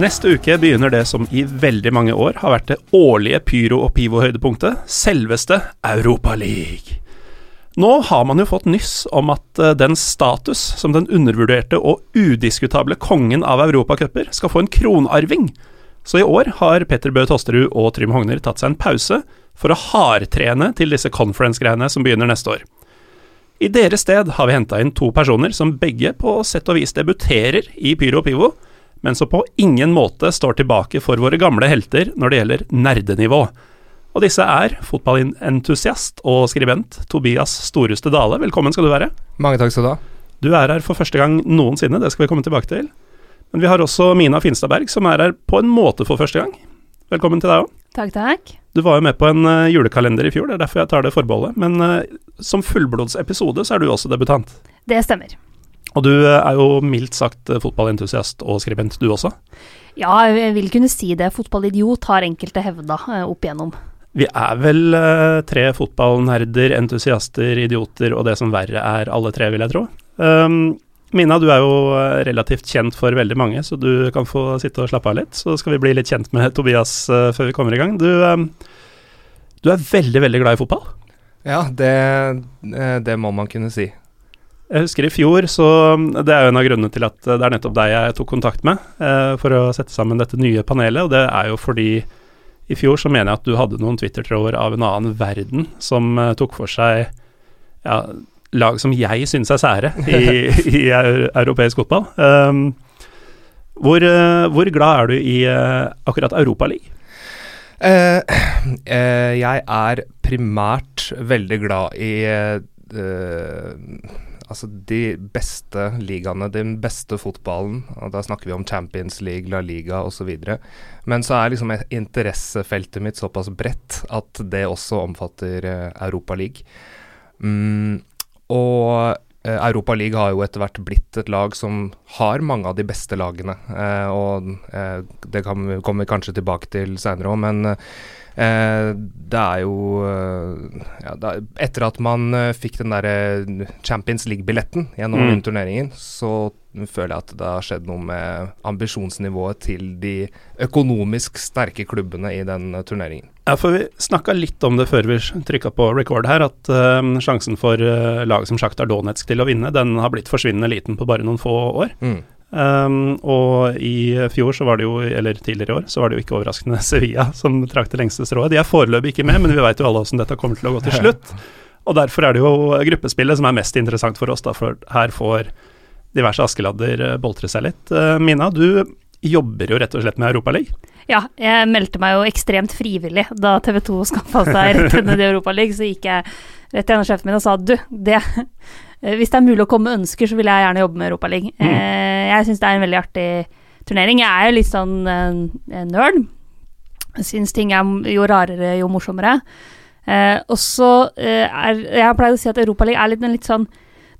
Neste uke begynner det som i veldig mange år har vært det årlige pyro- og pivo-høydepunktet, selveste Europa League. Nå har man jo fått nyss om at eh, den status som den undervurderte og udiskutable kongen av europacuper skal få en kronarving. Så i år har Petter Bøe Tosterud og Trym Hogner tatt seg en pause for å hardtrene til disse conference-greiene som begynner neste år. I deres sted har vi henta inn to personer som begge på sett og vis debuterer i Pyro og Pivo, men som på ingen måte står tilbake for våre gamle helter når det gjelder nerdenivå. Og disse er fotballentusiast og skribent Tobias Storeste Dale. Velkommen skal du være. Mange takk skal du ha. Du er her for første gang noensinne, det skal vi komme tilbake til. Men vi har også Mina Finstadberg, som er her på en måte for første gang. Velkommen til deg òg. Takk, takk. Du var jo med på en uh, julekalender i fjor, det er derfor jeg tar det forbeholdet. Men uh, som fullblodsepisode så er du også debutant. Det stemmer. Og du uh, er jo mildt sagt fotballentusiast og skribent, du også? Ja, jeg vil kunne si det. Fotballidiot har enkelte hevda opp igjennom. Vi er vel tre fotballnerder, entusiaster, idioter og det som verre er, alle tre, vil jeg tro. Um, Mina, du er jo relativt kjent for veldig mange, så du kan få sitte og slappe av litt. Så skal vi bli litt kjent med Tobias uh, før vi kommer i gang. Du, um, du, er veldig, veldig glad i fotball? Ja, det, det, må man kunne si. Jeg husker i fjor, så det er jo en av grunnene til at det er nettopp deg jeg tok kontakt med eh, for å sette sammen dette nye panelet, og det er jo fordi i fjor så mener jeg at du hadde noen Twitter-tråder av en annen verden som tok for seg ja, lag som jeg syns er sære i, i, europeisk fotball. Um, hvor, uh, hvor, glad er du i uh, akkurat Europaligaen? Uh, uh, jeg er primært veldig glad i altså de beste ligaene, den beste fotballen. og Da snakker vi om Champions League, La Liga osv. Men så er liksom interessefeltet mitt såpass bredt at det også omfatter Europa League. Mm, og eh, Europa League har jo etter hvert blitt et lag som har mange av de beste lagene. Eh, og eh, det kommer vi kanskje tilbake til seinere òg, men eh, det er jo eh, ja, det er, Etter at man eh, fikk den derre Champions League-billetten gjennom mm. turneringen, så føler jeg at det har skjedd noe med ambisjonsnivået til de økonomisk sterke klubbene i den turneringen. Ja, for Vi snakka litt om det før vi trykka på record her, at uh, sjansen for uh, lag som Sjaktar Donetsk til å vinne, den har blitt forsvinnende liten på bare noen få år. Mm. Um, og i fjor, så var det jo, eller tidligere i år, så var det jo ikke overraskende Sevilla som trakk det lengste strået. De er foreløpig ikke med, men vi veit jo alle hvordan dette kommer til å gå til slutt. Og derfor er det jo gruppespillet som er mest interessant for oss, da, for her får diverse Askeladder eh, boltre seg litt. Mina, du jobber jo rett og slett med Europaligaen. Ja, jeg meldte meg jo ekstremt frivillig da TV 2 skaffa seg rettene til Europaligaen. Så gikk jeg rett til en av sjefene min og sa du, det Hvis det er mulig å komme med ønsker, så vil jeg gjerne jobbe med Europaligaen. Mm. Eh, jeg syns det er en veldig artig turnering. Jeg er jo litt sånn uh, nerd. Syns ting er jo rarere, jo morsommere. Uh, og så uh, er Jeg pleid å si at Europaligaen er litt, en litt sånn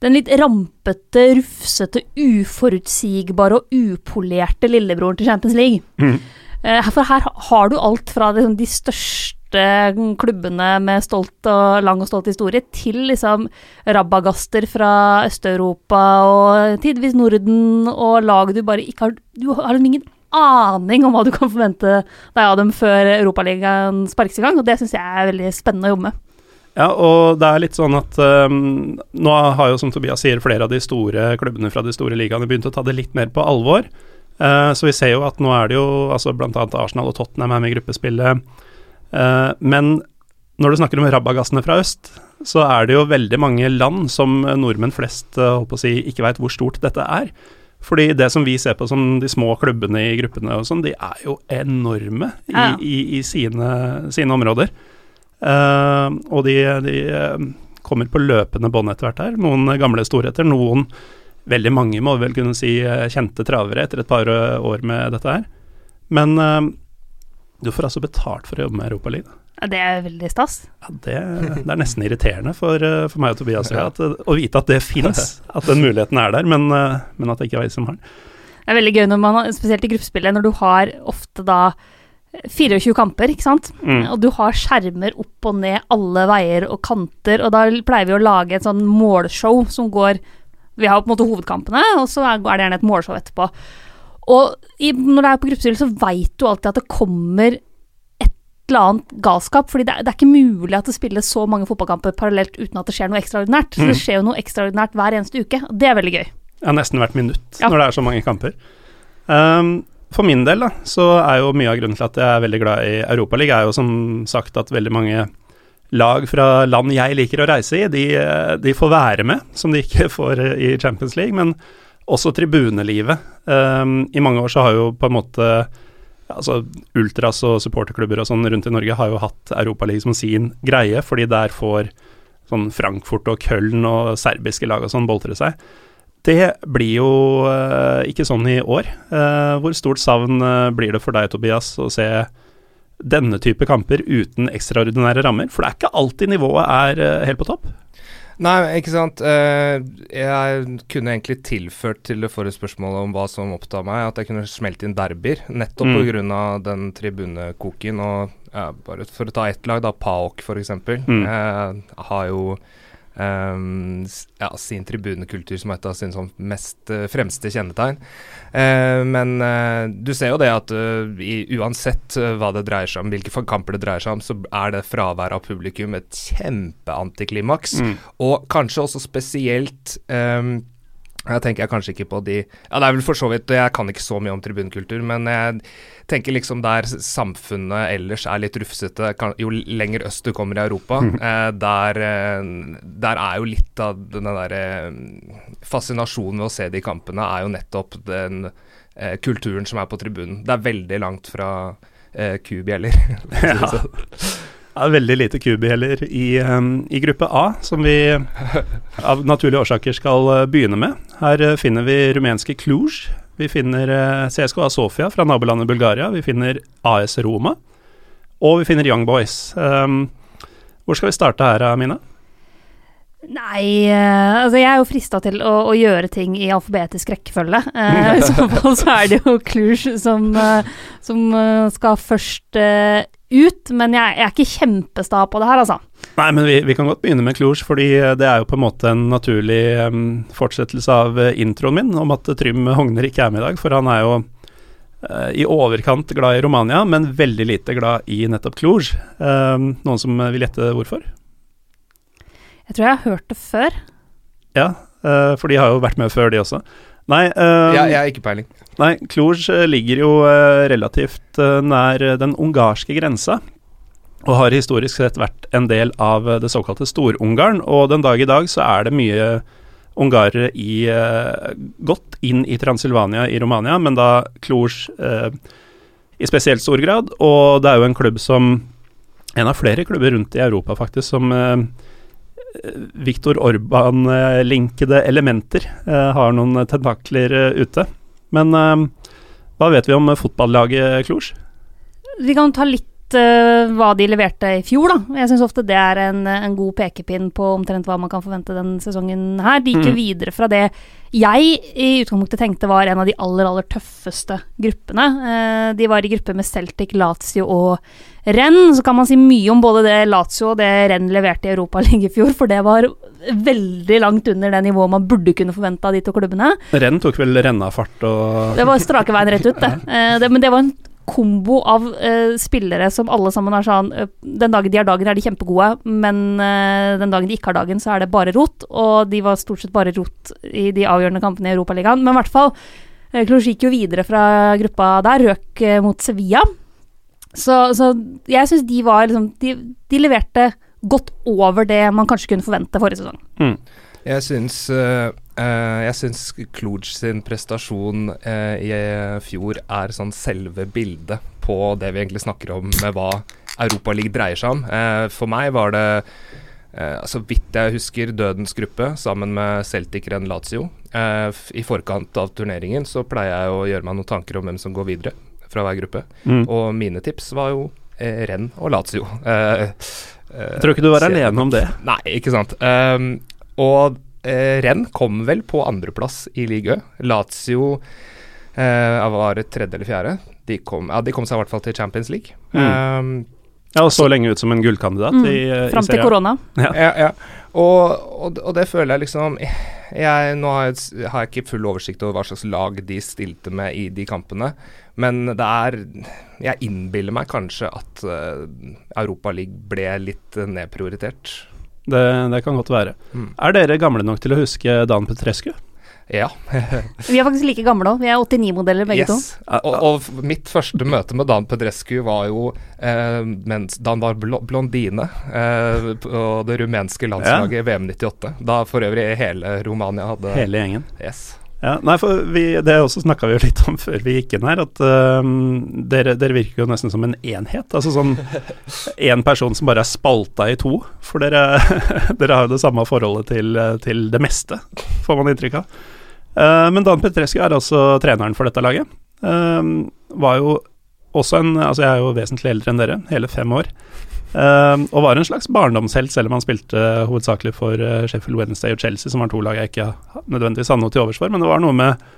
den litt rampete, rufsete, uforutsigbare og upolerte lillebroren til Champions League. Mm. Uh, for her har du alt fra liksom, de største klubbene med stolt og lang og stolt historie, til liksom rabagaster fra Øst-Europa og tidvis Norden og lag du bare ikke har Du har liksom ingen aning om hva du kan forvente deg av dem før Europaligaen sparkes i gang, og det syns jeg er veldig spennende å jobbe med. Ja, og det er litt sånn at um, nå har jo, som Tobias sier, flere av de store klubbene fra de store ligaene begynt å ta det litt mer på alvor. Uh, så vi ser jo at nå er det jo altså bl.a. Arsenal og Tottenham er med i gruppespillet. Uh, men når du snakker om rabagassene fra øst, så er det jo veldig mange land som nordmenn flest holdt på å si, ikke veit hvor stort dette er. Fordi det som vi ser på som de små klubbene i gruppene og sånn, de er jo enorme i, ja. i, i sine, sine, områder. Uh, og de, de kommer på løpende bånd etter hvert her. Noen gamle storheter, noen veldig mange, må vel kunne si, eh, kjente travere etter et par eh, år med dette her. Men uh, du får altså betalt for å jobbe med Europaligaen. Ja, det er veldig stas. Ja, det, det, er nesten irriterende for, for meg og Tobias ja. at, å vite at det finnes, at den muligheten er der, men, men at det ikke er vi som har den. Det er veldig gøy når man, spesielt i gruppespillet, når du har ofte da 24 kamper, ikke sant. Mm. Og du har skjermer opp og ned alle veier og kanter, og da pleier vi å lage et sånn målshow som går vi har på en måte hovedkampene, og så er det gjerne et målshow etterpå. Og i, når det er på gruppespill, så veit du alltid at det kommer et eller annet galskap. fordi det, er- det er ikke mulig at det spilles så mange fotballkamper parallelt uten at det skjer noe ekstraordinært. Så Mm. det skjer jo noe ekstraordinært hver eneste uke, og det er veldig gøy. Ja, nesten hvert minutt Ja. når det er så mange kamper. Um, for min del da, så er jo mye av grunnen til at jeg er veldig glad i Europaligaen, er jo som sagt at veldig mange lag fra land jeg liker å reise i, de, de får være med, som de ikke får i Champions League. Men også tribunelivet. Um, I mange år så har jo på en måte altså Ultras og supporterklubber og sånn rundt i Norge har jo hatt Europaligaen som sin greie, fordi der får sånn Frankfurt og Köln og serbiske lag og sånn boltre seg. Det blir jo uh, ikke sånn i år. Uh, hvor stort savn uh, blir det for deg, Tobias, å se denne type kamper uten ekstraordinære rammer? For det er ikke alltid nivået er helt på topp. Nei, ikke sant. Eh, jeg kunne egentlig tilført til det forrige spørsmålet om hva som opptar meg, at jeg kunne smelt inn derbyer, nettopp Mm. pga. den tribunekoken. Og ja, bare for å ta ett lag, da, PAOK f.eks., Mm. eh, har jo s- ja, sin tribunekultur som et av sine sånn mest uh, fremste kjennetegn. Uh, men uh, du ser jo det at eh, i, uansett hva det dreier seg om, hvilke kamper det dreier seg om, så er det fraværet av publikum et kjempeantiklimaks. Mm. Og kanskje også spesielt ehm, Jeg tenker jeg kanskje ikke på de Ja, det er vel for så vidt Jeg kan ikke så mye om tribunkultur, men jeg tenker liksom der samfunnet ellers er litt rufsete, kan, jo lenger øst du kommer i Europa, eh, der, eh, der er jo litt av den der eh, fascinasjonen ved å se de kampene, er jo nettopp den eh, kulturen som er på tribunen. Det er veldig langt fra eh, kubjeller. ja. det Ja. veldig lite kubiheller i, i gruppe A, som vi av naturlige årsaker skal uh, begynne med. Her uh, finner vi rumenske Cluj. Vi finner uh, CSKA Sofia fra nabolandet Bulgaria. Vi finner AS Roma. Og vi finner Young Boys. Um, hvor skal vi starte her, Mina? Nei, eh, altså jeg er jo frista til å, å gjøre ting i alfabetisk rekkefølge. Eh, I så så er det jo Cluj som, eh, som eh, skal først eh, ut, men jeg, jeg er ikke kjempesta på det her, altså. Nei, men vi, vi kan godt begynne med Cluj, fordi uh, det er jo på en måte en naturlig um, fortsettelse av uh, introen min om at uh, Trym Hogner ikke er med i dag, for han er jo uh, i overkant glad i Romania, men veldig lite glad i nettopp Cluj. Um, noen som vil gjette hvorfor? Jeg tror jeg har hørt det før. Ja, uh, for de har jo vært med før, de også. Nei, uh, Jeg, jeg har ikke peiling. Nei, Cluj eh, ligger jo eh, relativt nær den ungarske grensa, og har historisk sett vært en del av det såkalte Stor-Ungarn. Og den dag i dag så er det mye ungarere i Godt inn i Transilvania i Romania, men da Cluj eh, i spesielt stor grad. Og det er jo en klubb som En av flere klubber rundt i Europa, faktisk, som eh, Viktor Orban-linkede elementer eh, har noen tentakler eh, ute. Men eh, hva vet vi om fotballaget Cluj? Vi kan ta litt eh, hva de leverte i fjor, da. Jeg syns ofte det er en, en god pekepinn på omtrent hva man kan forvente den sesongen her. De gikk Mm. videre fra det jeg i utgangspunktet tenkte var en av de aller, aller tøffeste gruppene. Uh, de var i gruppe med Celtic, Lazio og Renn. Så kan man si mye om både det Lazio og det Renn leverte i Europaligaen i fjor, for det var veldig langt under det nivået man burde kunne forvente av de to klubbene. Renn tok vel rennafart og Det var strake veien rett ut, det. Uh, det men det var en kombo av uh, spillere som alle sammen er sånn uh, Den dagen de har dagen, er de kjempegode, men uh, den dagen de ikke har dagen, så er det bare rot. Og de var stort sett bare rot i de avgjørende kampene i Europaligaen. Men i hvert fall, uh, Cluj gikk jo videre fra gruppa der, røk mot Sevilla. Så, så jeg syns de var liksom de, de leverte godt over det man kanskje kunne forvente forrige sesong. mm. Jeg syns, uh, jeg syns Kluge sin prestasjon eh, i fjor er sånn selve bildet på det vi egentlig snakker om med hva Europaligaen dreier seg om. Eh, for meg var det eh, så vidt jeg husker, dødens gruppe sammen med Celtic Renn Lazio. Eh, I forkant av turneringen så pleier jeg å gjøre meg noen tanker om hvem som går videre fra hver gruppe. Mm. Og mine tips var jo eh, Renn og Lazio. Eh, eh, Jeg tror ikke du var alene om det. Nei, ikke sant. Og eh, Renn kom vel på andreplass i ligaen. Lazio eh, var tredje eller fjerde. De kom, ja, de kom seg i hvert fall til Champions League. Um, Ja, og så lenge ut som en gullkandidat Mm. i, eh, i Fram til korona. ja, ja. Og, og, og det føler jeg liksom Jeg, nå har jeg, har jeg ikke full oversikt over hva slags lag de stilte med i de kampene. Men det er Jeg innbiller meg kanskje at uh, Europaligaen ble litt nedprioritert. Det, det, kan godt være. Mm. Er dere gamle nok til å huske Dan Petrescu? Ja. vi er faktisk like gamle òg. Vi er 89-modeller begge yes. to. Og, og, mitt første møte med Dan Pedrescu var jo eh, mens, da han var bl blondine eh, på det rumenske landslaget i ja. VM 98. Da for øvrig hele Romania hadde Hele gjengen. Yes. Ja, nei, for vi, Det også snakka vi jo litt om før vi gikk inn her, at uh, dere, dere, virker jo nesten som en enhet. Altså sånn én person som bare er spalta i to. For dere, dere har jo det samme forholdet til, til det meste, får man inntrykk av. Uh, men Dan Petrescu er altså treneren for dette laget. Uh, var jo også en Altså, jeg er jo vesentlig eldre enn dere, hele fem år. Uh, og var en slags barndomshelt, selv om han spilte hovedsakelig for Sheffield Wednesday og Chelsea, som var to lag jeg ikke nødvendigvis hadde noe til overs for. Men det var noe med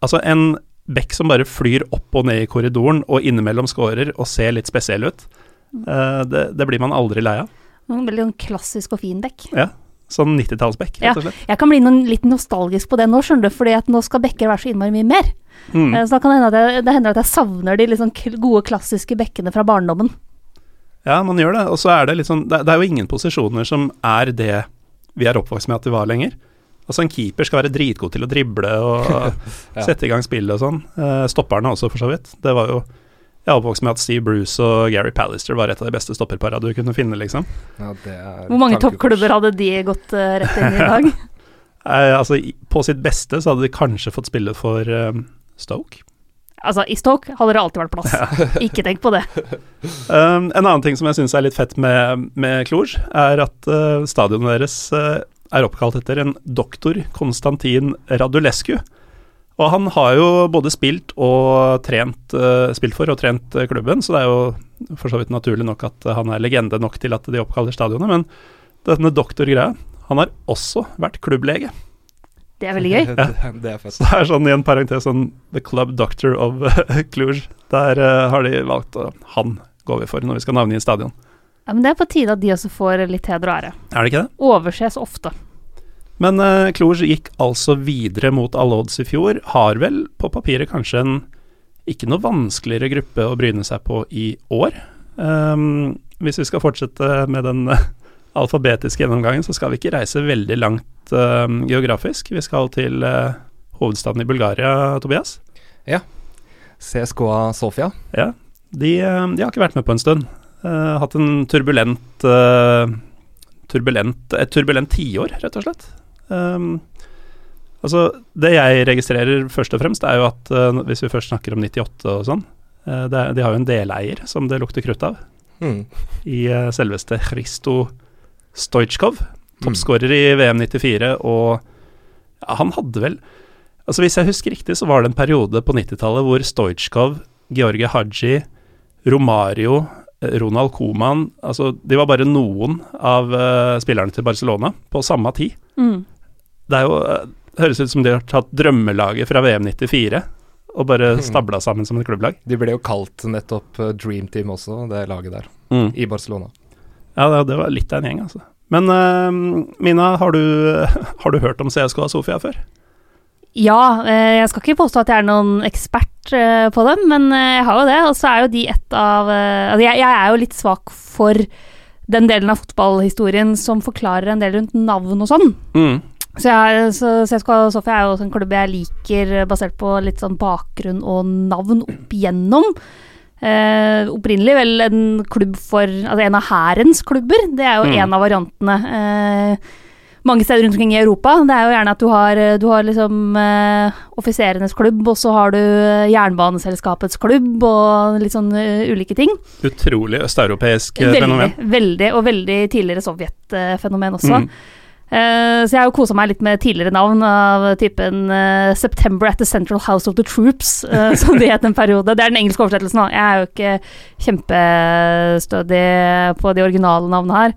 Altså, en bekk som bare flyr opp og ned i korridoren, og innimellom scorer og ser litt spesiell ut. Det, det, blir man aldri lei av. En veldig sånn klassisk og fin bekk. Ja. Sånn 90-tallsbekk, rett og slett. Ja, jeg kan bli noen, litt nostalgisk på det nå, skjønner du, fordi at nå skal bekker være så innmari mye mer. Mm. Eh, så da kan det hende at jeg, det hender at jeg savner de liksom gode, klassiske bekkene fra barndommen. Ja, man gjør det. Og så er det litt sånn det, det, er jo ingen posisjoner som er det vi er oppvokst med at de var lenger. Altså En keeper skal være dritgod til å drible og ja. sette i gang spillet og sånn. Uh, stopperne også, for så vidt. Det var jo jeg er oppvokst med at Steve Bruce og Gary Pallister var et av de beste stopperpara du kunne finne, liksom. Ja, Hvor mange toppklubber hadde de gått uh, rett inn i dag? eh, altså, på sitt beste så hadde de kanskje fått spille for um, Stoke. Altså, i Stoke hadde det alltid vært plass. Ja. Ikke tenk på det. Um, en annen ting som jeg syns er litt fett med, med Cluj, er at uh, stadionet deres uh, er oppkalt etter en doktor, Konstantin Radulescu. Og han har jo både spilt og trent, uh, spilt for og trent uh, klubben, så det er jo for så vidt naturlig nok at han er legende nok til at de oppkaller stadionet. Men denne doktorgreia Han har også vært klubblege. Det er veldig gøy. Ja. det er. Så det er sånn i en parentes sånn The Club Doctor of Cluj. Der har de valgt å Han går vi for når vi skal navngi stadion. Ja, Men det er på tide at de også får litt heder og ære. Er det ikke det? Overses ofte. Men uh, Cluj gikk altså videre mot alle odds i fjor. Har vel på papiret kanskje en ikke noe vanskeligere gruppe å bryne seg på i år. Um, hvis vi skal fortsette med den uh, alfabetiske gjennomgangen, så skal vi ikke reise veldig langt uh, geografisk. Vi skal til uh, hovedstaden i Bulgaria, Tobias. Ja. CSKA Sofia. Ja. De, de, har ikke vært med på en stund. hatt en turbulent turbulent, et turbulent tiår, rett og slett. Um, altså, det jeg registrerer først og fremst, er jo at hvis vi først snakker om 98 og sånn, det, de har jo en deleier som det lukter krutt av. Mm. I selveste Christo Stojkov, toppskårer i VM 94, og ja, han hadde vel Altså Hvis jeg husker riktig, så var det en periode på 90-tallet hvor Stojkov, Georgie Haji, Romario, Ronald Coman Altså, de var bare noen av uh, spillerne til Barcelona på samme tid. Mm det er jo eh, høres ut som de har tatt drømmelaget fra VM 94 og bare mm. stabla sammen som et klubblag. De ble jo kalt nettopp eh, Dream Team også, det laget der, mm. i Barcelona. Ja, det, det, var litt av en gjeng, altså. Men uh, Mina, har du, har du, hørt om CSK og Sofia før? Ja, jeg skal ikke påstå at jeg er noen ekspert på dem, men jeg har jo det. Og så er jo de et av altså jeg, jeg, er jo litt svak for den delen av fotballhistorien som forklarer en del rundt navn og sånn. Mm. Så, jeg, så CSKA Sofia er jo en klubb jeg liker basert på litt sånn bakgrunn og navn opp igjennom. Eh, opprinnelig vel en klubb for Altså en av hærens klubber. Det er jo mm. en av variantene. Eh, mange steder rundt omkring i Europa. Det er jo gjerne at du har, du har liksom eh, offiserenes klubb, og så har du jernbaneselskapets klubb, og litt sånn uh, ulike ting. Utrolig østeuropeisk fenomen. Veldig, og veldig tidligere sovjetfenomen også. Mm. Uh, så jeg har jo kosa meg litt med tidligere navn av typen uh, 'September at the Central House of the Troops', uh, som det het en periode. Det er den engelske oversettelsen, da. Jeg er jo ikke kjempestødig på de originale navnene her.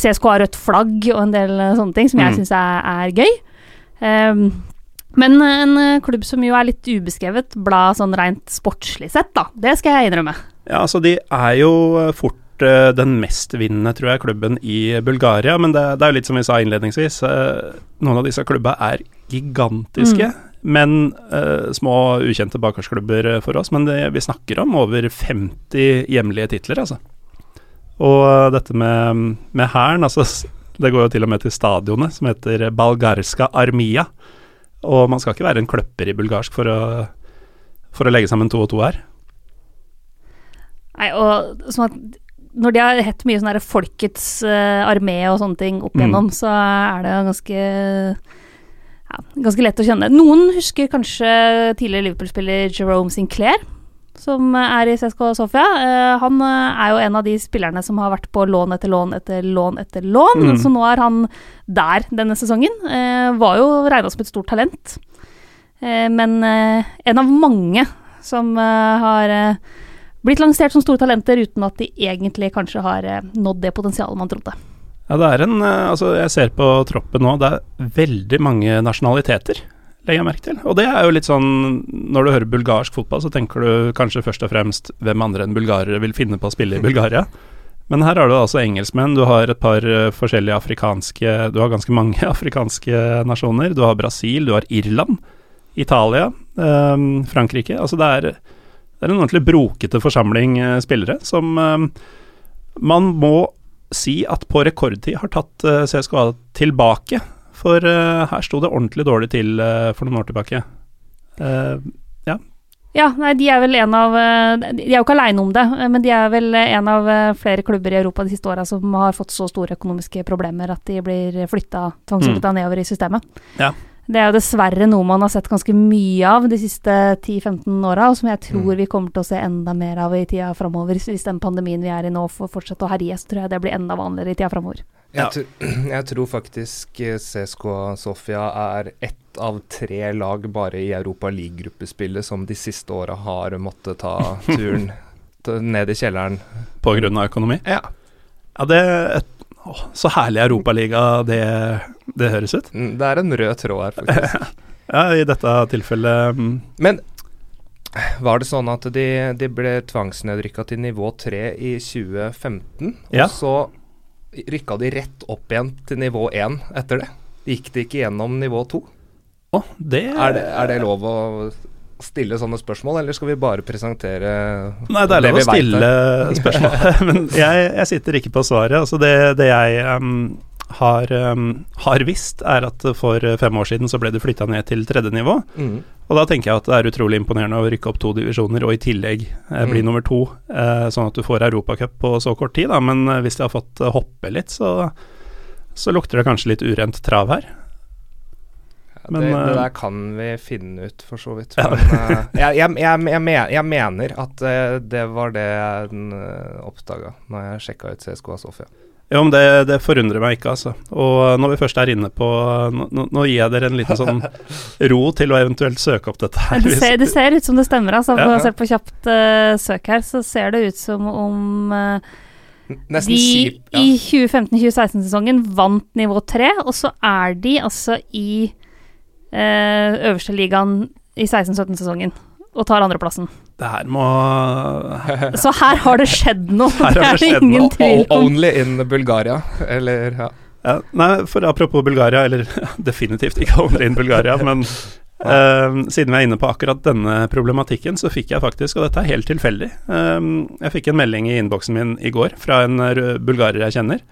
CSK har rødt flagg og en del sånne ting som jeg mm. syns er, gøy. Um, men en klubb som jo er litt ubeskrevet blad sånn rent sportslig sett, da. Det skal jeg innrømme. Ja, altså de er jo fort vært uh, den mestvinnende, tror jeg, klubben i Bulgaria. Men det, det, er jo litt som vi sa innledningsvis, uh, noen av disse klubba er gigantiske. Mm. Men uh, små, ukjente bakgårdsklubber for oss. Men det, vi snakker om over 50 hjemlige titler, altså. Og dette med Hæren, altså Det går jo til og med til stadionet, som heter Balgarska Armia. Og man skal ikke være en kløpper i bulgarsk for å, for å legge sammen to og to her. Nei, og sånn at når de har hett mye sånn derre Folkets uh, armé og sånne ting opp igjennom, mm. så er det ganske ja, ganske lett å kjenne. Noen husker kanskje tidligere Liverpool-spiller Jerome Sinclair, som er i CSK Sofia. Uh, han uh, er jo en av de spillerne som har vært på lån etter lån etter lån etter lån, mm. så nå er han der denne sesongen. var jo regna som et stort talent, men en av mange som har blitt lansert som store talenter uten at de egentlig kanskje har eh, nådd det potensialet man trodde. Ja, det er en eh, Altså, jeg ser på troppen nå, det er veldig mange nasjonaliteter, legger jeg merke til. Og det er jo litt sånn Når du hører bulgarsk fotball, så tenker du kanskje først og fremst hvem andre enn bulgarere vil finne på å spille i Bulgaria. Men her har du altså engelskmenn, du har et par eh, forskjellige afrikanske Du har ganske mange afrikanske nasjoner. Du har Brasil, du har Irland, Italia, eh, Frankrike. Altså det er det er en ordentlig brokete forsamling eh, spillere som eh, man må si at på rekordtid har tatt eh, CSKA tilbake. For her sto det ordentlig dårlig til for noen år tilbake. ja. Ja, nei, de er vel en av De er jo ikke aleine om det, men de er vel en av flere klubber i Europa de siste åra som har fått så store økonomiske problemer at de blir flytta, tvangsflytta mm. nedover i systemet. Ja. Det er jo dessverre noe man har sett ganske mye av de siste 10-15 åra, og som jeg tror mm. vi kommer til å se enda mer av i tida framover. Hvis den pandemien vi er i nå får fortsette å herje, så tror jeg det blir enda vanligere i tida framover. Ja. Jeg, jeg, tror faktisk eh, CSK Sofia er ett av tre lag bare i Europa League-gruppespillet som de siste åra har måttet ta turen ned i kjelleren. På grunn av økonomi? Ja. Ja, det er et Åh, så herlig Europaliga det, det høres ut. Mm, det er en rød tråd her, faktisk. ja, i dette tilfellet um. Men var det sånn at de, de ble tvangsnedrykka til nivå 3 i 2015, ja. og så rykka de rett opp igjen til nivå 1 etter det? Gikk de ikke gjennom nivå 2? Oh, det... Er, det, er det lov å stille sånne spørsmål, eller skal vi bare presentere Nei, det er lov å stille spørsmål, men jeg, jeg, sitter ikke på svaret. Altså det, det jeg um, har, um, har, visst, er at for fem år siden så ble det flytta ned til tredje nivå. Mm. Og da tenker jeg at det er utrolig imponerende å rykke opp to divisjoner, og i tillegg eh, bli mm. nummer to, eh, sånn at du får Europacup på så kort tid. Da. Men eh, hvis de har fått hoppe litt, så, så lukter det kanskje litt urent trav her. Men, det, det, eh, der kan vi finne ut, for så vidt. Men uh, jeg, jeg, jeg, jeg, mener at uh, det var det jeg uh, oppdaga når jeg sjekka ut CSKA Sofia. Ja, men det, det, forundrer meg ikke, altså. Og når vi først er inne på Nå, nå gir jeg dere en liten sånn ro til å eventuelt søke opp dette her. Det ser, det ser ut som det stemmer, altså. Ja. Ser på kjapt uh, søk her, så ser det ut som om Nesten de kjip, ja. i 2015-2016-sesongen vant nivå 3, og så er de altså i eh, øverste ligaen i 16-17-sesongen og tar andreplassen. Det her må Så her har det skjedd noe, det, det er ingen tvil om. Only in Bulgaria, eller ja. ja. Nei, for apropos Bulgaria, eller definitivt ikke only in Bulgaria, men Uh, siden vi er inne på akkurat denne problematikken, så fikk jeg faktisk, og dette er helt tilfeldig uh, Jeg fikk en melding i innboksen min i går fra en bulgarer jeg kjenner,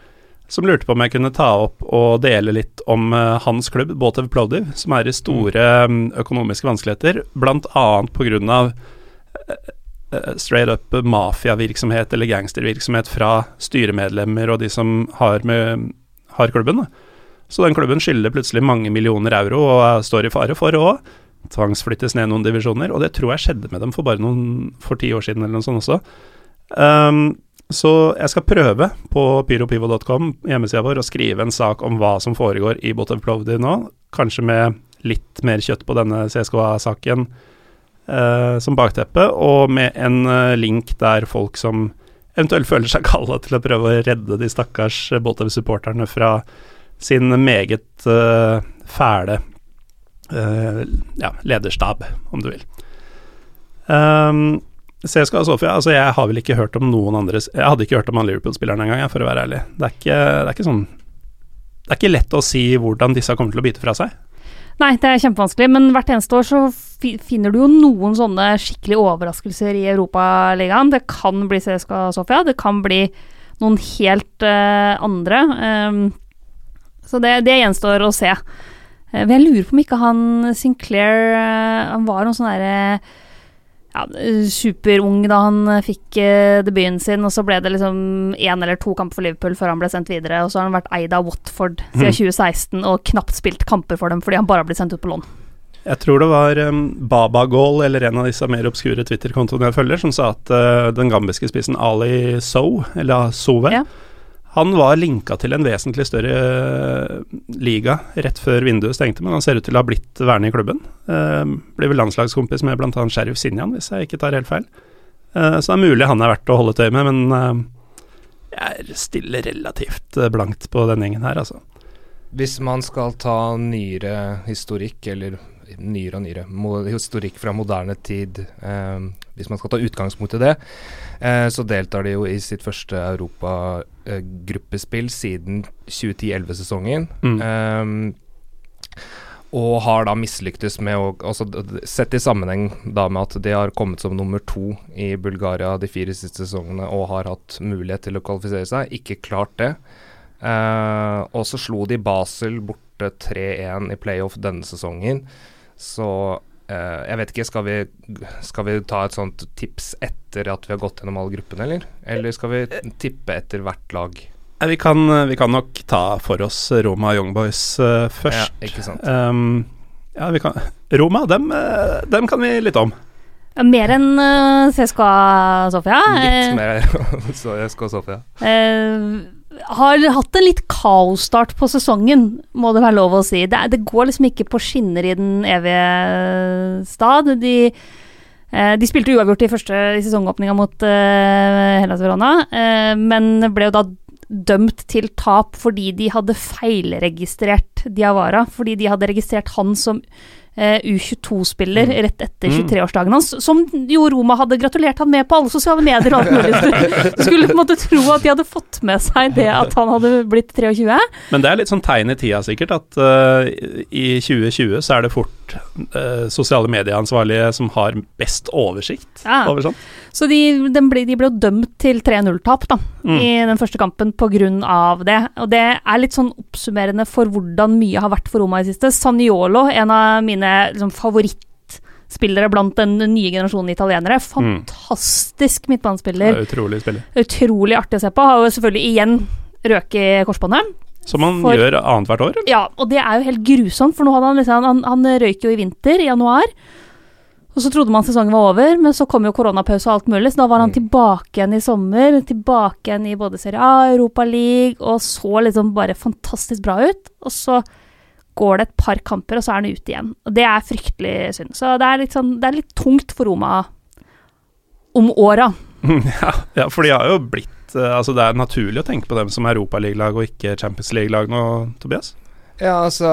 som lurte på om jeg kunne ta opp og dele litt om uh, hans klubb, Botev Plovdiv, som er i store um, økonomiske vanskeligheter, bl.a. pga. Uh, straight up mafiavirksomhet eller gangstervirksomhet fra styremedlemmer og de som har, med, har klubben. Så den klubben skylder plutselig mange millioner euro og står i fare for å tvangsflyttes ned noen divisjoner, og det tror jeg skjedde med dem for bare noen for ti år siden eller noe sånt også. Um, så jeg skal prøve på pyropivo.com, hjemmesida vår, å skrive en sak om hva som foregår i Botev Plovdiv nå. Kanskje med litt mer kjøtt på denne CSKA-saken eh, som bakteppe, og med en eh, link der folk som eventuelt føler seg kalla til å prøve å redde de stakkars Botev-supporterne fra sin meget eh, fæle eh, ja, lederstab, om du vil. Um, CSKA Sofia, altså jeg har vel ikke hørt om noen andre Jeg hadde ikke hørt om han Liverpool-spilleren engang, for å være ærlig. Det er, ikke, det er ikke sånn Det er ikke lett å si hvordan disse kommer til å bite fra seg. Nei, det er kjempevanskelig, men hvert eneste år så finner du jo noen sånne skikkelig overraskelser i Europaligaen. Det kan bli CSKA Sofia, det kan bli noen helt uh, andre. Um, så det, det, gjenstår å se. Uh, jeg lurer på om ikke han Sinclair uh, Han var noen sånn derre ja, superung da han fikk uh, debuten sin, og så ble det liksom én eller to kamper for Liverpool før han ble sendt videre. Og så har han vært eid av Watford siden mm. 2016 og knapt spilt kamper for dem fordi han bare blitt sendt ut på lån. Jeg tror det var um, Baba Goal, eller en av disse mer obskure Twitter-kontoene jeg følger, som sa at uh, den gambiske spissen Ali Sow, eller Sove, ja. Han var linka til en vesentlig større uh, liga rett før vinduet stengte, men han ser ut til å ha blitt værende i klubben. Uh, blir vel landslagskompis med bl.a. Sheriff Sinjan, hvis jeg ikke tar helt feil. Uh, så det er mulig han er verdt å holde et øye med, men jeg er stille relativt blankt på den gjengen her, altså. Hvis man skal ta nyere historikk, eller nyere og nyere. Historikk fra moderne tid. Eh, hvis man skal ta utgangspunkt i det, eh, så deltar de jo i sitt første europagruppespill siden 2010-11-sesongen. Mm. Eh, og har da mislyktes med å altså, Sett i sammenheng da med at de har kommet som nummer to i Bulgaria de fire siste sesongene og har hatt mulighet til å kvalifisere seg, ikke klart det. Uh, og så slo de Basel borte 3-1 i playoff denne sesongen. Så eh, jeg vet ikke, skal vi, skal vi, ta et sånt tips etter at vi har gått gjennom alle gruppene, eller? Eller skal vi tippe etter hvert lag? Vi kan, vi kan nok ta for oss Roma Young Boys uh, først. Ja, ikke sant. Um, ja, vi kan Roma, dem, dem kan vi litt om. Mer enn uh, CSKA Sofia. Litt mer CSKA Sofia. Uh, har hatt en litt kaosstart på sesongen, må det være lov å si. Det, det går liksom ikke på skinner i den evige stad. De, eh, de spilte uavgjort i første sesongåpninga mot eh, Hellas Verona, eh, men ble jo da dømt til tap fordi de hadde feilregistrert Diawara. Fordi de hadde registrert han som eh, U22-spiller mm. rett etter 23-årsdagen hans, som jo Roma hadde gratulert han med på alle sosiale medier og alt mulig. Du skulle på en måte tro at de hadde fått med seg det at han hadde blitt 23. Men det er litt sånn tegn i tida, sikkert, at uh, i 2020 så er det fort uh, sosiale medieansvarlige som har best oversikt ja. over sånt. Så de, de, ble, de ble dømt til 3-0-tap da, mm. i den første kampen pga. det. Og det er litt sånn oppsummerende for hvordan mye har vært for Roma i det siste. Saniolo, en av mine liksom, favorittspillere blant den nye generasjonen italienere. Mm. Fantastisk mm. midtbanespiller. Utrolig spiller. Utrolig artig å se på. Har jo selvfølgelig igjen røket i korsbåndet. Som han for, gjør annethvert år? Eller? Ja, og det er jo helt grusomt, for nå hadde han liksom Han, han røyk jo i vinter, i januar. Og så trodde man sesongen var over, men så kom jo koronapause og alt mulig, så da var han mm. tilbake igjen i sommer. Tilbake igjen i både Serie A, Europa League, og så liksom bare fantastisk bra ut. Og så går det et par kamper, og så er han ute igjen. Og det er fryktelig synd. Så det er litt, sånn, det er litt tungt for Roma om åra. Ja, ja, for de har jo blitt eh, Altså, det er naturlig å tenke på dem som Europaligalag og ikke Champions League-lag nå, Tobias? Ja, altså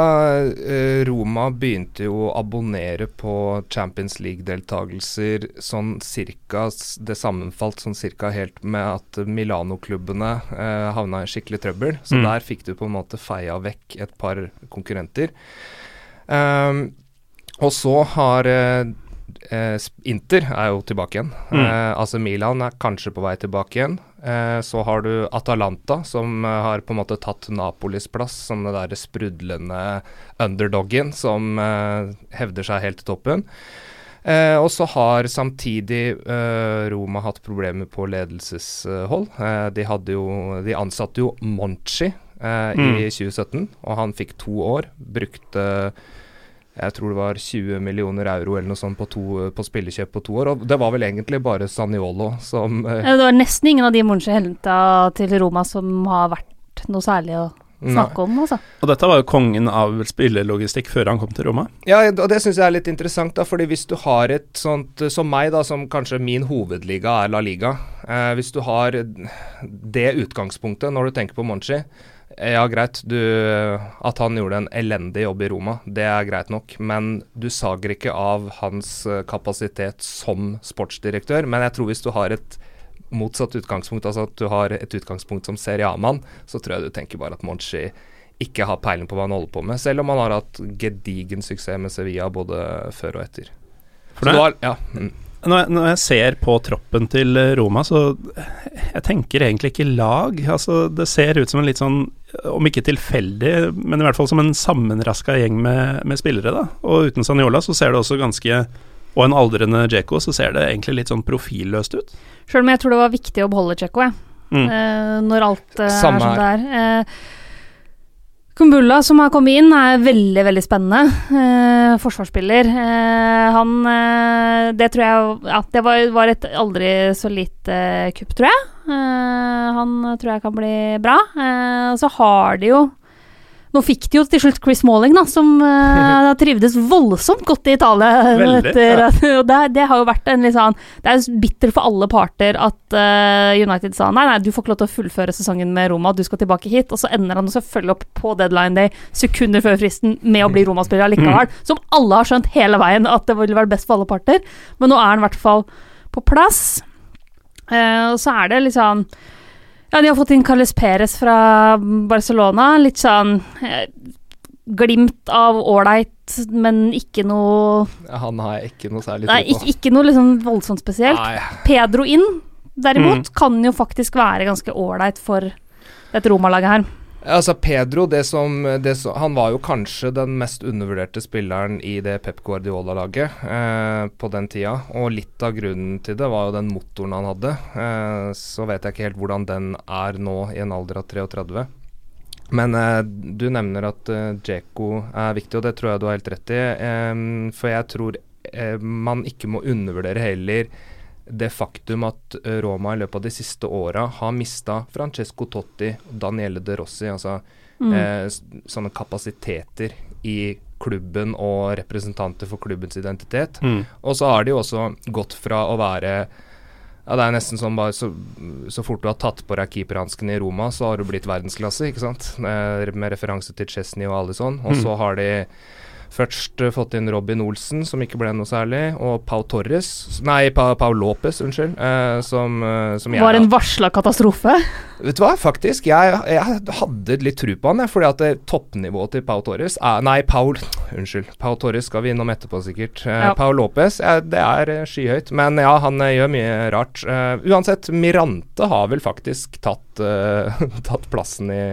eh, Roma begynte jo å abonnere på Champions League-deltakelser sånn cirka Det sammenfalt sånn cirka helt med at Milano-klubbene eh, havna i skikkelig trøbbel. Så mm. der fikk du på en måte feia vekk et par konkurrenter. Um, og så har eh, eh, Inter er jo tilbake igjen. Mm. Eh, altså Milan er kanskje på vei tilbake igjen. Eh, så har du Atalanta, som eh, har på en måte tatt Napolis plass som den derre sprudlende underdoggen som eh, hevder seg helt til toppen. Eh, og så har samtidig eh, Roma hatt problemer på ledelseshold. Eh, de, jo, de, ansatte jo Monchi mm. i 2017, og han fikk to år. Brukte jeg tror det var 20 millioner euro eller noe sånt på, to, på spillekjøp på to år. Og det var vel egentlig bare Saniolo som eh, Det var nesten ingen av de Monchi henta til Roma som har vært noe særlig å snakke om, altså. Og dette var jo kongen av spillelogistikk før han kom til Roma. Ja, og det syns jeg er litt interessant, da, fordi hvis du har et sånt som meg, da, som kanskje min hovedliga er La Liga. Eh, hvis du har det utgangspunktet når du tenker på Monchi, Ja, greit. Du, at han gjorde en elendig jobb i Roma, det er greit nok. Men du sager ikke av hans eh, kapasitet som sportsdirektør. Men jeg tror hvis du har et motsatt utgangspunkt, altså at du har et utgangspunkt som seriamann, så tror jeg du tenker bare at Monchi ikke har peiling på hva han holder på med. Selv om han har hatt gedigen suksess med Sevilla både før og etter. Det, har, ja, mm. når, jeg, når jeg ser på troppen til Roma, så jeg tenker egentlig ikke lag. Altså, det ser ut som en litt sånn, om ikke tilfeldig, men i hvert fall som en sammenraska gjeng med, med, spillere. da. Og uten Saniola så ser det også ganske Og en aldrende Djeko, så ser det egentlig litt sånn profilløst ut. Sjøl om jeg tror det var viktig å beholde Djeko, jeg. Mm. Uh, når alt eh, er som det er. Eh, Kumbulla, som har kommet inn, er veldig veldig spennende. Eh, forsvarsspiller. Eh, han eh, Det tror jeg Ja, det var, var et aldri så lite kupp, tror jeg. Eh, han tror jeg kan bli bra. Eh, så har de jo nå fikk de jo til slutt Chris Malling, da, som uh, trivdes voldsomt godt i Italia. Veldig, etter, ja. og det, det, har jo vært en litt sånn Det er bitter for alle parter at uh, United sa nei, nei, du får ikke lov til å fullføre sesongen med Roma, du skal tilbake hit. Og så ender han selvfølgelig opp på deadline day sekunder før fristen med å bli Roma-spiller likevel. Mm. Som alle har skjønt hele veien at det ville vært best for alle parter. Men nå er han i hvert fall på plass. Uh, og så er det litt sånn ja, de har fått inn Carles Perez fra Barcelona. Litt sånn eh, glimt av ålreit, men ikke noe Han har jeg ikke noe særlig tro på. Ikke, ikke noe liksom voldsomt spesielt. Nei. Pedro inn, derimot, mm. kan jo faktisk være ganske ålreit for dette Roma-laget her. Altså Pedro, det som, det som, han var jo kanskje den mest undervurderte spilleren i det Pep Guardiola-laget eh, på den tida. Og litt av grunnen til det var jo den motoren han hadde. Eh, så vet jeg ikke helt hvordan den er nå i en alder av 33. Men eh, du nevner at eh, Djeko er viktig, og det tror jeg du har helt rett i. Eh, for jeg tror eh, man ikke må undervurdere heller det faktum at eh, Roma i løpet av de siste åra har mista Francesco Totti og Daniele De Rossi, altså mm. eh, sånne kapasiteter i klubben og representanter for klubbens identitet. Mm. Og så har de jo også gått fra å være ja, Det er nesten sånn bare så, så fort du har tatt på deg keeperhanskene i Roma, så har du blitt verdensklasse, ikke sant? Eh, med referanse til Chesney og alle sånn. Og mm. så har de Først uh, fått inn Robin Olsen, som ikke ble noe særlig, og Pau Torres Nei, pa, Pau Lopez, unnskyld. Uh, som, uh, som Var en varsla katastrofe? Vet du hva, faktisk. Jeg, jeg hadde litt tru på han, jeg, fordi at toppnivået til Pau Torres er Nei, Paul Unnskyld. Pau Torres skal vi innom etterpå, sikkert. Ja. Pau Lopez, ja, det er skyhøyt. Men ja, han gjør mye rart. uansett, Mirante har vel faktisk tatt, tatt plassen i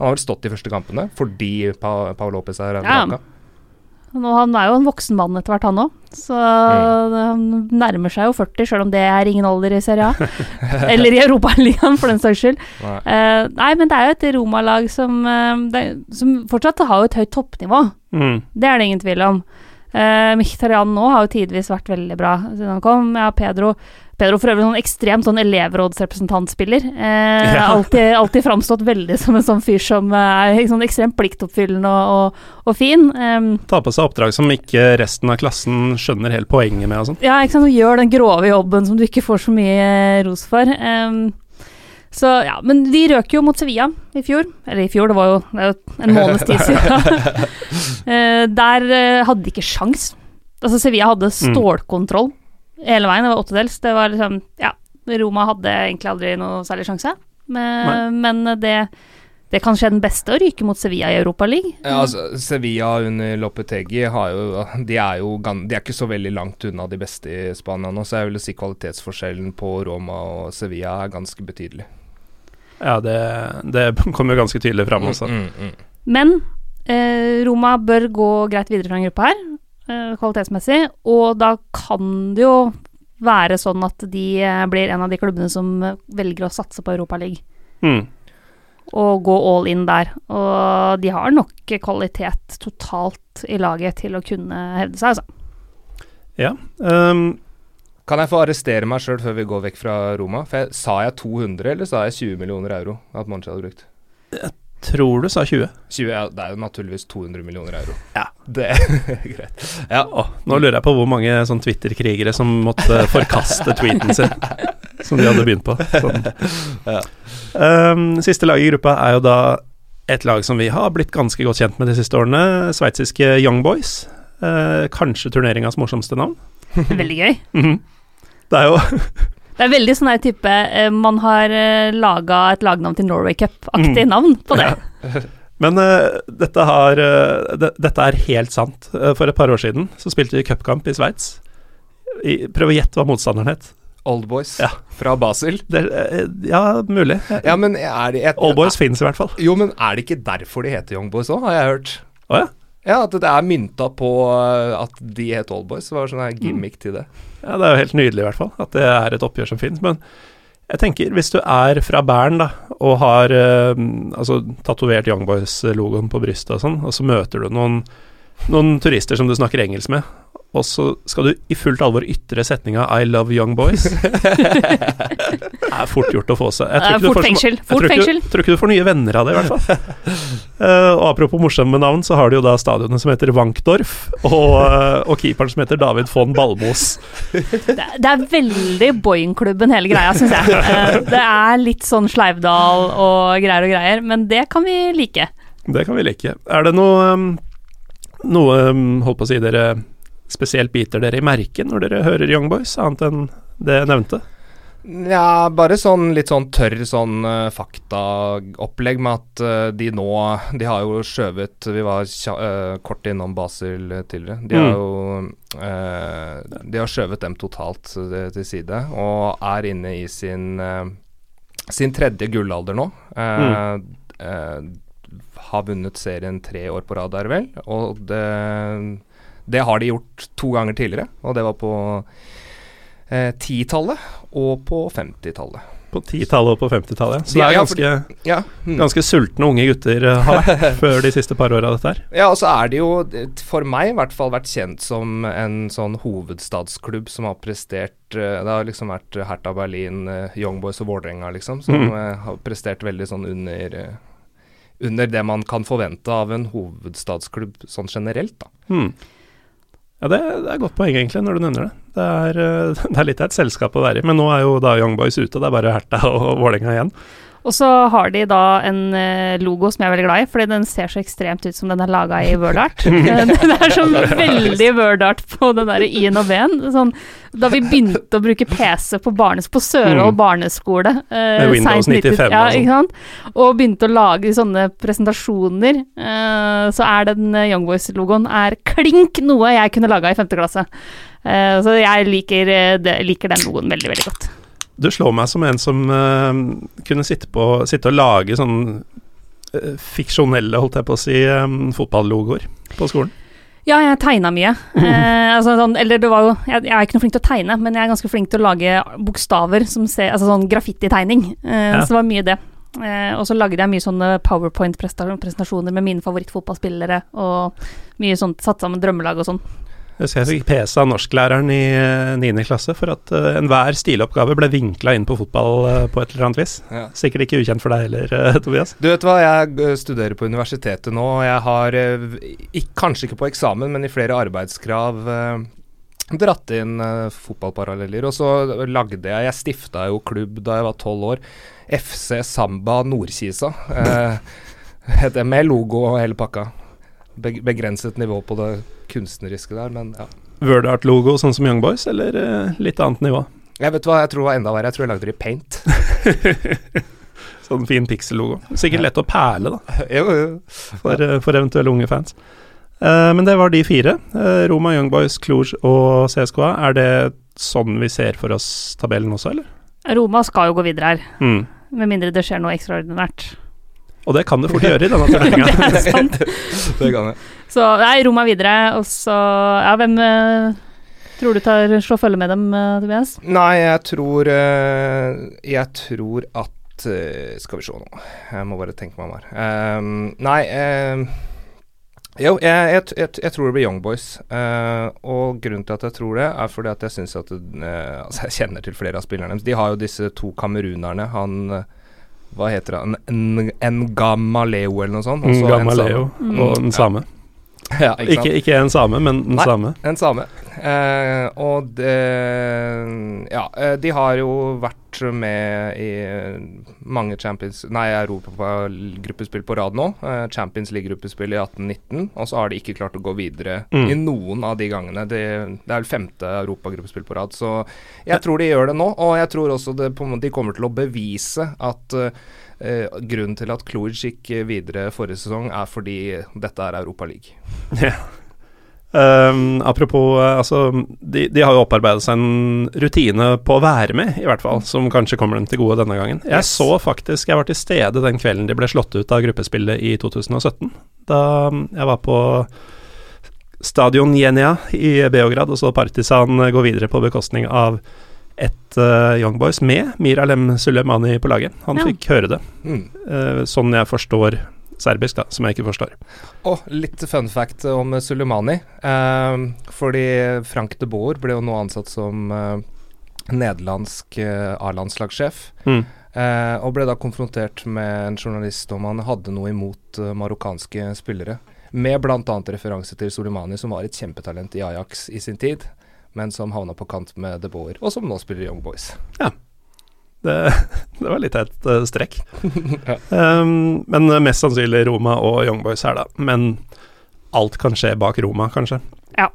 Han har vel stått i første kampene fordi Pau, Pau Lopez er vraka. Ja. Nå, han er jo en voksen mann etter hvert, han òg. Så mm. han nærmer seg jo 40, sjøl om det er ingen alder i Serie A. Eller i Europaligaen, for den saks skyld. Nei. Uh, nei. men det er jo et Roma-lag som, uh, det, som, fortsatt har jo et høyt toppnivå. Mm. Det er det ingen tvil om. Uh, Mkhitaryan nå har jo tidvis vært veldig bra siden han kom. Ja, Pedro Pedro for øvrig noen sånn ekstremt sånn elevrådsrepresentantspiller. Eh, ja. Alltid, alltid framstått veldig som en sånn fyr som er sånn ekstremt pliktoppfyllende og, og, og fin. Eh, Ta på seg oppdrag som ikke resten av klassen skjønner helt poenget med og sånn. Ja, ikke sant. Gjør den grove jobben som du ikke får så mye ros for. Eh, så ja, Men de røk jo mot Sevilla i fjor. Eller i fjor, det var jo, det jo en måneds tid siden. uh, der hadde de ikke sjans. Altså Sevilla hadde mm. stålkontroll hele veien. Det var åttedels. Det var liksom Ja, Roma hadde egentlig aldri noe særlig sjanse. Men, men det, det kan skje den beste å ryke mot Sevilla i Europaligaen. Ja, altså, Sevilla under Lopetegi har jo De er jo de er ikke så veldig langt unna de beste i Spania nå, så jeg vil si kvalitetsforskjellen på Roma og Sevilla er ganske betydelig. Ja, det, det kommer jo ganske tydelig fram også. Mm, mm, mm. Men eh, Roma bør gå greit videre fra en gruppe her. Eh, kvalitetsmessig. Og da kan det jo være sånn at de eh, blir en av de klubbene som velger å satse på Europaligaen. Mm. Og gå all in der. Og de har nok kvalitet totalt i laget til å kunne hevde seg, altså. Ja. Um, kan jeg få arrestere meg sjøl før vi går vekk fra Roma? For jeg, Sa jeg 200, eller sa jeg 20 millioner euro at Monchi hadde brukt? Jeg tror du sa 20. 20, ja, Det er jo naturligvis 200 millioner euro. Ja, det er greit. Ja, Oh, nå lurer jeg på hvor mange sånn Twitter-krigere som måtte forkaste tweeten sin, som de hadde begynt på. Sånn. Ja. Um, siste lag i gruppa er jo da et lag som vi har blitt ganske godt kjent med de siste årene, sveitsiske Young Boys. Uh, kanskje turneringas morsomste navn. Veldig gøy. Mhm. Det er jo Det er veldig sånn her type eh, Man har uh, laga et lagnavn til Norway Cup-aktig navn på det. Ja. Men uh, dette, har, uh, det, dette er helt sant. Eh, for et par år siden så spilte vi cupkamp i Sveits. Prøv å gjette hva motstanderen het. Oldboys Ja. fra Basel. Det, eh, ja, mulig. Ja, Oldboys fins i hvert fall. Jo, men er det ikke derfor de heter Young Boys òg, har jeg hørt. Å ja. Ja, at det er mynta på uh, at de het Oldboys. Det var sånn gimmick til det. ja. Det er jo helt nydelig, i hvert fall. At det er et oppgjør som fins. Men jeg tenker, hvis du er fra Bern da, og har eh, altså, tatovert Young Boys-logoen på brystet og sånn, og så møter du noen, noen turister som du snakker engelsk med, og så skal du i fullt alvor ytre setninga 'I love young boys'. det er fort gjort å få seg. Jeg du fort fengsel. Jeg tror ikke, du- tror ikke du får nye venner av det, i hvert fall. Uh, og apropos morsomme navn, så har du jo da stadionet som heter Wankdorf, og, uh, og keeperen som heter David von Balmos. Det, det er veldig Boeing-klubben hele greia, syns jeg. Uh, det er litt sånn Sleivdal og greier og greier, men det kan vi like. Det kan vi like. Er det noe um, Noe, um, holdt på å si, dere spesielt biter dere i merken når dere hører Young Boys, annet enn det jeg nevnte? Ja, bare sånn litt sånn tørr sånn uh, faktaopplegg med at uh, de nå De har jo skjøvet Vi var kja, uh, kort innom Basel tidligere. De har Mm. jo eh, De har skjøvet dem totalt til side og er inne i sin sin tredje gullalder nå. Mm. har vunnet serien tre år på rad, er det vel. Og det, det har de gjort to ganger tidligere, og det var på eh, 10-tallet og på 50-tallet. På 10-tallet og på 50-tallet. Så det er ja, ganske, Ja, mm. ganske sultne unge gutter uh, har vært før de siste par åra, dette her. ja, og så er det jo, eh, for meg i hvert fall, vært kjent som en sånn hovedstadsklubb som har prestert eh, Det har liksom vært Hertha Berlin, eh, Young Boys og Vålerenga, liksom, som eh, har prestert veldig sånn under eh, under det man kan forvente av en hovedstadsklubb sånn generelt, da. Hmm. Ja, det, det er godt poeng, egentlig, når du nevner det. Det er, det er litt av et selskap å være i. Men nå er jo da Young Boys ute, det er bare Herta og Vålerenga igjen. Og så har de da en eh, logo som jeg er veldig glad i, fordi den ser så ekstremt ut som den er laga i WordArt. Eh, den er så veldig WordArt på den derre i-en og v-en. Sånn, da vi begynte å bruke PC på, barnes, på Sørvoll Mm. barneskole eh, Med Windows sent 95 ja, sånn. ikke sant? Og begynte å lage sånne presentasjoner, eh, så er den eh, Young Boys-logoen er klink noe jeg kunne laga i femte klasse. Eh, så jeg liker, liker den logoen veldig, veldig godt. Du slår meg som en som uh, kunne sitte, på, sitte og lage sånn uh, fiksjonelle, holdt jeg på å si, um, fotballogoer på skolen. Ja, jeg tegna mye. Eh, altså, sånn, eller det var jo jeg, jeg er ikke noe flink til å tegne, men jeg er ganske flink til å lage bokstaver som ser Altså sånn graffititegning. Eh, Ja. Så det var mye det. Eh, og så lagde jeg mye sånne powerpoint-presentasjoner med mine favorittfotballspillere, og mye sånt satt sammen drømmelag og sånn. Jeg husker jeg fikk PC av norsklæreren i eh, 9. klasse for at uh, enhver stiloppgave ble vinkla inn på fotball uh, på et eller annet vis. Ja. Sikkert ikke ukjent for deg heller, uh, Tobias. Du vet hva, jeg eh, studerer på universitetet nå, og jeg har, eh, ikk- kanskje ikke på eksamen, men i flere arbeidskrav eh, dratt inn eh, fotballparalleller. Og så lagde jeg Jeg stifta jo klubb da jeg var tolv år. FC Samba Nordkisa. Eh, med logo og hele pakka. Be begrenset nivå på det kunstneriske der, men ja. Wordart-logo sånn som Young Boys, eller uh, litt annet nivå? Jeg vet hva, jeg tror det var enda verre. Jeg tror jeg lagde det i paint. sånn fin pixel-logo. Sikkert lett å perle, da, jo, jo. for, eh, for eventuelle unge fans. Uh, men det var de fire. Uh, Roma, Young Boys, Cluj og CSKA. Er det sånn vi ser for oss tabellen også, eller? Roma skal jo gå videre her, Mm. med mindre det skjer noe ekstraordinært. Og det kan du fort gjøre i denne turneringa. det er sant. Det kan jeg. Så nei, Roma videre, og så Ja, hvem eh, tror du tar slår følge med dem, eh, Tobias? Nei, jeg tror eh, Jeg tror at Skal vi se nå. Jeg må bare tenke meg om her. Um, nei um, Jo, jeg, jeg, jeg, jeg tror det blir Young Boys. Uh, og grunnen til at jeg tror det, er fordi at jeg syns at det, eh, Altså, jeg kjenner til flere av spillerne deres. De har jo disse to kamerunerne. Han eh, Hva heter han? N- Ngamaleo eller noe sånt. og en Gamaleo og den samme. Ja, ikke? Ikke, ikke en same, men den Nei. same. En same. Eh, og det Ja, eh, de har jo vært med i mange Champions Nei, europagruppespill på rad nå. Uh, Champions League-gruppespill i 1819, og så har de ikke klart å gå videre mm. i noen av de gangene. Det, det er vel femte europagruppespill på rad, så jeg tror de gjør det nå. Og jeg tror også det, de kommer til å bevise at uh, grunnen til at Kluic gikk videre forrige sesong, er fordi dette er Europa League. Ja. Um, apropos, uh, altså de, de, har jo opparbeidet seg en rutine på å være med, i hvert fall, som kanskje kommer dem til gode denne gangen. Jeg yes. så faktisk Jeg var til stede den kvelden de ble slått ut av gruppespillet i 2017. Da jeg var på Stadion Jenia i Beograd og så Partisan gå videre på bekostning av et uh, Young Boys med Miralem Sulemani på laget. Han ja. fikk høre det. Mm. Uh, sånn jeg forstår serbisk, da, som jeg ikke forstår. Og litt fun fact om Sulemani. Uh, fordi Frank de Boer ble jo nå ansatt som eh, nederlandsk eh, A-landslagssjef. Mm. Eh, og ble da konfrontert med en journalist om han hadde noe imot uh, marokkanske spillere. Med bl.a. referanse til Soleimani, som var et kjempetalent i Ajax i sin tid, men som havna på kant med De Boer, og som nå spiller Young Boys. Ja. Det, det var litt et uh, strekk. ja. um, men mest sannsynlig Roma og Young Boys her, da. Men alt kan skje bak Roma, kanskje. Ja.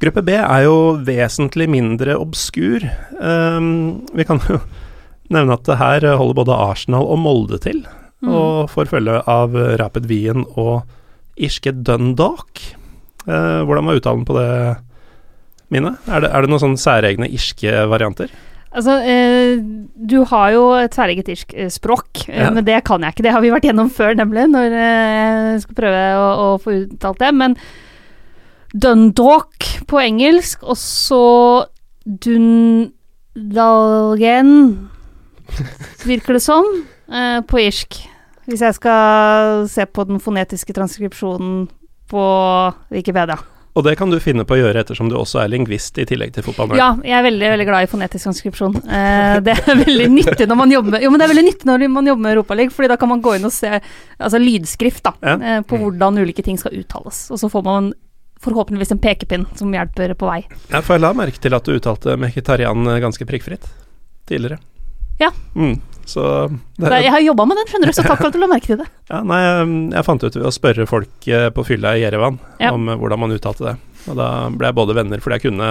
Gruppe B er jo vesentlig mindre obskur. Um, vi kan jo nevne at her holder både Arsenal og Molde til, mm. og får følge av Rapid Wien og irske Dundalk. Uh, hvordan var uttalen på det, Mine? Er det, er det noen sånne særegne irske varianter? Altså, eh, du har jo et særeget irsk eh, språk, eh, ja. men det kan jeg ikke. Det har vi vært gjennom før, nemlig, når eh, jeg skal prøve å, å, få uttalt det. Men Dundalk på engelsk, og så Dundalgen virker det som, eh, på irsk. Hvis jeg skal se på den fonetiske transkripsjonen på Wikipedia. Og det kan du finne på å gjøre ettersom du også er lingvist i tillegg til fotball. Ja, jeg er veldig veldig glad i fonetisk transkripsjon. Eh, det er veldig nyttig når man jobber Jo, men det er veldig nyttig når man jobber med Europaligaen, fordi da kan man gå inn og se altså lydskrift da, ja. eh, på hvordan ulike ting skal uttales. Og så får man forhåpentligvis en pekepinn som hjelper på vei. Ja, for jeg la merke til at du uttalte Mekitarian ganske prikkfritt tidligere. Ja. Mm. Så det, Jeg har jobba med den, skjønner du, så takk for at du la merke til det. Ja, nei, jeg fant ut ved å spørre folk eh, på fylla i Jerevan ja. om eh, hvordan man uttalte det. Og da ble jeg både venner fordi jeg kunne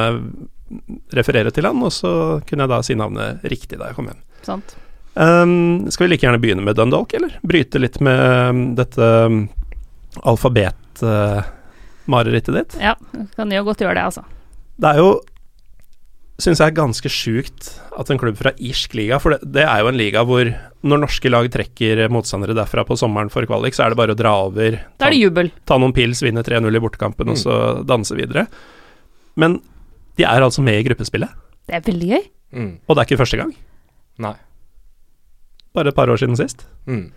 referere til han, og så kunne jeg da si navnet riktig da jeg kom hjem. Sant. Um, skal vi like gjerne begynne med Dundalk, eller? Bryte litt med dette um, alfabetmarerittet uh, ditt? Ja, kan jo godt gjøre det, altså. Det er jo syns jeg er ganske sjukt at en klubb fra irsk liga, for det, det, er jo en liga hvor når norske lag trekker motstandere derfra på sommeren for kvalik, så er det bare å dra over, ta, ta noen pils, vinne 3-0 i bortekampen mm. og så danse videre. Men de er altså med i gruppespillet. Det er veldig gøy. Mm. Og det er ikke første gang. Nei. Bare et par år siden sist. Mm.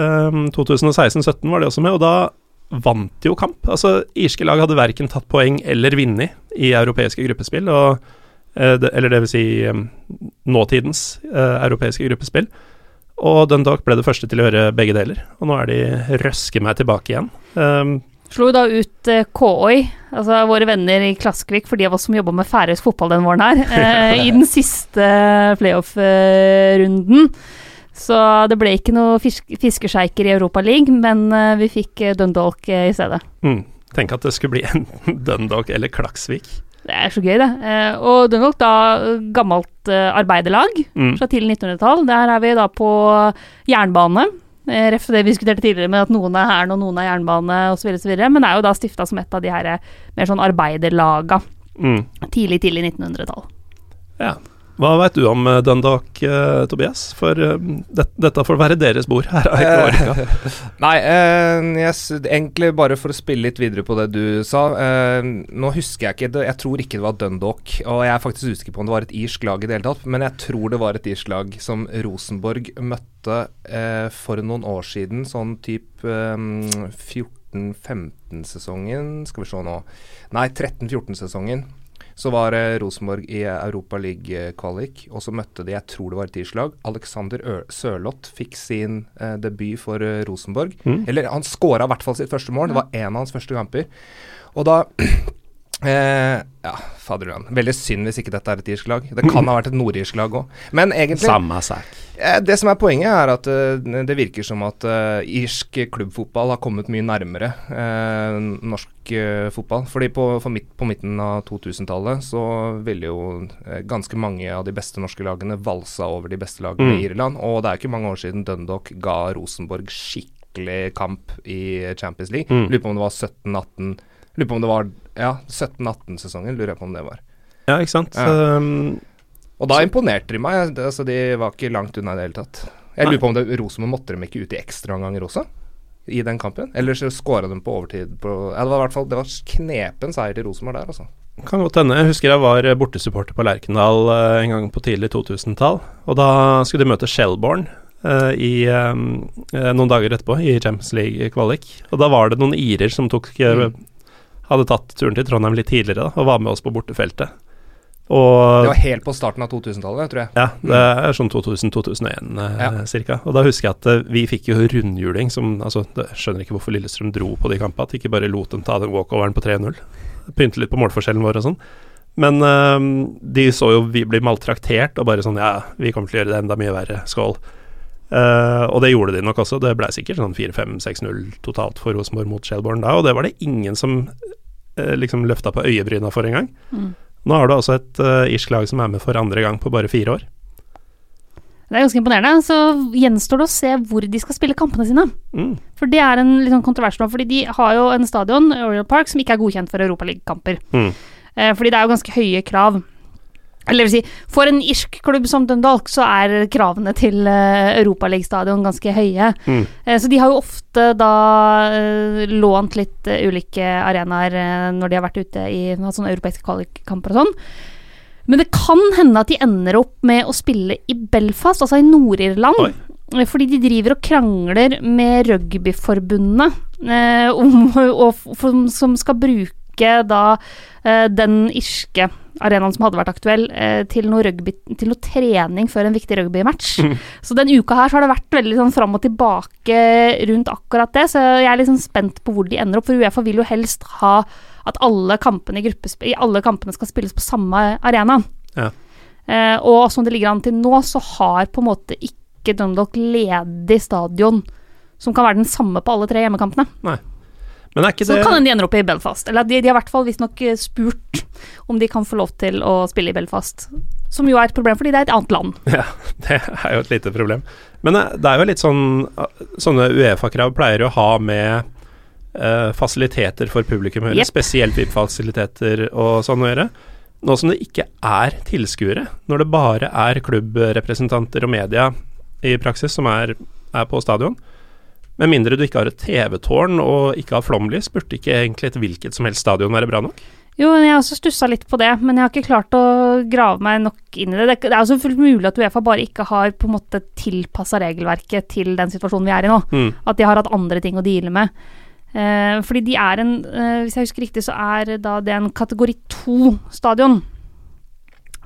Um, 2016-17 var de også med, og da vant de jo kamp. Altså, irske lag hadde verken tatt poeng eller vunnet i europeiske gruppespill. og Eh, eller det vil si nåtidens uh, europeiske gruppespill. Og Dundalk ble det første til å gjøre begge deler, og nå er de røske meg tilbake igjen. Um, Slo da ut uh, KOI, altså våre venner i Klaskvik, for de av oss som jobba med færøysk fotball den våren her, uh, i den siste playoff-runden. Så det ble ikke noe fisk fiskesjeiker i League men vi fikk Dundalk i stedet. Mm. Tenk at det skulle bli enten Dundalk eller Klaksvik. Det er så gøy, det. Eh, og Dundalk, da gammelt eh, arbeiderlag mm. fra tidlig 1900-tall. Der er vi da på jernbane. Eh, ref det vi diskuterte tidligere med at noen er hæren og noen er jernbane osv. Men det er jo da stifta som et av de her mer sånn arbeiderlaga. Mm. Tidlig, tidlig 1900-tall. Ja. Hva veit du om eh, Dundalk, uh, Tobias? For uh, det, dette får være deres bord her. Nei, uh, yes, egentlig bare for å spille litt videre på det du sa. nå husker jeg ikke Jeg tror ikke det var Dundalk, og jeg er faktisk usikker på om det var et irsk lag i det hele tatt, men jeg tror det var et irsk lag som Rosenborg møtte for noen år siden, sånn type um, 14-15-sesongen Skal vi se nå. Nei, 13-14-sesongen så var eh, Rosenborg i Europa League-kvalik, og så møtte de, jeg tror det var et tirsdag, Alexander Sørloth fikk sin eh, debut for eh, Rosenborg. Mm. Eller han skåra i hvert fall sitt første mål, det var en av hans første kamper. Og da Eh, ja, faderullan. Veldig synd hvis ikke dette er et irsk lag. Det kan ha vært et nordirsk lag òg. Men egentlig Samme sak. eh, Det som er poenget, er at uh, det virker som at uh, irsk klubbfotball har kommet mye nærmere uh, norsk fotball. Fordi på, midt, på midten av 2000-tallet så ville jo ganske mange av de beste norske lagene valsa over de beste lagene Mm. i Irland. Og det er ikke mange år siden Dundalk ga Rosenborg skikkelig kamp i Champions League. Mm. Lurer på om det var 17-18 Lurer på om det var ja, 17-18-sesongen, lurer jeg på om det var. Ja, ikke sant. Ja. Um, Og da imponerte de meg. Altså, de var ikke langt unna i det hele tatt. Jeg lurer på om det, Rosenborg måtte dem ikke ut i ekstraomganger også? I den kampen? Eller så skåra de på overtid på Ja, det var i hvert fall Det var knepen seier til Rosenborg der, altså. Kan godt hende. Jeg husker jeg var bortesupporter på Lerkendal eh, en gang på tidlig 2000-tall. Og da skulle de møte Shelbourne uh, i um, noen dager etterpå, i Champions League-kvalik. Og da var det noen irer som tok uh, Mm. Hadde tatt turen til Trondheim litt tidligere da, og var med oss på bortefeltet. Det var helt på starten av 2000-tallet, tror jeg. ja, det er sånn 2000-2001 eh, Ja. cirka. Og da husker jeg at eh, vi fikk jo rundhjuling som altså, Jeg skjønner ikke hvorfor Lillestrøm dro på de kampene, at de ikke bare lot dem ta den walkoveren på 3-0. Pynte litt på målforskjellen vår og sånn. Men eh, de så jo vi bli maltraktert og bare sånn Ja, vi kommer til å gjøre det enda mye verre. Skål. Uh, og det gjorde de nok også. Det ble sikkert sånn 4-5-6-0 totalt for Rosenborg mot Shelbourne da, og det var det ingen som liksom løfta på øyebryna for engang. Mm. Nå har du altså et uh, irsk lag som er med for andre gang på bare fire år. Det er ganske imponerende. Så gjenstår det å se hvor de skal spille kampene sine. Mm. For det er en litt sånn kontrovers nå, fordi de har jo en stadion, Oriel Park, som ikke er godkjent for Europaligakamper. Mm. Eh, fordi det er jo ganske høye krav. Eller vil si, for en irsk klubb som Dundalk, så er kravene til uh, Europaliga-stadion ganske høye. Mm. Uh, så de har jo ofte da uh, lånt litt uh, ulike arenaer når de har vært ute i sånne europeiske kvalikkamper og sånn. Men det kan hende at de ender opp med å spille i Belfast, altså i Nord-Irland. Fordi de driver og krangler med rugbyforbundet som skal bruke da den irske arenaen som hadde vært aktuell, eh, til, noe rugby, til noe trening før en viktig rugbymatch. Så den uka her så har det vært veldig sånn fram og tilbake rundt akkurat det, så jeg er sånn spent på hvor de ender opp, for Uefa vil jo helst ha at alle kampene i, i alle kampene skal spilles på samme arena. Ja. Eh, og som det ligger an til nå, så har på en måte ikke Dundalk ledig stadion som kan være den samme på alle tre hjemmekampene. Men ikke Så det kan de ender opp i Belfast. Eller de, de har i hvert fall visstnok eh, spurt om de kan få lov til å spille i Belfast. Som jo er et problem, fordi det er et annet land. Ja, det er jo et lite problem. Men eh, det er jo litt sånn Sånne Uefa-krav pleier å ha med uh, fasiliteter for publikum å gjøre, yep. spesielt VIP-fasiliteter og sånn å gjøre. Nå som det ikke er tilskuere, når det bare er klubbrepresentanter og media i praksis som er, er på stadion, med mindre du ikke har et TV-tårn og ikke har flomlys, burde ikke egentlig et hvilket som helst stadion være bra nok? Jo, jeg har også stussa litt på det, men jeg har ikke klart å grave meg nok inn i det. Det, er også fullt mulig at Uefa bare ikke har på en måte tilpassa regelverket til den situasjonen vi er i nå. Mm. At de har hatt andre ting å deale med. Eh, fordi de er en eh, Hvis jeg husker riktig, så er da det en kategori to-stadion.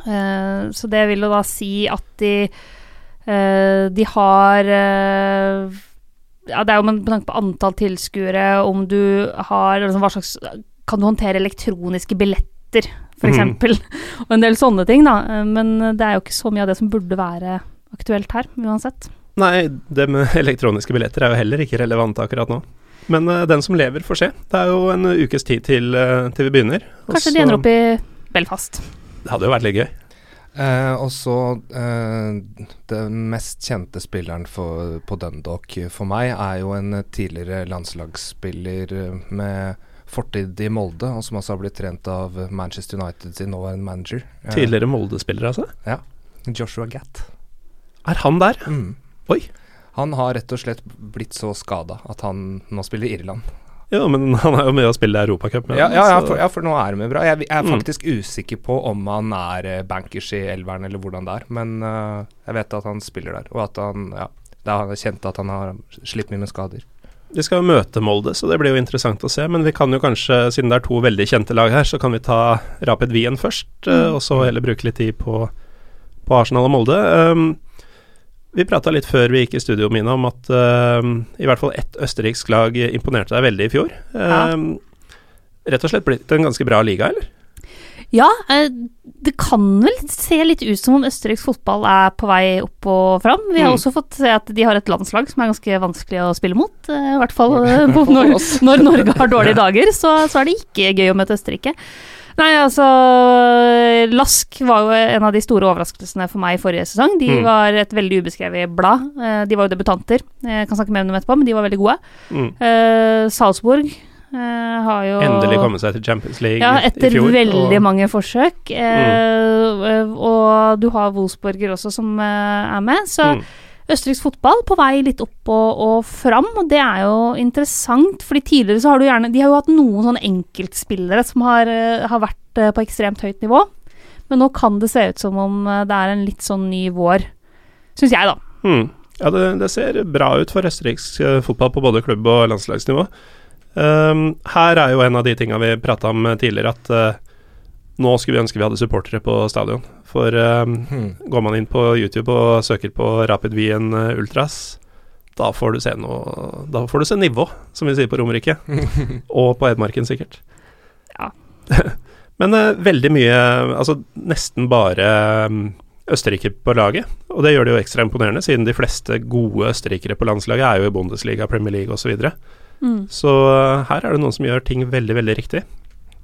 Eh, så det vil jo da si at de eh, De har eh, Ja, det er jo med tanke på antall tilskuere, om du har liksom, Hva slags Kan du håndtere elektroniske billetter, for Mm. eksempel? Og en del sånne ting, da. Men det er jo ikke så mye av det som burde være aktuelt her, uansett. Nei, det med elektroniske billetter er jo heller ikke relevant akkurat nå. Men uh, den som lever, får se. Det er jo en ukes tid til, uh, til vi begynner. Kanskje Også, de ender opp i Belfast. Det hadde jo vært litt gøy. Eh, og så eh, Den mest kjente spilleren for, på Dundalk for meg er jo en tidligere landslagsspiller med fortid i Molde, og som også har blitt trent av Manchester United sin nåværende manager. Eh, Tidligere Molde-spiller, altså. Joshua Gatt. Er han der? Mm. Oi. Han har rett og slett blitt så skada at han nå spiller Irland. Jo, men han er jo med å spille Europacup med Ja, ja, ja, for, ja, for nå er det med bra. Jeg, jeg er Mm. faktisk usikker på om han er eh, bankers i elveren eller hvordan det er, men uh, jeg vet at han spiller der, og at han ja, det er kjent at han har slitt mye med skader. De skal jo møte Molde, så det blir jo interessant å se. Men vi kan jo kanskje, siden det er to veldig kjente lag her, så kan vi ta Rapid Wien først, eh, Mm. og så heller bruke litt tid på, på Arsenal og Molde. Um, vi prata litt før vi gikk i studio, Mina, om at uh, i hvert fall ett østerriksk lag imponerte deg veldig i fjor. Ja. Um, rett og slett blitt en ganske bra liga, eller? Ja, eh, det kan vel se litt ut som om østerriksk fotball er på vei opp og fram. Vi har Mm. også fått se at de har et landslag som er ganske vanskelig å spille mot. eh, I hvert fall eh, når, når Norge har dårlige dager, så, så er det ikke gøy å møte Østerrike. Nei, altså Lask var jo en av de store overraskelsene for meg i forrige sesong. De Mm. var et veldig ubeskrevet blad. Eh, De var jo debutanter. Jeg kan snakke mer om dem etterpå, men de var veldig gode. Mm. Eh, Salzburg eh, har jo Endelig kommet seg til Champions League ja, i etter veldig og- mange forsøk. Eh, og du har Wolfsburger også som eh, er med. Så Mm. Østerriksk fotball på vei litt opp og, og fram, og det er jo interessant. fordi tidligere så har du gjerne De har jo hatt noen sånne enkeltspillere som har, eh, har vært eh, på ekstremt høyt nivå. Men nå kan det se ut som om eh, det er en litt sånn ny vår, syns jeg, da. Mm. Ja, det, det ser bra ut for østerriksk fotball på både klubb- og landslagsnivå. Um, her er jo en av de tinga vi prata om tidligere, at eh, nå skulle vi ønske vi hadde supportere på stadion. For um, Hmm. går man inn på YouTube og søker på Rapid Wien eh, Ultras, da får du se noe Da får du se nivå, som vi sier på Romerike. og på Edmarken, sikkert. Ja. Men uh, veldig mye Altså nesten bare um, Østerrike på laget, og det gjør det jo ekstra imponerende, siden de fleste gode østerrikere på landslaget er jo i Bundesliga, Premier League osv. Så, videre. Mm. så uh, her er det noen som gjør ting veldig, veldig riktig.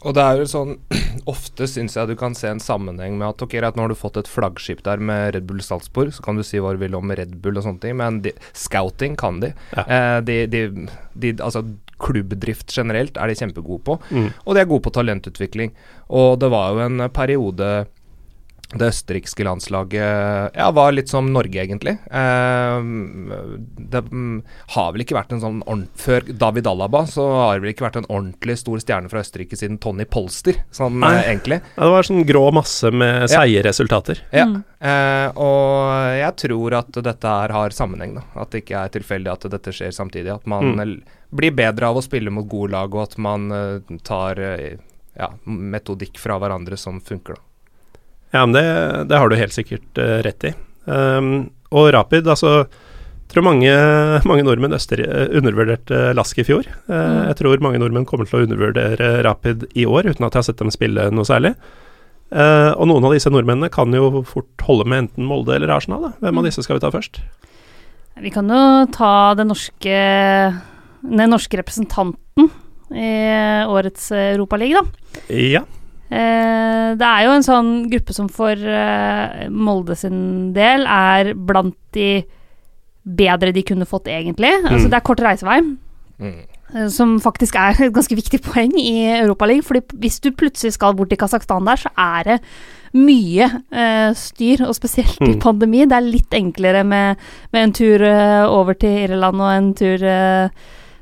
Og det er jo sånn Ofte syns jeg du kan se en sammenheng med at ok, at nå har du fått et flaggskip der med Red Bull Salzburg, så kan du si hva du vil om Red Bull og sånne ting, men de, scouting kan de. Ja. Eh, de, de, de. Altså klubbdrift generelt er de kjempegode på, Mm. og de er gode på talentutvikling. Og det var jo en periode det østerrikske landslaget ja, var litt som Norge, egentlig. Eh, det mm, har vel ikke vært en sånn ordent- Før David Alaba så har det vel ikke vært en ordentlig stor stjerne fra Østerrike siden Tony Polster, sånn Nei. eh, egentlig. Ja, det var sånn grå masse med Ja. seige resultater. Ja. Mm. Eh, og jeg tror at dette her har sammenheng, da. At det ikke er tilfeldig at dette skjer samtidig. At man Mm. blir bedre av å spille mot gode lag, og at man eh, tar eh, ja, metodikk fra hverandre som funker, da. Ja, men det, det har du helt sikkert uh, rett i. Um, og Rapid, altså jeg tror mange, mange nordmenn øster, eh, undervurderte Lask i fjor. Uh, Mm. Jeg tror mange nordmenn kommer til å undervurdere Rapid i år, uten at jeg har sett dem spille noe særlig. Uh, og noen av disse nordmennene kan jo fort holde med enten Molde eller Arsenal. Da. Hvem av Mm. disse skal vi ta først? Vi kan jo ta den norske, den norske representanten i årets Europaliga, da. Ja. Eh, det er jo en sånn gruppe som for eh, Molde sin del er blant de bedre de kunne fått, egentlig. Altså, Mm. det er kort reisevei. Mm. eh, Som faktisk er et ganske viktig poeng i Europaligaen. fordi hvis du plutselig skal bort til Kasakhstan der, så er det mye eh, styr, og spesielt i Mm. pandemi. Det er litt enklere med, med en tur over til Irland og en tur eh,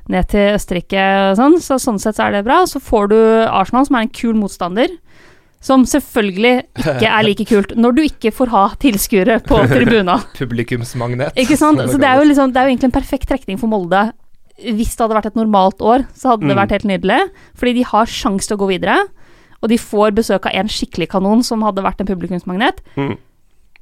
ned til Østerrike og sånn. Så sånn sett så er det bra. Så får du Arsenal, som er en kul motstander. Som selvfølgelig ikke er like kult når du ikke får ha tilskuere på tribuna. Publikumsmagnet. Ikke sant? Så det er, jo liksom, det er jo egentlig en perfekt trekning for Molde. Hvis det hadde vært et normalt år, så hadde det Mm. vært helt nydelig. Fordi de har sjanse til å gå videre. Og de får besøk av en skikkelig kanon som hadde vært en publikumsmagnet. Mm.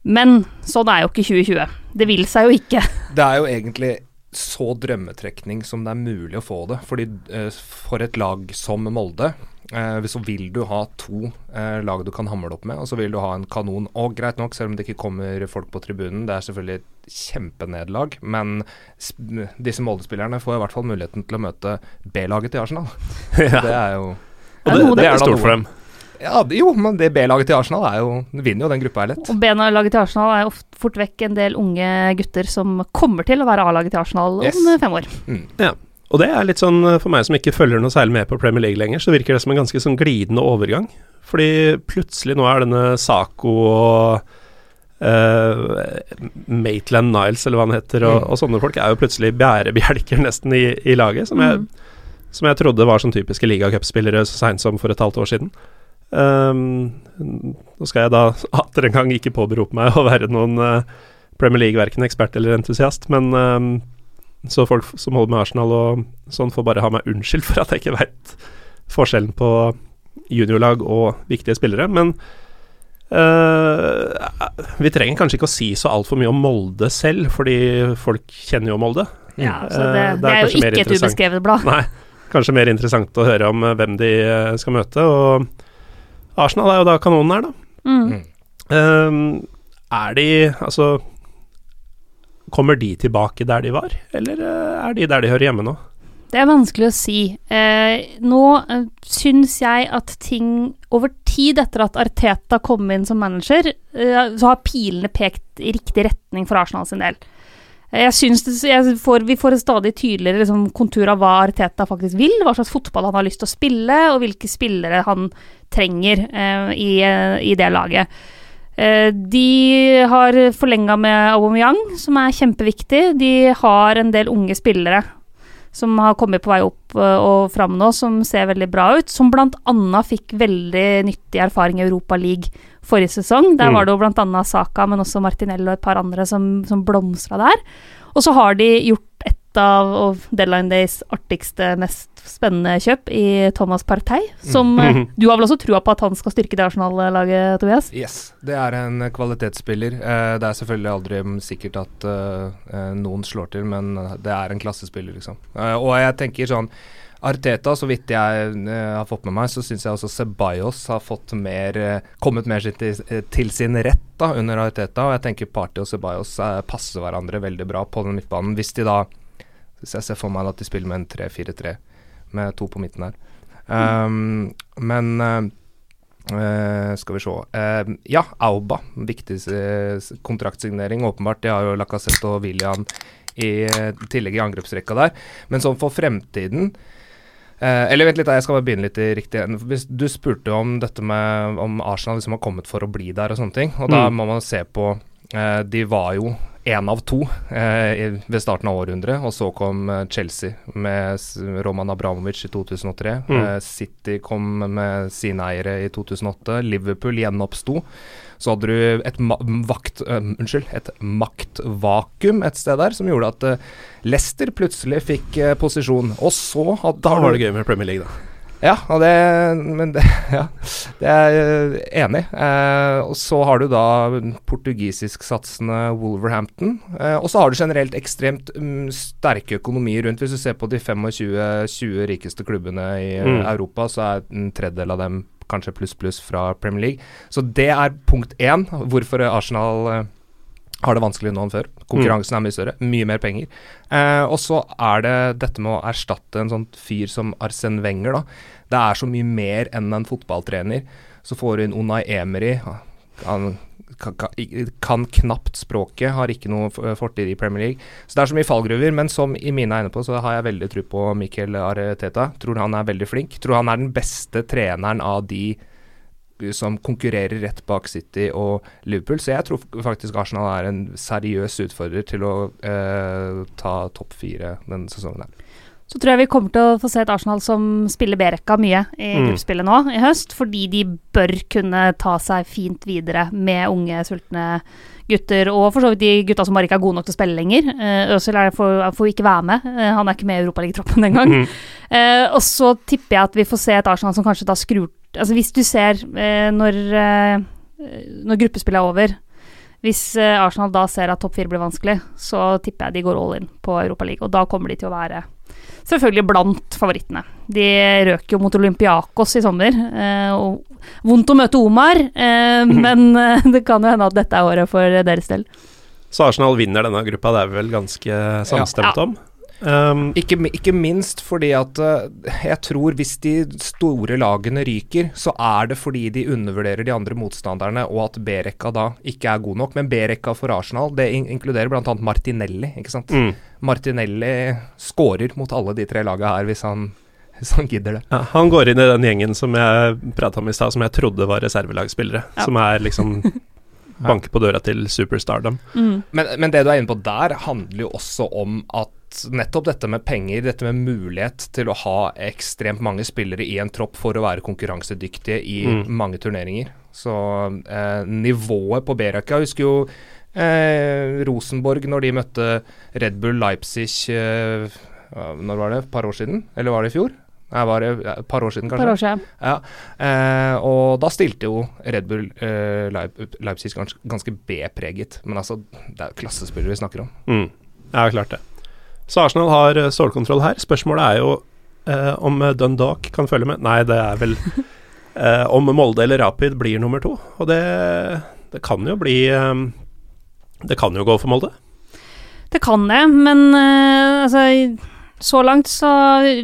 Men sånn er jo ikke 2020. Det vil seg jo ikke. Det er jo egentlig så drømmetrekning som det er mulig å få det. Fordi eh, for et lag som Molde, eh, så vil du ha to eh, lag du kan hamle opp med, og så vil du ha en kanon. Og greit nok, selv om det ikke kommer folk på tribunen, det er selvfølgelig et kjempenederlag, men disse Molde-spillerne får i hvert fall muligheten til å møte B-laget til Arsenal. ja. Det er jo det, det det- er stort for dem. Ja, jo, men det B-laget til Arsenal er jo vinner jo den gruppa her lett. Og B-laget til Arsenal er jo fort vekk en del unge gutter som kommer til å være A-laget til Arsenal Yes. om fem år. Mm. Og det er litt sånn eh, for meg som ikke følger noe særlig med på Premier League lenger, så virker det som en ganske sånn glidende overgang. Fordi plutselig nå er denne Saco og Uh, Maitland Niles, eller hva han heter, og, Mm. og sånne folk er jo plutselig bærebjelker nesten i, i laget, som jeg, Mm. som jeg trodde var sånn typiske ligacupspillere så seint som for et halvt år siden. Um, nå skal jeg da atter en gang ikke påberope meg å være noen uh, Premier League, verken ekspert eller entusiast, men um, så folk som holder med Arsenal og sånn, får bare ha meg unnskyldt for at jeg ikke veit forskjellen på juniorlag og viktige spillere. Men uh, vi trenger kanskje ikke å si så altfor mye om Molde selv, fordi folk kjenner jo Molde. Ja, så det, det, det er det er jo ikke et ubeskrevet blad. Nei. kanskje mer interessant å høre om hvem de skal møte. Og Arsenal er jo da kanonen her, da. Mm. Ehm, er de Altså Kommer de tilbake der de var, eller eh, er de der de hører hjemme nå? Det er vanskelig å si. Eh, nå eh, syns jeg at ting over tid etter at Arteta kom inn som manager, eh, så har pilene pekt i riktig retning for Arsenal sin del. Jeg synes det, jeg får, Vi får en stadig tydeligere liksom, kontur av hva Arteta faktisk vil, hva slags fotball han har lyst til å spille, og hvilke spillere han trenger eh, i, i det laget. Eh, de har forlenga med Aubameyang, som er kjempeviktig. De har en del unge spillere som har kommet på vei opp eh, og fram nå, som ser veldig bra ut. Som bl.a. fikk veldig nyttig erfaring i Europa League forrige sesong. Der Mm. var det jo bl.a. Saka, men også Martinello og et par andre som, som blomstra der. Og så har de gjort av og Deadline Days artigste, mest spennende kjøp i Thomas Partey, som mm Mhm. Du har vel også trua på at han skal styrke det Arsenal-laget, Tobias? Yes, det er en eh, kvalitetsspiller. Eh, det er selvfølgelig aldri sikkert at eh, eh, noen slår til, men eh, det er en klassespiller, liksom. Eh, og jeg tenker sånn Arteta, så vidt jeg uh, har fått med meg, så syns jeg også Ceballos har fått mer uh, kommet mer til, eh, til sin rett da under Arteta. Og jeg tenker Party og Ceballos uh, passer hverandre veldig bra på den midtbanen. Hvis de da Hvis jeg ser for meg at de spiller med en 3-4-3 med to på midten her. Um, men Eh, skal vi se. uh, ja, Auba. Viktig eh, kontraktsignering, åpenbart. De har jo Lacassette og William i tillegg i angrepsrekka der. Men sånn for fremtiden eh, Eller vent litt, da, jeg skal bare begynne litt i riktig. Hvis Du spurte om dette med om Arsenal liksom har kommet for å bli der og sånne ting. Og da Mm. må man se på eh, De var jo én av to eh, ved starten av århundret, og så kom eh, Chelsea med Roman Abramovic i 2003. Mm. Eh, City kom med sine eiere i 2008. Liverpool gjenoppsto. Så hadde du et, ma vakt, uh, unnskyld, et maktvakuum et sted der, som gjorde at uh, Leicester plutselig fikk uh, posisjon. Og så hadde Da var det gøy med Premier League, da. Ja, det, men det, ja, det er jeg enig i. Eh, og så har du da portugisisksatsende Wolverhampton. Eh, og så har du generelt ekstremt um, sterke økonomier rundt. Hvis du ser på de 25-20 rikeste klubbene i eh, Mm. Europa, så er en tredjedel av dem kanskje pluss-pluss fra Premier League. Så det er punkt én, hvorfor Arsenal eh, har det vanskelig nå enn før. Konkurransen er mye større, mye mer penger. Eh, og så er det dette med å erstatte en sånn fyr som Arsen Wenger, da. Det er så mye mer enn en fotballtrener. Så får du inn Unai Emery. Han kan, knapt språket, har ikke noe fortid i Premier League. Så det er så mye fallgruver, men som i mine øyne på, så har jeg veldig tro på Mikkel Areteta. Tror han er veldig flink. Tror han er den beste treneren av de som konkurrerer rett bak City og Liverpool. Så jeg tror faktisk Arsenal er en seriøs utfordrer til å eh, ta topp fire denne sesongen. her. Så tror jeg vi kommer til å få se et Arsenal som spiller B-rekka mye i Mm. gruppespillet nå i høst, fordi de bør kunne ta seg fint videre med unge, sultne gutter, og for så vidt de gutta som bare ikke er gode nok til å spille lenger. Uh, Øzil får, får ikke være med, Eh, han er ikke med i Europaligatroppen engang. Mm. Eh, og så tipper jeg at vi får se et Arsenal som kanskje da skrur Altså hvis du ser eh, når, eh, når gruppespillet er over Hvis eh, Arsenal da ser at topp fire blir vanskelig, så tipper jeg de går all in på Europaligaen. Og da kommer de til å være selvfølgelig blant favorittene. De røk jo mot Olympiakos i sommer. Eh, og vondt å møte Omar, eh, men eh, det kan jo hende at dette er året for deres del. Så Arsenal vinner denne gruppa, det er vi vel ganske samstemt Ja. om. Um, Ikke, ikke minst fordi at eh, jeg tror hvis de store lagene ryker, så er det fordi de undervurderer de andre motstanderne, og at B-rekka da ikke er god nok. Men B-rekka for Arsenal, det in inkluderer bl.a. Martinelli, ikke sant. mm. Martinelli scorer mot alle de tre laga her, hvis han, hvis han gidder det. ja, han går inn i den gjengen som jeg prata om i stad, som jeg trodde var reservelagsspillere. Ja. Som er liksom banker på døra til superstardom. Mm. Men, men det du er inne på der, handler jo også om at nettopp dette med penger, dette med mulighet til å ha ekstremt mange spillere i en tropp for å være konkurransedyktige i Mm. mange turneringer. Så eh, nivået på B-rekka Jeg husker jo eh, Rosenborg når de møtte Red Bull Leipzig eh, Når var det? Et par år siden? Eller var det i fjor? Nei, var det et par år siden, kanskje? par år siden. Ja, eh, og da stilte jo Red Bull eh, Leip Leipzig ganske, ganske B-preget. Men altså, det er jo klassespillere vi snakker om. Mm. Ja, klart det. Så Arsenal har eh, stålkontroll her. Spørsmålet er jo Eh, om Dundalk kan følge med? Nei, det er vel eh, om Molde eller Rapid blir nummer to. Og det, det kan jo bli eh, Det kan jo gå for Molde. Det kan det, men eh, altså så langt så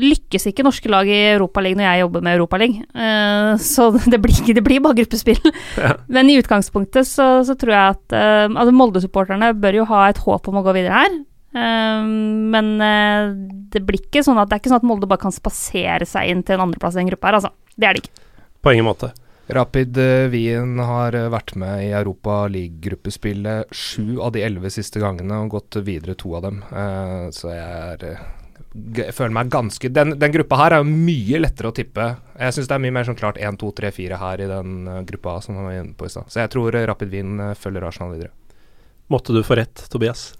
lykkes ikke norske lag i Europaligaen når jeg jobber med Europaligaen. Uh, så det blir, det blir bare gruppespill. Ja. Men i utgangspunktet så, så tror jeg at uh, altså Molde-supporterne bør jo ha et håp om å gå videre her. Uh, men det blir ikke sånn at det er ikke sånn at Molde bare kan spasere seg inn til en andreplass i en gruppe her, altså. Det er det ikke. På ingen måte. Rapid Wien har vært med i Europa League-gruppespillet sju av de elleve siste gangene og gått videre to av dem. så jeg er jeg føler meg ganske den, den, gruppa her er jo mye lettere å tippe. Jeg syns det er mye mer sånn klart 1, 2, 3, 4 her i den gruppa som vi var inne på i stad. Så jeg tror Rapid Wien følger Arsenal videre. Måtte du få rett, Tobias.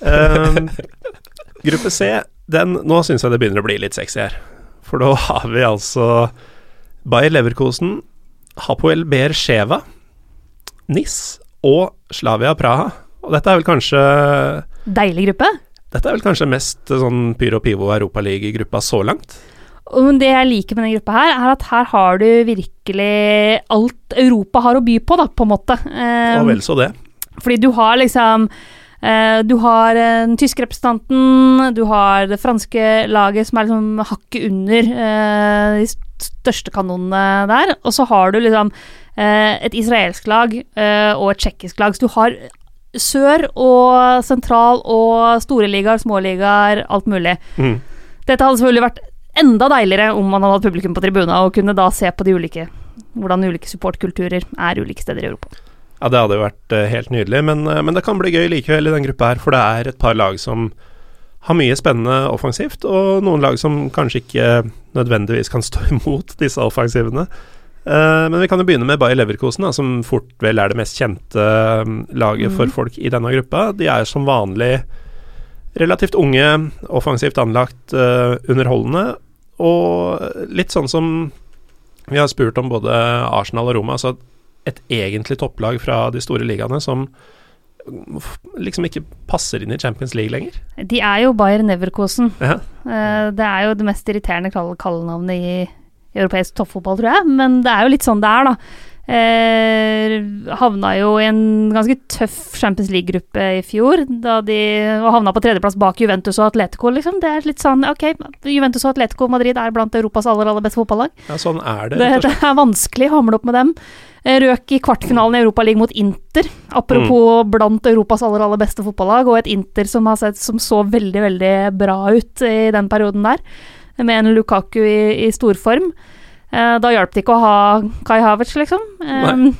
um, gruppe C, den Nå syns jeg det begynner å bli litt sexy her. For da har vi altså Bayer Leverkosen, Hapoel Ber Sheva, NIS og Slavia Praha. Og dette er vel kanskje Deilig gruppe? Dette er vel kanskje mest eh, sånn Pyro Pivo Europaliga-gruppa så langt? Og det jeg liker med denne gruppa her, er at her har du virkelig alt Europa har å by på, da, på en måte. Um, og vel så det. Fordi du har liksom uh, Du har den tyske representanten, du har det franske laget som er liksom hakket under uh, de største kanonene der, og så har du liksom uh, et israelsk lag og et tsjekkisk lag. Så du har sør og sentral og store ligaer, små ligaer, alt mulig. Mm. Dette hadde selvfølgelig vært enda deiligere om man hadde hatt publikum på tribuna og kunne da se på de ulike, hvordan ulike supportkulturer er ulike steder i Europa. Ja, det hadde jo vært uh, helt nydelig, men, uh, men, det kan bli gøy likevel i den gruppa her, for det er et par lag som har mye spennende offensivt, og noen lag som kanskje ikke nødvendigvis kan stå imot disse offensivene. Uh, men vi kan jo begynne med Bayer Leverkosen, da, som fort vel er det mest kjente laget mm. for folk i denne gruppa. De er som vanlig relativt unge, offensivt anlagt, underholdende, og litt sånn som vi har spurt om både Arsenal og Roma, altså et egentlig topplag fra de store ligaene som liksom ikke passer inn i Champions League lenger. De er jo Bayer Neverkosen. Ja. Uh, det er jo det mest irriterende kallenavnet i europeisk toppfotball, tror jeg. Men det er jo litt sånn det er, da. Eh, havna jo i en ganske tøff Champions League-gruppe i fjor, da de og havna på tredjeplass bak Juventus og Atletico, liksom. Det er litt sånn ok, Juventus og Atletico Madrid er blant Europas aller, aller beste fotballag. Ja, sånn er det. Det, det er vanskelig å hamle opp med dem. Eh, røk i kvartfinalen i Europaligaen mot Inter, apropos mm. blant Europas aller, aller beste fotballag, og et Inter som, har sett, som så veldig, veldig bra ut i den perioden der med en Lukaku i, i storform. Eh, da hjalp det ikke å ha Kai Havertz, liksom. Nei.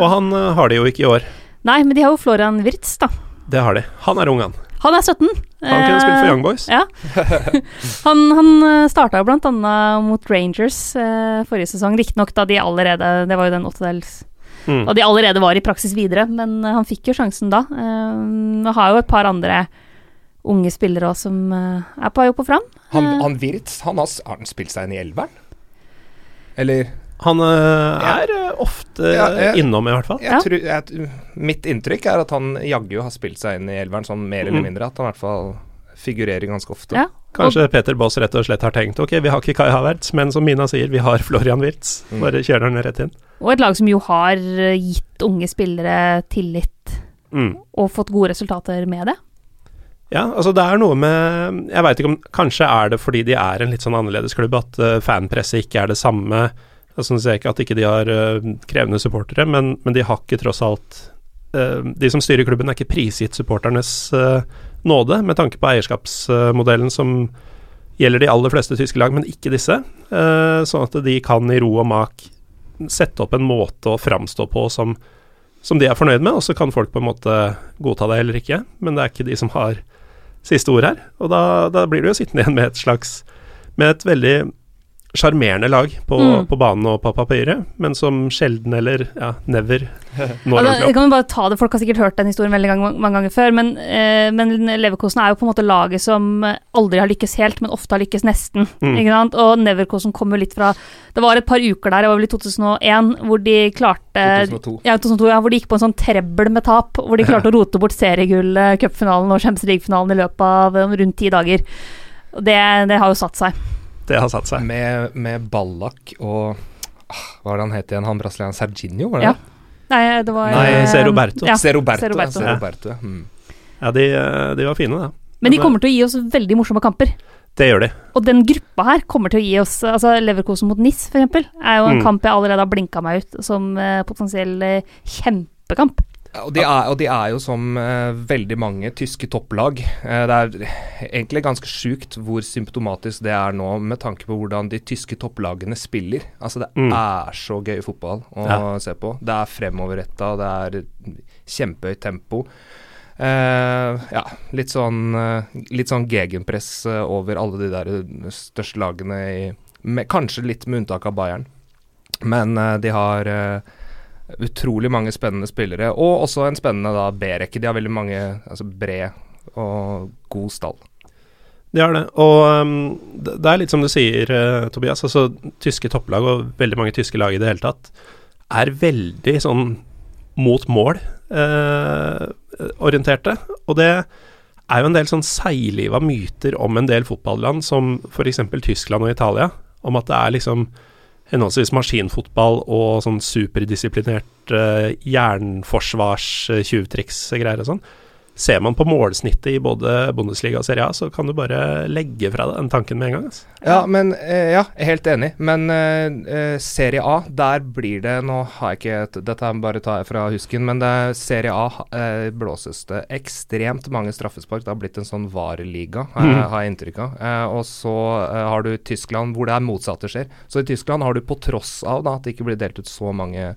Og han uh, har de jo ikke i år. Nei, men de har jo Florian Wirtz, da. Det har de. Han er ung, han. Han er 17. Han kunne spilt for Young Boys. Ja. han han eh, starta jo blant annet mot Rangers forrige sesong, riktignok da de allerede Det var jo den åttedels mm. Og de allerede var i praksis videre, men han fikk jo sjansen da. Uh, har jo et par andre unge spillere òg som er på vei opp og fram. Han, han Wirtz, han har, har, han spilt seg inn i elveren? Eller Han uh, er ofte ja, jeg, innom, i hvert fall. Jeg tror, jeg, mitt inntrykk er at han jaggu har spilt seg inn i elveren, sånn mer eller mm. mindre. At han i hvert fall figurerer ganske ofte. Ja. Kanskje Peter Boss rett og slett har tenkt ok, vi har ikke Kai Havertz, men som Mina sier, vi har Florian Wirtz. Mm. Bare kjører han rett inn. Og et lag som jo har gitt unge spillere tillit mm. og fått gode resultater med det. Ja, altså det er noe med Jeg veit ikke om Kanskje er det fordi de er en litt sånn annerledes klubb, at uh, fanpresset ikke er det samme. Altså, jeg ikke at ikke de har uh, krevende supportere, men, men, de har ikke tross alt uh, De som styrer klubben, er ikke prisgitt supporternes nåde, med tanke på eierskapsmodellen som gjelder de aller fleste tyske lag, men ikke disse. sånn at de kan i ro og mak sette opp en måte å framstå på som som de er fornøyd med, og så kan folk på en måte godta det eller ikke. Men det er ikke de som har siste ord her. Og da, da blir du jo sittende igjen med et slags Med et veldig sjarmerende lag på, mm. på, banen og på papiret, men som sjelden eller ja, never når altså, Jeg kan bare ta det, Folk har sikkert hørt den historien veldig gang, mange ganger før, men, eh, men Leverkosen er jo på en måte laget som aldri har lykkes helt, men ofte har lykkes nesten. Mm. ikke sant? Og Neverkosen kom jo litt fra Det var et par uker der, det var vel i 2001, hvor de klarte 2002. Ja, 2002, ja, hvor de gikk på en sånn trebbel med tap, hvor de klarte å rote bort seriegullet, cupfinalen og Champions League-finalen i løpet av rundt ti dager. Det, det har jo satt seg. Det har satt seg. Med, med Ballak og ah, Hva var det han het igjen? Han brasilianeren Serginho, var det Ja. det? Nei, det var Nei, eh, Roberto. Ja. Zé Roberto. Roberto. Ja, Roberto. ja. Mm. Ja, de, eh, de var fine, da. Men de kommer til å gi oss veldig morsomme kamper. Det gjør de. Og den gruppa her kommer til å gi oss Altså Leverkosen mot NIS, eksempel, er jo en Mm. kamp jeg allerede har blinka meg ut som eh, potensiell eh, kjempekamp. Og de, er, og de er jo som uh, veldig mange tyske topplag. Uh, det er egentlig ganske sjukt hvor symptomatisk det er nå, med tanke på hvordan de tyske topplagene spiller. Altså Det Mm. er så gøy fotball å Ja. se på. Det er fremoverretta, det er kjempehøyt tempo. Uh, ja, litt sånn, litt sånn gegenpress over alle de der største lagene i med, Kanskje litt med unntak av Bayern. Men de har utrolig mange spennende spillere, og også en spennende B-rekke. De har veldig mange altså bred og god stall. De har det. Og um, det det er litt som du sier, uh, Tobias. Altså, tyske topplag og veldig mange tyske lag i det hele tatt er veldig sånn mot mål-orienterte. og det er jo en del sånn seigliva myter om en del fotballand, som f.eks. Tyskland og Italia, om at det er liksom henholdsvis maskinfotball og sånn superdisiplinert uh, jernforsvars-tjuvtriks-greier og sånn. Ser man på målsnittet i både Bundesliga og Serie A, så kan du bare legge fra deg den tanken med en gang. Altså. Ja, men eh, ja, helt enig. Men eh, Serie A, der blir det Nå har jeg ikke et, Dette bare tar jeg fra husken, men det er Serie A eh, blåses det ekstremt mange straffespark. Det har blitt en sånn vareliga, Mhm. har jeg inntrykk av. Og så har du Tyskland, hvor det er motsatte skjer. Så i Tyskland har du på tross av da, at det ikke blir delt ut så mange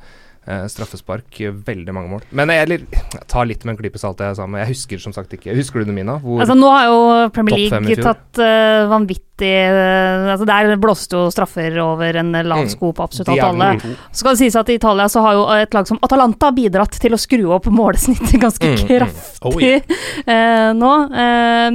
eh, straffespark, eh, veldig mange mål. Men jeg, eller, jeg tar litt med en klype salt, jeg sa, men jeg husker som sagt ikke. Husker du det, Mina? Hvor, Altså Nå har jo Premier League tatt uh, vanvittig uh, Altså Der blåste jo straffer over en lav Mm. sko på absolutt alt alle. Så skal det sies at i Italia så har jo et lag som Atalanta bidratt til å skru opp målesnittet ganske Mm, mm. kraftig Oh, yeah. nå.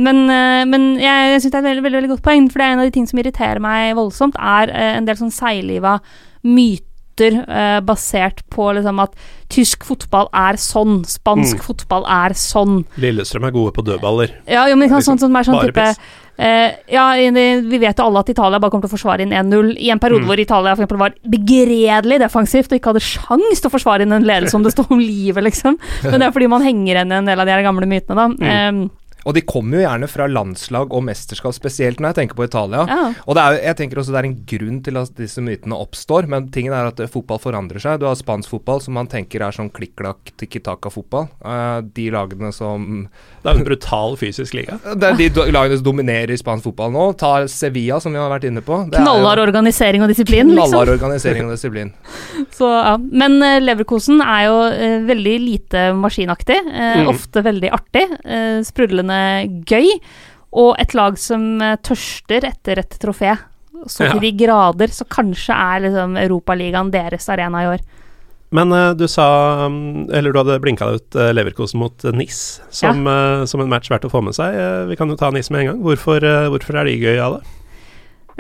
Men, men jeg, jeg syns det er et veldig, veldig, veldig godt poeng, for det er en av de ting som irriterer meg voldsomt, er en del sånn seigliva myter eh, basert på liksom at tysk fotball er sånn, spansk Mm. fotball er sånn. Lillestrøm er gode på dødballer. Ja, jo, men Liksom, sånn sånn, sånn type eh, Ja, vi vet jo alle at Italia bare kommer til å forsvare inn 1-0. I en periode Mm. hvor Italia for eksempel var begredelig defensivt og ikke hadde sjans til å forsvare inn en ledelse om det sto om livet, liksom. Men det er fordi man henger igjen i en del av de gamle mytene, da. Mm. Em, Og de kommer jo gjerne fra landslag og mesterskap, spesielt når jeg tenker på Italia. ja. Og det er, jeg tenker også det er en grunn til at disse mytene oppstår, men tingen er at fotball forandrer seg. Du har spansk fotball som man tenker er sånn klikk-klakk, tikki-taka-fotball. Eh, de lagene som Det er en brutal fysisk liga. Det er de lagene som dominerer i spansk fotball nå. Ta Sevilla, som vi har vært inne på. Det er Knallhard organisering og disiplin, Knallhard liksom. organisering og disiplin. Så, ja. Men eh, Leverkosen er jo eh, veldig lite maskinaktig. Mm. Ofte veldig artig. sprudlende gøy. Og et lag som eh, tørster etter et trofé. Så Ja. de grader. Så kanskje er liksom Europaligaen deres arena i år. Men uh, du sa um, Eller du hadde blinka ut uh, Leverkosen mot uh, NIS som, eh, som en match verdt å få med seg. Eh, vi kan jo ta NIS med en gang. Hvorfor, eh, hvorfor er de gøy av det?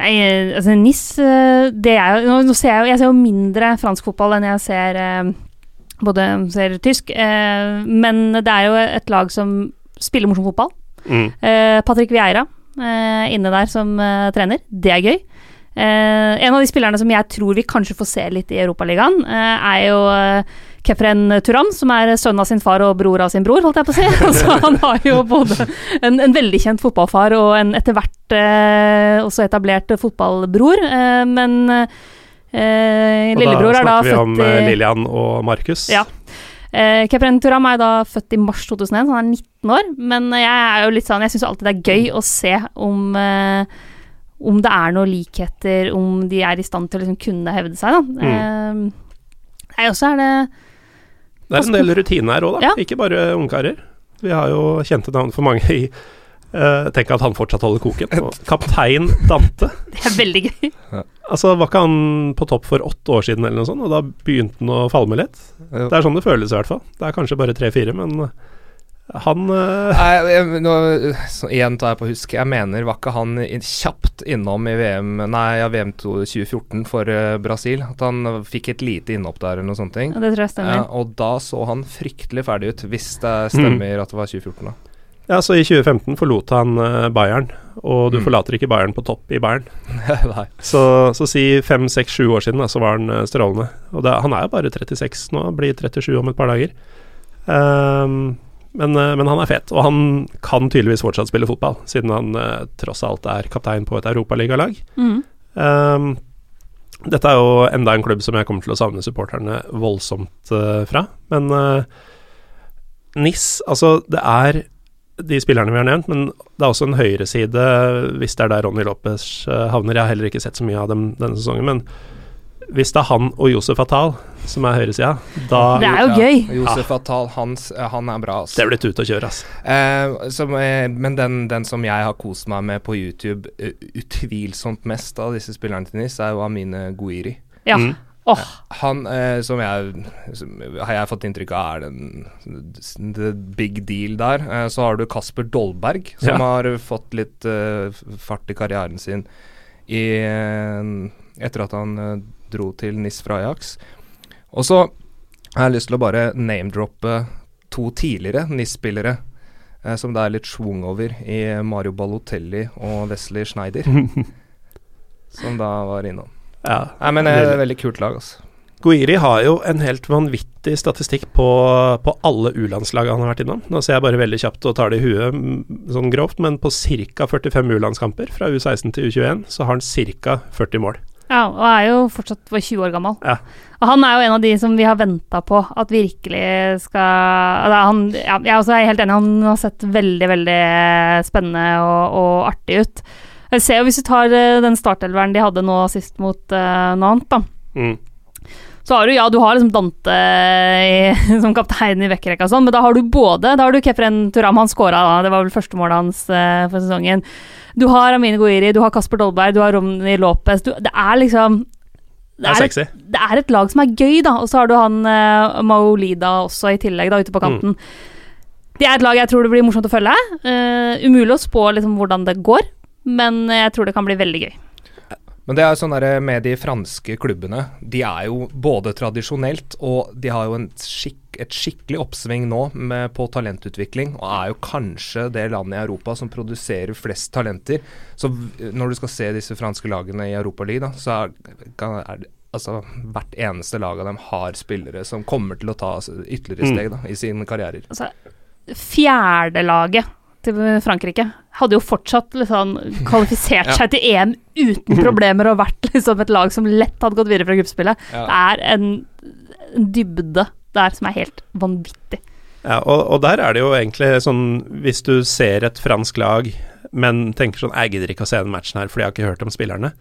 Nei, eh, altså NIS eh, det er jo, nå, ser jeg, jo, jeg ser jo mindre fransk fotball enn jeg ser eh, både ser tysk. Eh, men det er jo et lag som spiller morsom fotball. Mm. Eh, Patrick Vieira eh, inne der som eh, trener. Det er gøy. Eh, en av de spillerne som jeg tror vi kanskje får se litt i Europaligaen, eh, er jo eh, Kefren Turam, som er sønn av sin far og bror av sin bror, holdt jeg på å si. Altså, han har jo både en, en veldig kjent fotballfar og en etter hvert også etablert fotballbror, men eh, lillebror da er da snakker vi om født i Lillian og Markus. Ja. Eh, Kepren Turam er da født i mars 2001, så han er 19 år. Men jeg er jo litt sånn Jeg syns alltid det er gøy å se om eh, om det er noen likheter, om de er i stand til å liksom kunne hevde seg, da. Mm. Eh, nei, også er det Det er en del rutine her òg, da. Ja. Ikke bare ungkarer. Vi har jo kjente navn for mange i uh, Tenk at han fortsatt holder koken. Og Kaptein Dante. Det er veldig gøy. Altså, Var ikke han på topp for åtte år siden, eller noe sånt, og da begynte han å falme litt? Det er sånn det føles, i hvert fall. Det er kanskje bare tre-fire, men eh, han uh... Nei, jeg, nå, så, igjen tar jeg på husk. Jeg mener, var ikke han kjapt innom i VM Nei, ja, VM 2014 for uh, Brasil? At han fikk et lite innhopp der, eller noe sånt. Ja, det tror jeg Ja, stemmer. og da så han fryktelig ferdig ut, hvis det stemmer at det var 2014, da. Ja, så i 2015 forlot han eh, Bayern og du Mm. forlater ikke Bayern på topp i Bayern. Nei. Så, så si fem, seks, sju år siden, da, så var han eh, strålende. Og det, han er jo bare 36 nå, blir 37 om et par dager. Um, men, eh, men han er fet, og han kan tydeligvis fortsatt spille fotball, siden han uh, tross alt er kaptein på et europaligalag. Mm. Um, dette er jo enda en klubb som jeg kommer til å savne supporterne voldsomt uh, fra. Men uh, NIS, altså det er de spillerne vi har nevnt, men det er også en høyreside hvis det er der Ronny Lopez eh, havner. Jeg har heller ikke sett så mye av dem denne sesongen, men hvis det er han og Josef Atal som er høyresida, da Det er jo gøy. Josef Atal, hans, eh, han er bra. altså. Det er blitt og å kjøre, altså. Eh, som, eh, men den, den som jeg har kost meg med på YouTube eh, utvilsomt mest av disse spillerne til NIS, er jo Amine Guiri. Ja. Mm. Åh, Han eh, som jeg som, har jeg fått inntrykk av er den the big deal der. Eh, så har du Kasper Dolberg, som Ja. har fått litt eh, fart i karrieren sin i, eh, etter at han eh, dro til NIS fra Ajax. Og så har jeg lyst til å bare name-droppe to tidligere NIS-spillere. Eh, som det er litt schwung over i Mario Balotelli og Wesley Schneider. som da var innom. Ja. Nei, men det er et veldig kult lag, altså. Guiri har jo en helt vanvittig statistikk på, på alle U-landslag han har vært innom. Nå ser jeg bare veldig kjapt og tar det i huet mm, sånn grovt, men på ca. 45 U-landskamper fra U16 til U21 så har han ca. 40 mål. ja, og er jo fortsatt bare 20 år gammel. Ja. Og han er jo en av de som vi har venta på at virkelig skal altså han, ja, Jeg også er helt enig, han har sett veldig, veldig spennende og, og artig ut. Jeg ser jo Hvis du tar eh, den startelveren de hadde nå sist mot uh, Nant, da. Mm. Så har du, ja, du har liksom Dante i, som kaptein i vekkerekka og sånn, men da har du både Da har du Kefren Turam, han scora da, det var vel første målet hans uh, for sesongen. Du har Amine Goiri, du har Kasper Dolberg, du har Romney Lopez. Du, det er liksom Det er et, sexy. det er et lag som er gøy, da. Og så har du han uh, Maolida også i tillegg, da, ute på kanten. Det er et lag jeg tror det blir morsomt å følge. Uh, umulig å spå liksom hvordan det går, men jeg tror det kan bli veldig gøy. Men det er jo sånn der med de franske klubbene. De er jo både tradisjonelt og de har jo en skikk, et skikkelig oppsving nå med, på talentutvikling. Og er jo kanskje det landet i Europa som produserer flest talenter. Så når du skal se disse franske lagene i Europaligaen, så er, er det Altså, hvert eneste lag av dem har spillere som kommer til å ta ytterligere Mm. steg da, i sine karrierer. altså, Fjerdelaget til Frankrike hadde jo fortsatt liksom kvalifisert Ja. seg til EM uten problemer og vært liksom et lag som lett hadde gått videre fra gruppespillet. Ja. Det er en, en dybde der som er helt vanvittig. Ja, og, og der er det jo egentlig sånn Hvis du ser et fransk lag, men tenker sånn Jeg gidder ikke å se den matchen her fordi jeg har ikke hørt om spillerne.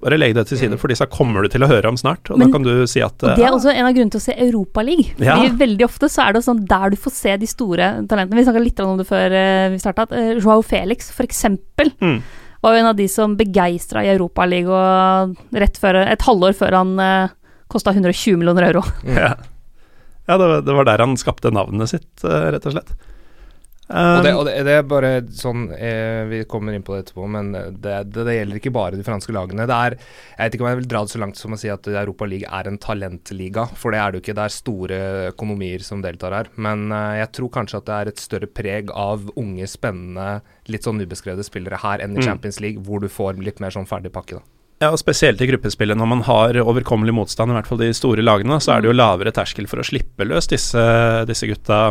Bare legg det til side, Mm. for disse kommer du til å høre om snart. Og Men- da kan du si at det er eh, også en av grunnene til å se Europaligaen. Ja. Veldig ofte så er det sånn der du får se de store talentene. Vi snakka litt om det før eh, vi starta. Uh, Joao Felix, for eksempel, mm, var jo en av de som begeistra i Europaligaen rett før Et halvår før han uh, kosta 120 millioner euro. ja. ja, det, var- der han skapte navnet sitt, eh, rett og slett. Og det, Um, og det, det er bare sånn eh, Vi kommer inn på det etterpå, men det, det, det gjelder ikke bare de franske lagene. Det er, jeg vet ikke om jeg vil dra det så langt som å si at Europa League er en talentliga, for det er det jo ikke. Det er store økonomier som deltar her. Men eh, jeg tror kanskje at det er et større preg av unge, spennende, litt sånn ubeskrevne spillere her enn i Mm. Champions League, hvor du får litt mer sånn ferdig pakke. da. Ja, og spesielt i gruppespillet, når man har overkommelig motstand, i hvert fall de store lagene, så er det jo lavere terskel for å slippe løs disse, disse gutta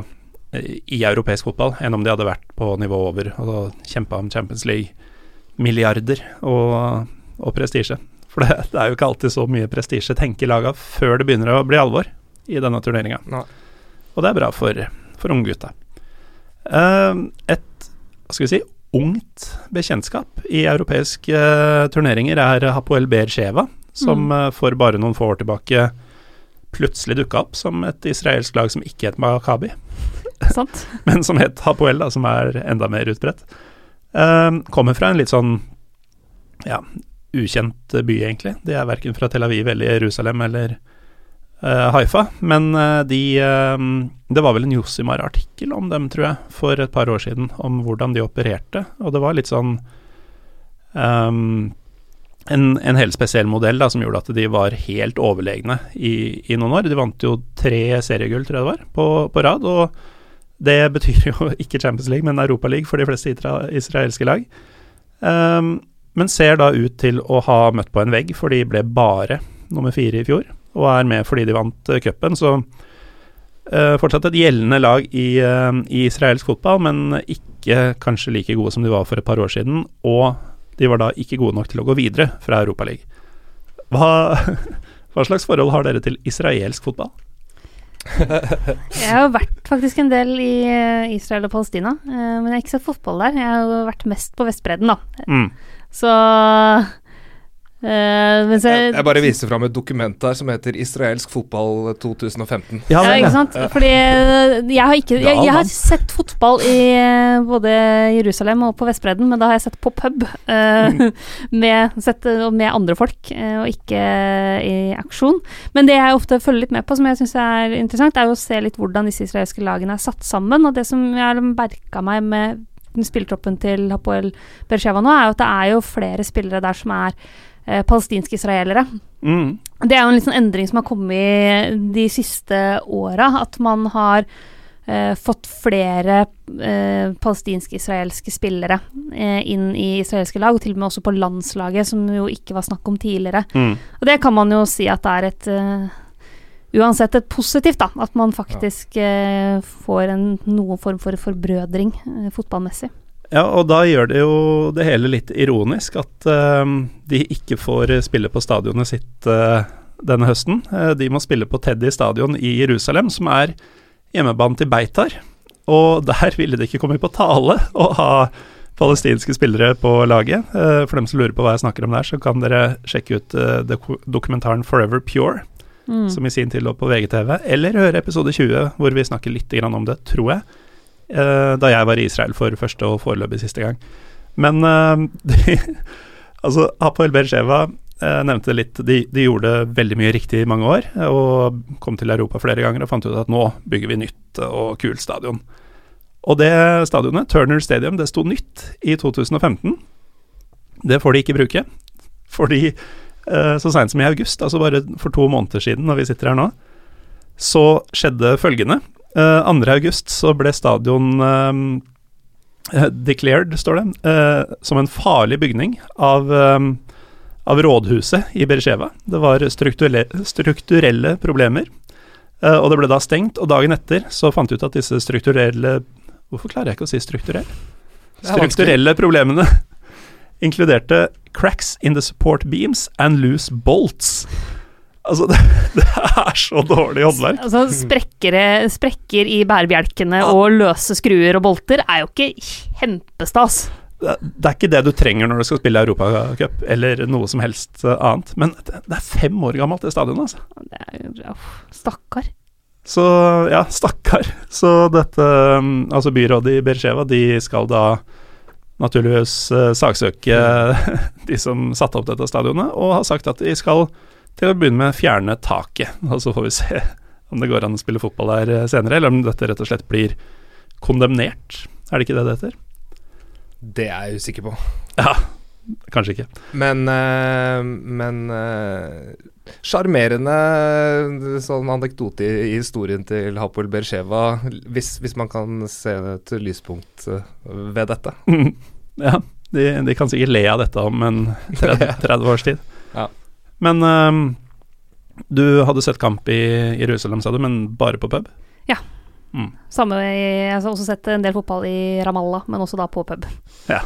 i europeisk fotball, enn om de hadde vært på nivå over og kjempa om Champions League-milliarder og, og prestisje. For det, det er jo ikke alltid så mye prestisje, tenker laga, før det begynner å bli alvor i denne turneringa. Og det er bra for, for unggutta. Uh, et, hva skal vi si, ungt bekjentskap i europeiske eh, turneringer er Hapoel Beersheva, som Mm. eh, for bare noen få år tilbake plutselig dukka opp som et israelsk lag som ikke het Makabi, Sant? men som het Hapoel, da, som er enda mer utbredt. Uh, kommer fra en litt sånn ja, ukjent by, egentlig. De er verken fra Tel Aviv eller Jerusalem eller uh, Haifa, men uh, de eh, Det var vel en Josimar-artikkel om dem, tror jeg, for et par år siden, om hvordan de opererte, og det var litt sånn um, en, en helt spesiell modell da, som gjorde at de var helt overlegne i, i noen år. De vant jo tre seriegull, tror jeg det var, på, på rad. Og det betyr jo ikke Champions League, men Europa League for de fleste israelske lag. Um, men ser da ut til å ha møtt på en vegg, for de ble bare nummer fire i fjor, og er med fordi de vant uh, cupen. Så uh, fortsatt et gjeldende lag i, uh, i, israelsk fotball, men ikke kanskje like gode som de var for et par år siden. Og de var da ikke gode nok til å gå videre fra Europaligaen. Hva, hva slags forhold har dere til israelsk fotball? Jeg har vært faktisk en del i Israel og Palestina, men jeg har ikke sett fotball der. Jeg har vært mest på Vestbredden, da. Mm. Så Uh, jeg, jeg, jeg, bare viser fram et dokument her som heter 'Israelsk fotball 2015'. Ja, ja ikke sant. Fordi eh, jeg har, ikke, jeg, jeg har sett fotball i eh, både Jerusalem og på Vestbredden, men da har jeg sett på pub. Uh, med, sett, med, andre folk, uh, og ikke i aksjon. Men det jeg ofte følger litt med på, som jeg syns er interessant, er jo å se litt hvordan disse israelske lagene er satt sammen. Og det som jeg har merka meg med spilletroppen til Hapoel Bersheva nå, er jo at det er jo flere spillere der som er eh, palestinske israelere. Mm. Det er jo en litt sånn endring som har kommet de siste åra, at man har eh, fått flere eh, palestinske-israelske spillere eh, inn i israelske lag, og til og med også på landslaget, som jo ikke var snakk om tidligere. Mm. Og det kan man jo si at det er et eh, Uansett et positivt, da. At man faktisk ja. Eh, får en, noen form for forbrødring fotballmessig. Ja, og da gjør det jo det hele litt ironisk at uh, de ikke får spille på stadionet sitt uh, denne høsten. Uh, de må spille på Teddy stadion i Jerusalem, som er hjemmebanen til Beitar. Og der ville det ikke komme på tale å ha palestinske spillere på laget. for dem som lurer på hva jeg snakker om der, så kan dere sjekke ut dokumentaren 'Forever Pure', mm. som i sin tid lå på VGTV, eller høre episode 20, hvor vi snakker litt om det, tror jeg da jeg var i Israel for første og foreløpig siste gang. Men uh, de, altså, Hapoel Bersheva uh, nevnte litt de, de, gjorde veldig mye riktig i mange år, og kom til Europa flere ganger og fant ut at nå bygger vi nytt og kult stadion. Og det stadionet, Turner Stadium, det sto nytt i 2015. Det får de ikke bruke, fordi så seint som i august, altså bare for to måneder siden når vi sitter her nå, så skjedde følgende. Uh, eh, 2.8 så ble stadion uh, declared, står det, uh, som en farlig bygning av, um, av rådhuset i Beresjeva. Det var strukturelle, strukturelle problemer, uh, og det ble da stengt. Og dagen etter så fant de ut at disse strukturelle Hvorfor klarer jeg ikke å si strukturell? Strukturelle problemene inkluderte cracks in the support beams and loose bolts. Altså, det, det, er så dårlig håndverk. Altså, sprekker, sprekker i bærebjelkene ja. og løse skruer og bolter er jo ikke kjempestas. Det, det, er ikke det du trenger når du skal spille Europacup eller noe som helst eh, annet. Men det, det er fem år gammelt, det stadionet, altså. Det er, ja, stakkar. Så ja, stakkar. Så dette mm, Altså, byrådet i Bersheva, de skal da naturligvis uh, saksøke de som satte opp dette stadionet, og har sagt at de skal til å begynne med fjerne taket. Og så får vi se om det går an å spille fotball der eh, senere, eller om dette rett og slett blir kondemnert. Er det ikke det det heter? Det er jeg usikker på. Ja, kanskje ikke. Men uh, Men Sjarmerende uh, sånn anekdote i, historien til Hapoel Bersheva, hvis, hvis, man kan se et lyspunkt ved dette. ja, de, de, kan sikkert le av dette om en 30, 30 års tid. Ja. Men um, du hadde sett kamp i Jerusalem, sa du, men bare på pub? Ja. Mm. Samme, jeg har også sett en del fotball i Ramallah, men også da på pub. Ja.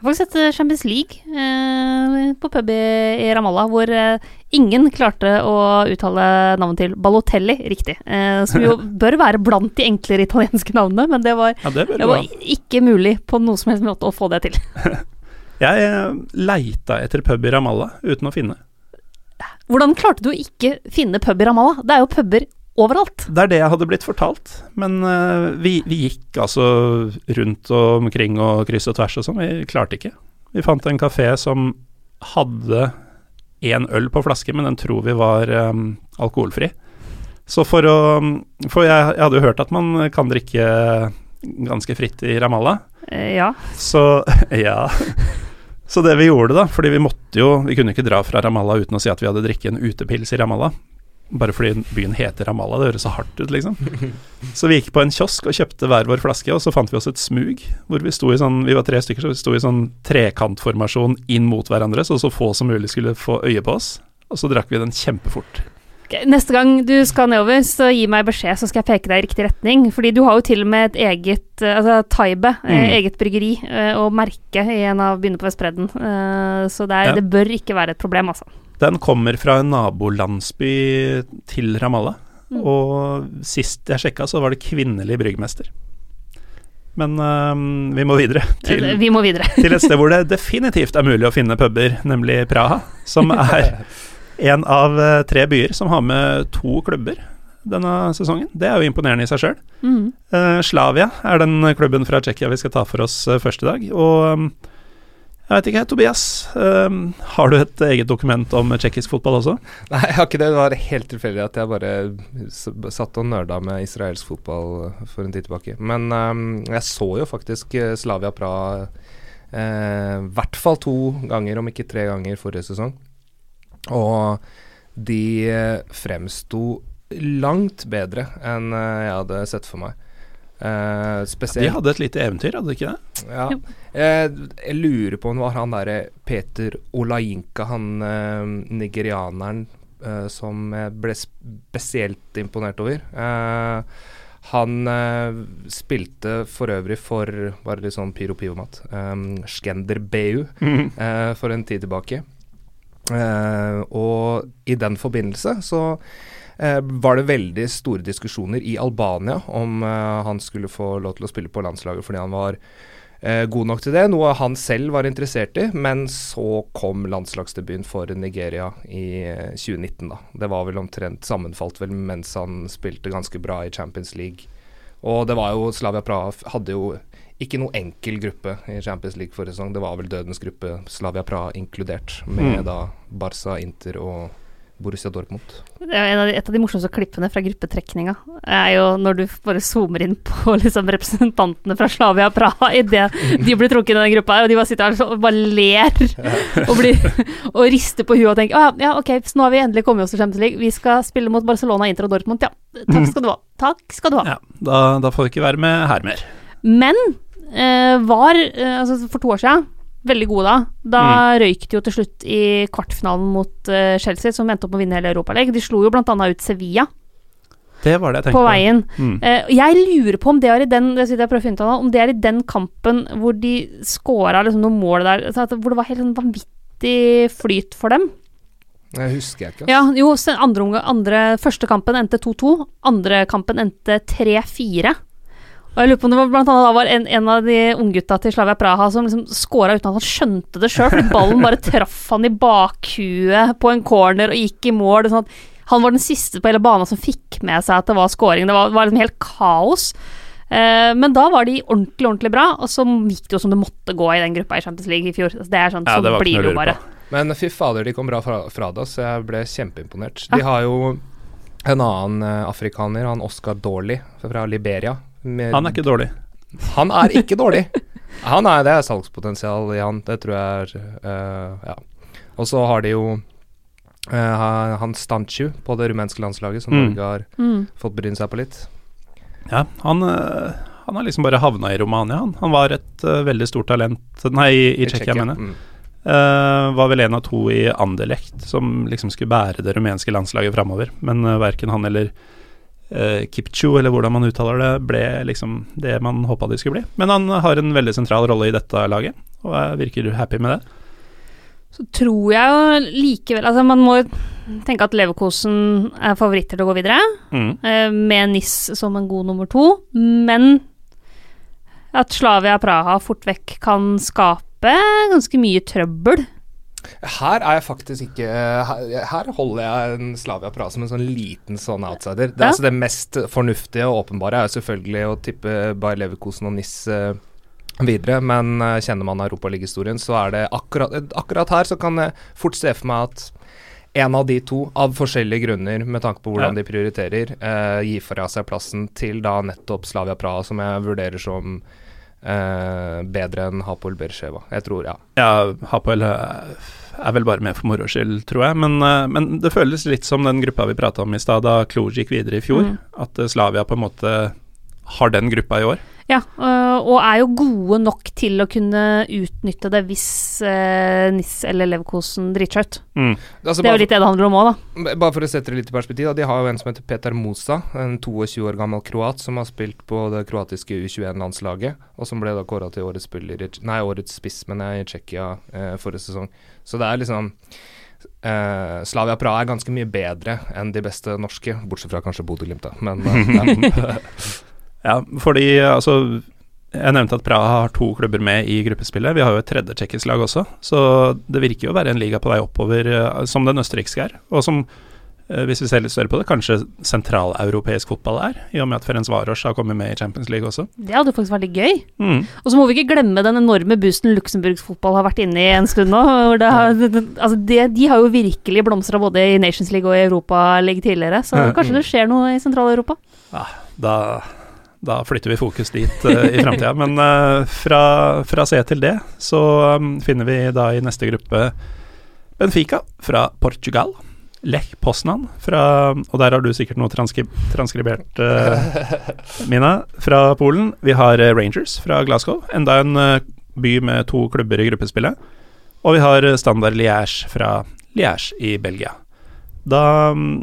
Jeg har faktisk sett eh, Champions League eh, på pub i, Ramallah, hvor eh, ingen klarte å uttale navnet til Balotelli riktig. Eh, som jo bør være blant de enklere italienske navnene, men det var, ja, det det var ikke mulig på noen som helst måte å få det til. jeg eh, leita etter pub i Ramallah uten å finne. Hvordan klarte du å ikke finne pub i Ramallah? Det er jo puber overalt. Det er det jeg hadde blitt fortalt, men uh, vi, vi, gikk altså rundt og omkring og kryss og tvers og sånn, vi klarte ikke. Vi fant en kafé som hadde én øl på flaske, men den tror vi var um, alkoholfri. Så for å For jeg, jeg, hadde jo hørt at man kan drikke ganske fritt i Ramallah. Eh, ja. Så ja. Så det vi gjorde, da, fordi vi måtte jo Vi kunne ikke dra fra Ramallah uten å si at vi hadde drikket en utepils i Ramallah. bare fordi byen heter Ramallah. Det høres så hardt ut, liksom. Så vi gikk på en kiosk og kjøpte hver vår flaske, og så fant vi oss et smug. Hvor vi sto i sånn Vi var tre stykker, så vi sto i sånn trekantformasjon inn mot hverandre, så så få som mulig skulle få øye på oss. Og så drakk vi den kjempefort. Neste gang du skal nedover, så gi meg beskjed, så skal jeg peke deg i riktig retning. Fordi du har jo til og med et eget eh, altså Taibe, eh, Mm. eget bryggeri, eh, og merke i en av byene på Vestbredden. Så det, er, Ja. det bør ikke være et problem, altså. Den kommer fra en nabolandsby til Ramallah. Mm. Og sist jeg sjekka, så var det kvinnelig bryggmester. Men um, vi må videre til, Vi må videre. til et sted hvor det definitivt er mulig å finne puber, nemlig Praha. Som er en av eh, tre byer som har med to klubber denne sesongen. Det er jo imponerende i seg sjøl. Mm. Uh, Slavia er den klubben fra Tsjekkia vi skal ta for oss eh, første dag. Og um, jeg vet ikke, Tobias. um, har du et eget dokument om tsjekkisk fotball også? Nei, jeg har ikke det. Det var helt tilfeldig at jeg bare satt og nerda med israelsk fotball for en tid tilbake. Men um, jeg så jo faktisk Slavia Praha i hvert fall to ganger, om ikke tre ganger, forrige sesong. Og de fremsto langt bedre enn eh, jeg hadde sett for meg. Eh, De hadde et lite eventyr, hadde de ikke det? ja. Uh, Jeg, lurer på om det var han derre Peter Olajinka, han uh, nigerianeren som jeg ble spesielt imponert over. Han spilte for øvrig for Bare litt sånn pyro pivomat. Um, Skender Beu eh, for en tid tilbake. Eh, og i den forbindelse så eh, var det veldig store diskusjoner i Albania om eh, han skulle få lov til å spille på landslaget fordi han var god nok til det, noe han selv var interessert i. Men så kom landslagsdebuten for Nigeria i eh, 2019, da. Det var vel omtrent sammenfalt vel mens han spilte ganske bra i Champions League. Og det var jo Slavia Praha hadde jo ikke noe enkel gruppe i Champions League forrige sesong. Det var vel dødens gruppe, Slavia Praha inkludert, med Mm. da Barca, Inter og Borussia Dortmund. Det er en av de, et av de morsomste klippene fra gruppetrekninga er jo når du bare zoomer inn på liksom, representantene fra Slavia Praha idet de blir trukket inn i den gruppa, og de bare sitter her og bare ler og, blir, og rister på huet og tenker ah, ja, ok, så nå har vi endelig kommet oss til Champions League. Vi skal spille mot Barcelona, Inter og Dortmund. Ja, takk skal du ha. Takk skal du ha. Ja, da, da får vi ikke være med her mer. Men var eh, altså for to år siden veldig gode da. Da røyk de jo til slutt i kvartfinalen mot eh, Chelsea, som endte opp med å vinne hele Europaligaen. De slo jo blant annet ut Sevilla Det var det jeg tenkte på veien. Mm. Eh, jeg lurer på om det er i den det jeg prøver å finne ut av om det er i den kampen hvor de scora liksom noen mål der, altså hvor det var helt sånn vanvittig flyt for dem. Det husker jeg ikke. Ja, jo, andre, andre Første kampen endte 2-2. Andre kampen endte 3-4. Og jeg lurer på om det var blant annet da var en, en av de unggutta til Slavia Praha som liksom skåra uten at han skjønte det sjøl, fordi ballen bare traff han i bakhuet på en corner og gikk i mål. Sånn han var den siste på hele banen som fikk med seg at det var scoring. Det var, var liksom helt kaos. Eh, men da var de ordentlig, ordentlig bra, og så gikk det jo som det måtte gå i den gruppa i Champions League i fjor. Det er sånn, Ja, det sånn blir det jo bare. Men fy fader, de kom bra fra, fra det, så jeg ble kjempeimponert. De har jo en annen eh, afrikaner, han Oscar Dorley fra Liberia. Med, Han er ikke dårlig. Han er ikke dårlig. Han er, det er salgspotensial i han, det tror jeg er uh, Ja. Og så har de jo uh, han Stanchu på det rumenske landslaget, som Mm. Norge har Mm. fått bryne seg på litt. Ja, han, uh, han har liksom bare havna i Romania, han. Han var et veldig stort talent Nei, i, i Tsjekkia, mener jeg. Mm. Uh, var vel en av to i Anderlecht som liksom skulle bære det rumenske landslaget framover. Men uh, verken han eller uh, Kipchu, eller hvordan man uttaler det, ble liksom det man håpa de skulle bli. Men han har en veldig sentral rolle i dette laget, og jeg virker happy med det. Så tror jeg jo likevel Altså, man må tenke at Leverkosen er favoritter til å gå videre, Mm. uh, med NIS som en god nummer to, men at Slavia Praha fort vekk kan skape ganske mye trøbbel. Her er jeg faktisk ikke Her, her holder jeg en Slavia Praha som en sånn liten sånn outsider. Det, Ja. altså det mest fornuftige og åpenbare er selvfølgelig å tippe Bayer Leverkosen og NIS uh, videre, men uh, kjenner man Europaligahistorien, så er det akkurat, akkurat her så kan jeg fort se for meg at en av de to, av forskjellige grunner, med tanke på hvordan Ja. de prioriterer, uh, gir fra seg plassen til da nettopp Slavia Praha, som jeg vurderer som eh, bedre enn Hapoel Bersheva. Jeg tror, ja. Ja, Hapoel er er vel bare med for moro skyld, tror jeg. Men, eh, men, det føles litt som den gruppa vi prata om i stad, da Cluj gikk videre i fjor. Mm. At eh, Slavia på en måte har den gruppa i år. Ja, øh, og er jo gode nok til å kunne utnytte det hvis uh, NIS eller Leverkosen driter seg ut. Mm. Altså, Det er jo litt det det handler om òg, da. bare for å sette det litt i perspektiv, da, de har jo en som heter Peter Mosa, en 22 år gammel kroat som har spilt på det kroatiske U21-landslaget, og som ble da kåra til årets spiller Nei, årets spiss, men er i Tsjekkia eh, forrige sesong. Så det er liksom Uh, Slavia Praha er ganske mye bedre enn de beste norske, bortsett fra kanskje Bodø-Glimt, da. Men eh, ja. Fordi altså Jeg nevnte at Praha har to klubber med i gruppespillet. Vi har jo et tredje tsjekkisk lag også, så det virker jo å være en liga på vei oppover, eh, som den østerrikske er. Og som, eh, hvis vi ser litt større på det, kanskje sentraleuropeisk fotball er, i og med at Ferenc Varos har kommet med i Champions League også. Det hadde faktisk vært litt gøy. Mm. Og så må vi ikke glemme den enorme boosten Luxemburgs fotball har vært inne i en stund nå. har, altså det, de har jo virkelig blomstra både i Nations League og i Europa League tidligere, så kanskje det skjer noe i Sentral-Europa. Ja, Da, da flytter vi fokus dit uh, i framtida. Men uh, fra, fra C til D så um, finner vi da i neste gruppe Benfica fra Portugal. Lech Poznan fra Og der har du sikkert noe transkri transkribert, uh, Mina, fra Polen. Vi har Rangers fra Glasgow, enda en by med to klubber i gruppespillet. Og vi har Standard Liège fra Liège i Belgia. Da um,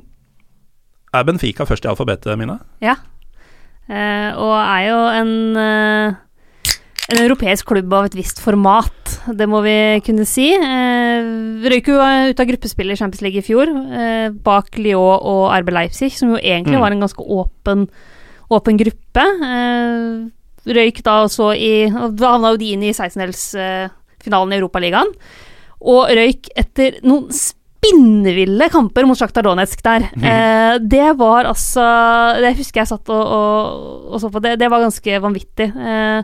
er Benfica først i alfabetet, Mina. Eh, og er jo en, eh, en europeisk klubb av et visst format, det må vi kunne si. Eh, røyk jo ut av gruppespillet i Champions League i fjor, eh, bak Lyon og RB Leipzig, som jo egentlig Mm. var en ganske åpen, åpen gruppe. Eh, røyk da også i og Da havna jo de inn i 16-delsfinalen i Europaligaen. Og røyk etter noen spinnville kamper mot Sjaktar Donetsk der. Eh, det var altså Det husker jeg satt og, og, og så på. Det, det var ganske vanvittig. Eh,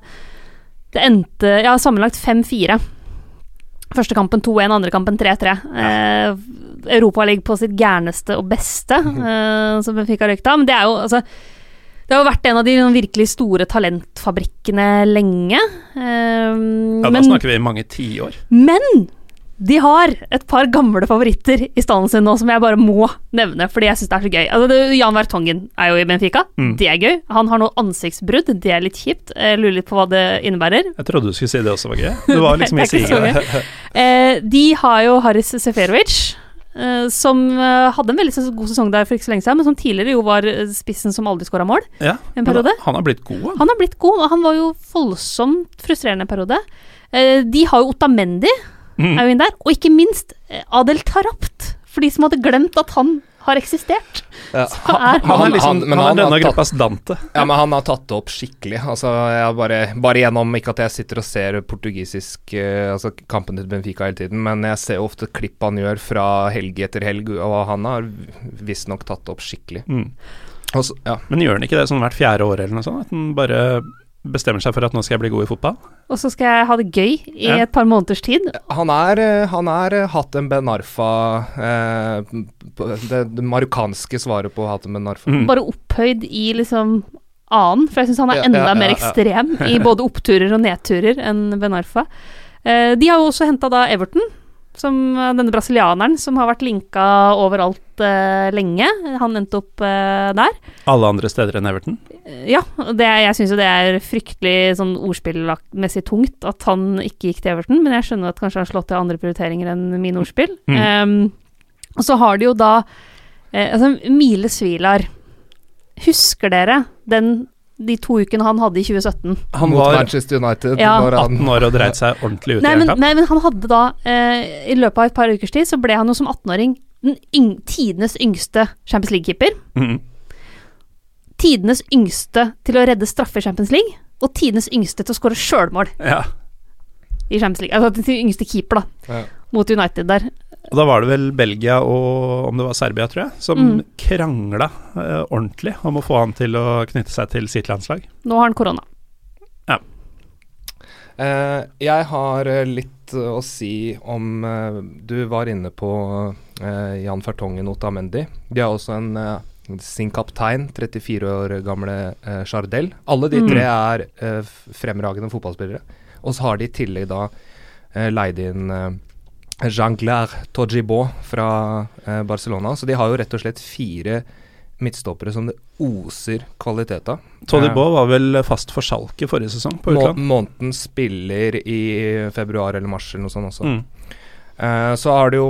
det endte ja, sammenlagt 5-4. Første kampen 2-1, andre kampen 3-3. Eh, ligger på sitt gærneste og beste, eh, som Benfica fikk av. Men det er jo altså det har vært en av de sånn virkelig store talentfabrikkene lenge. Um, Ja, da men- snakker vi mange tiår. men de har et par gamle favoritter i stallen sin nå som jeg bare må nevne, fordi jeg syns det er så gøy. Altså, det, Jan Vertongen er jo i Benfica, Mm. det er gøy. Han har noe ansiktsbrudd, det er litt kjipt. Jeg lurer litt på hva det innebærer. Jeg trodde du skulle si det også var gøy. Det var liksom i Det ikke så gøy. Eh, de har jo Haris Seferovic, eh, som eh, hadde en veldig god sesong der for ikke så lenge siden, men som tidligere jo var eh, spissen som aldri skåra mål Ja, en periode. han har blitt god, han. Han har blitt god, og han var jo voldsomt frustrerende en periode. Eh, de har jo Otamendi, Mm. er jo inn der. Og ikke minst eh, Adel Tarapt, for de som hadde glemt at han har eksistert. Ja. Er, Han er liksom han- han han er har denne gruppas Dante. Ja, men han har tatt det opp skikkelig. Altså, jeg bare, bare gjennom Ikke at jeg sitter og ser portugisisk uh, Altså kampen til Benfica hele tiden, men jeg ser ofte klipp han gjør fra helg etter helg, og han har visstnok tatt det opp skikkelig. Mm. Også, ja. Men gjør han ikke det sånn hvert fjerde år eller noe sånt? At han bare bestemmer seg for at nå skal jeg bli god i fotball? og så skal jeg ha det gøy i Ja. et par måneders tid. Han er, eh, han er eh, Hatem Ben Arfa eh, det, det marokkanske svaret på Hatem Ben Arfa. Mm. Bare opphøyd i liksom annen, for jeg syns han er Ja, enda ja, ja, mer ekstrem i både oppturer og nedturer enn Ben Arfa. Eh, de har jo også henta da Everton, som eh, denne brasilianeren som har vært linka overalt uh, lenge. Han endte opp uh, der. Alle andre steder enn Everton? Ja, det, jeg syns jo det er fryktelig sånn ordspillmessig tungt at han ikke gikk til Everton, men jeg skjønner at kanskje han har slått til andre prioriteringer enn mine ordspill. Mm. Um, og så har de jo da uh, altså Mile Svilar. Husker dere den, de to ukene han hadde i 2017? Han Mot var Manchester United. Ja. når han, 18 år og dreit seg ordentlig ut Nei men, en nei, men han hadde da eh, I løpet av et par ukers tid så ble han jo som 18-åring den yng tidenes yngste Champions League-keeper. Mm. Tidenes yngste til å redde straffe i Champions League. Og tidenes yngste til å skåre sjølmål Ja. i Champions League. Altså til yngste keeper, da. Ja. Mot United der. Og da var det vel Belgia og om det var Serbia, tror jeg, som Mm. krangla eh, ordentlig om å få han til å knytte seg til sitt landslag. Nå har han korona. Eh, jeg har eh, litt eh, å si om eh, Du var inne på eh, Jan Fertongen Otamendi. De har også en, eh, sin kaptein, 34 år gamle uh, Chardel. Alle de Mm. tre er uh, fremragende fotballspillere. Og så har de i tillegg da uh, leid inn uh, Jean-Claire Tojibo fra uh, Barcelona. Så de har jo rett og slett fire midtstoppere som det oser kvalitet av. Todibo var vel fast for Schalke forrige sesong, på Må utland. måneden spiller i februar eller mars eller noe sånt også. Mm. Eh, så har du jo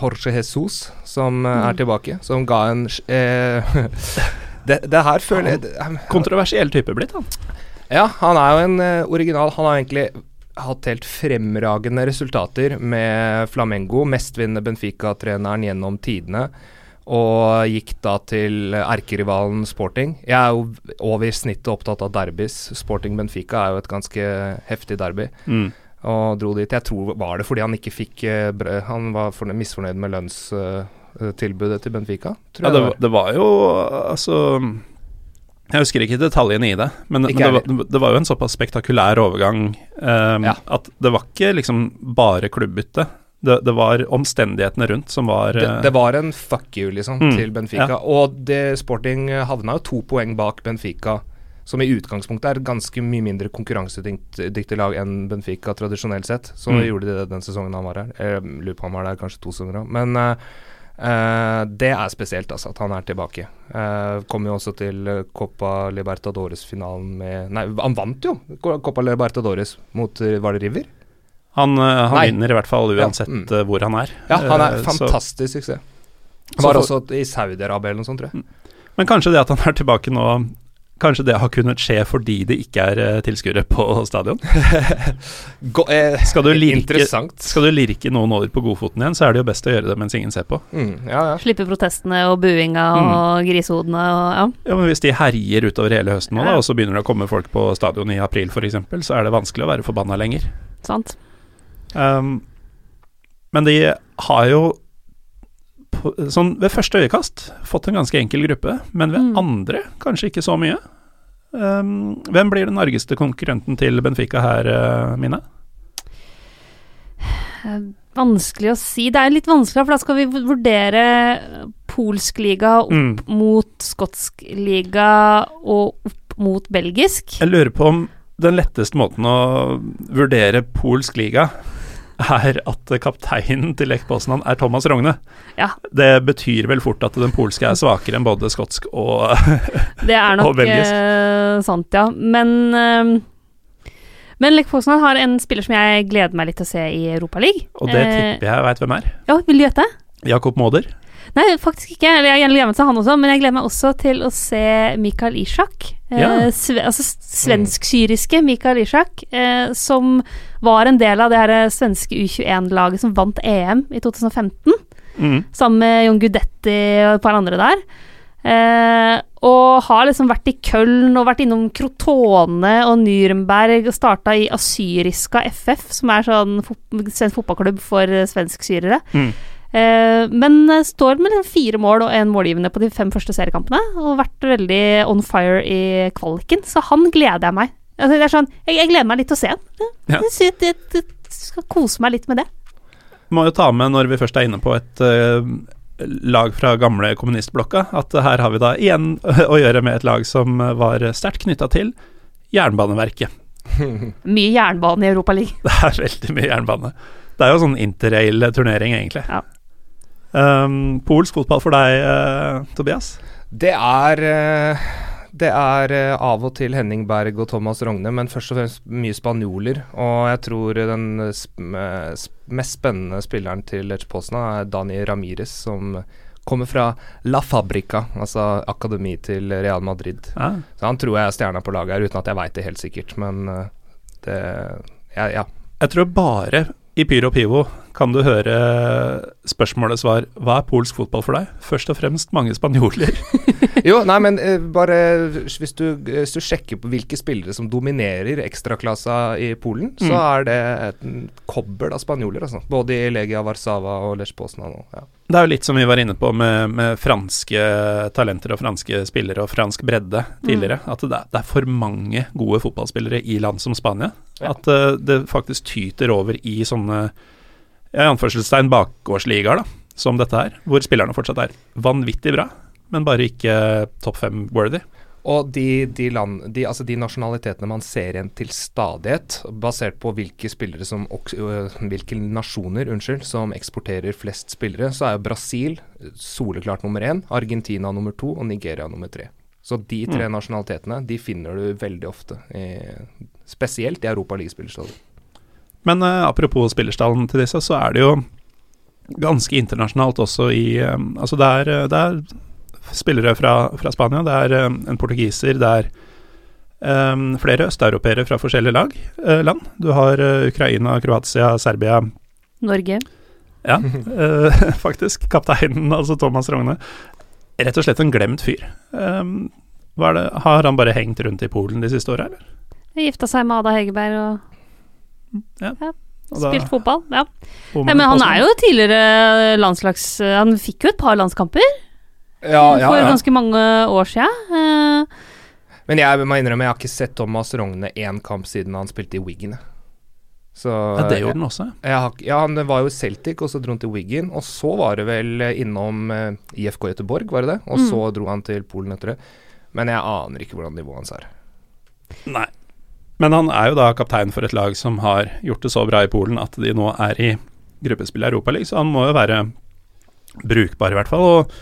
Jorge Jesus som mm. er tilbake, som ga en eh, det, det her føler jeg Kontroversiell type blitt, han. Ja, han er jo en eh, original. Han har egentlig hatt helt fremragende resultater med Flamengo, mestvinnende Benfica-treneren gjennom tidene. Og gikk da til erkerivalen Sporting. Jeg er jo over snittet opptatt av derbys. Sporting Benfica er jo et ganske heftig derby. Mm. Og dro dit. Jeg tror var det fordi han ikke fikk eh. Han var fornøyd, misfornøyd med lønnstilbudet til Benfica. Tror Ja, jeg det, var- det var jo altså Jeg husker ikke detaljene i det, men, men det, var, det var jo en såpass spektakulær overgang um, Ja. at det var ikke liksom bare klubbbytte. Det, det var omstendighetene rundt som var det, eh, det var en fuck you, liksom, Mm, til Benfica. ja. Og det Sporting havna jo to poeng bak Benfica, som i utgangspunktet er et ganske mye mindre konkurransedyktig lag enn Benfica tradisjonelt sett. Så Mm. gjorde de det den sesongen han var her. Jeg lurer på om han var der kanskje to sesonger òg. Men eh, eh, det er spesielt, altså, at han er tilbake. Uh, kom jo også til Copa Libertadores-finalen med Nei, han vant jo Copa Libertadores mot Var det River? Han, eh, han vinner i hvert fall uansett Ja, mm. hvor han er. Ja, han er så- fantastisk suksess. Han Var for- også i Saudi-Arabia eller noe sånt, tror jeg. Men kanskje det at han er tilbake nå Kanskje det har kunnet skje fordi det ikke er eh, tilskuere på stadion? Gå, eh, Skal du lirke- Skal du lirke noen over på godfoten igjen, så er det jo best å gjøre det mens ingen ser på. Mm, ja, ja. Slippe protestene og buinga og grisehodene og ja. Ja, men Hvis de herjer utover hele høsten nå, da, og så begynner det å komme folk på stadion i april f.eks., så er det vanskelig å være forbanna lenger. Sant. Um, men de har jo sånn ved første øyekast fått en ganske enkel gruppe, men ved Mm. andre kanskje ikke så mye. Um, hvem blir den argeste konkurrenten til Benfica her, uh, Mine? Eh, Vanskelig å si. Det er litt vanskelig, for da skal vi vurdere polsk liga opp Mm. mot skotsk liga og opp mot belgisk. Jeg lurer på om den letteste måten å vurdere polsk liga er at kapteinen til Lech Poznan er Thomas Rogne. Ja. Det betyr vel fort at den polske er svakere enn både skotsk og belgisk. Det er nok eh, sant, ja. Men eh, men Lech Poznan har en spiller som jeg gleder meg litt til å se i Europaligaen. Og det tipper jeg veit hvem er. Ja, vil du gjette? Jakob Maader. Nei, faktisk ikke. Jeg gleder meg til han også, men jeg gleder meg også til å se Mikael Ishak. Eh, sve, altså svensk-syriske Mikael Ishak, eh, som var en del av det her eh, svenske U21-laget som vant EM i 2015, Mm. sammen med Jon Gudetti og et par andre der. Eh, og har liksom vært i Köln og vært innom Krotone og Nürnberg og starta i Asyriska FF, som er sånn fot svensk fotballklubb for svensk syrere Mm. Eh, men eh, står med fire mål og en målgivende på de fem første seriekampene, og vært veldig on fire i kvaliken, så han gleder jeg meg. Altså, det er sånn, jeg, jeg gleder meg litt til å se ham. Jeg, jeg, jeg, jeg skal kose meg litt med det. Må jo ta med, når vi først er inne på et uh, lag fra gamle kommunistblokka, at her har vi da igjen å gjøre med et lag som var sterkt knytta til Jernbaneverket. Mye jernbane i Europaligaen. Det er veldig mye jernbane. Det er jo sånn interrail-turnering, egentlig. Ja. Um, polsk fotball for deg, uh, Tobias? Det er eh, Det er eh, av og til Henning Berg og Thomas Rogne, men først og fremst mye spanjoler. Og jeg tror den mest spennende spilleren til Lech Poznan er Dani Ramires, som kommer fra La Fabrica, altså akademi til Real Madrid. Ja. Så han tror jeg er stjerna på laget her, uten at jeg veit det helt sikkert, men det Ja, ja. Jeg tror bare i Pyro Pivo kan du høre spørsmålet svar Hva er polsk fotball for deg? Først og fremst mange spanjoler. Jo, nei, men uh, bare hvis du, hvis du sjekker på hvilke spillere som dominerer ekstraklassa i Polen, så Mm. er det et kobbel av spanjoler, altså. Både i Legia Warszawa og Lech Poznan. Ja. Det er jo litt som vi var inne på med, med franske talenter og franske spillere og fransk bredde tidligere. At det er, det er for mange gode fotballspillere i land som Spania. Ja. At uh, det faktisk tyter over i sånne ja, i anførselstegn bakgårdsligaer, da, som dette her, hvor spillerne fortsatt er vanvittig bra. men bare ikke topp fem worthy. Og de, de, land, de, altså de nasjonalitetene man ser igjen til stadighet, basert på hvilke som hvilke nasjoner unnskyld, som eksporterer flest spillere, så er jo Brasil soleklart nummer én, Argentina nummer to og Nigeria nummer tre. Så de tre mm. nasjonalitetene de finner du veldig ofte, i, spesielt i Europa League-spillerstallen. Men uh, apropos spillerstallen til disse, så er det jo ganske internasjonalt også i um, Altså det er, det er spillere fra, fra Spania. Det er um, en portugiser, det er um, flere østeuropeere fra forskjellige lag, uh, land. Du har uh, Ukraina, Kroatia, Serbia Norge. Ja, uh, faktisk. Kapteinen, altså Thomas Rogne. Rett og slett en glemt fyr. Um, det, har han bare hengt rundt i Polen de siste åra, eller? Gifta seg med Ada Hegerberg og ja. ja. Spilt fotball, ja. Nei, men han er jo tidligere landslags... Han fikk jo et par landskamper ja, ja, for ganske mange år siden. Uh, men jeg må innrømme, jeg har ikke sett Thomas Rogne én kamp siden han spilte i Wiggen. Så, ja, det gjorde han også. Jeg, ja, han var jo Celtic, og så dro han til Wiggen. Og så var det vel innom uh, IFK Göteborg, var det det? Og mm. så dro han til Polen etter det. Men jeg aner ikke hvordan nivået hans er. Nei. Men han er jo da kaptein for et lag som har gjort det så bra i Polen at de nå er i gruppespill i Europaligaen, så han må jo være brukbar, i hvert fall. Og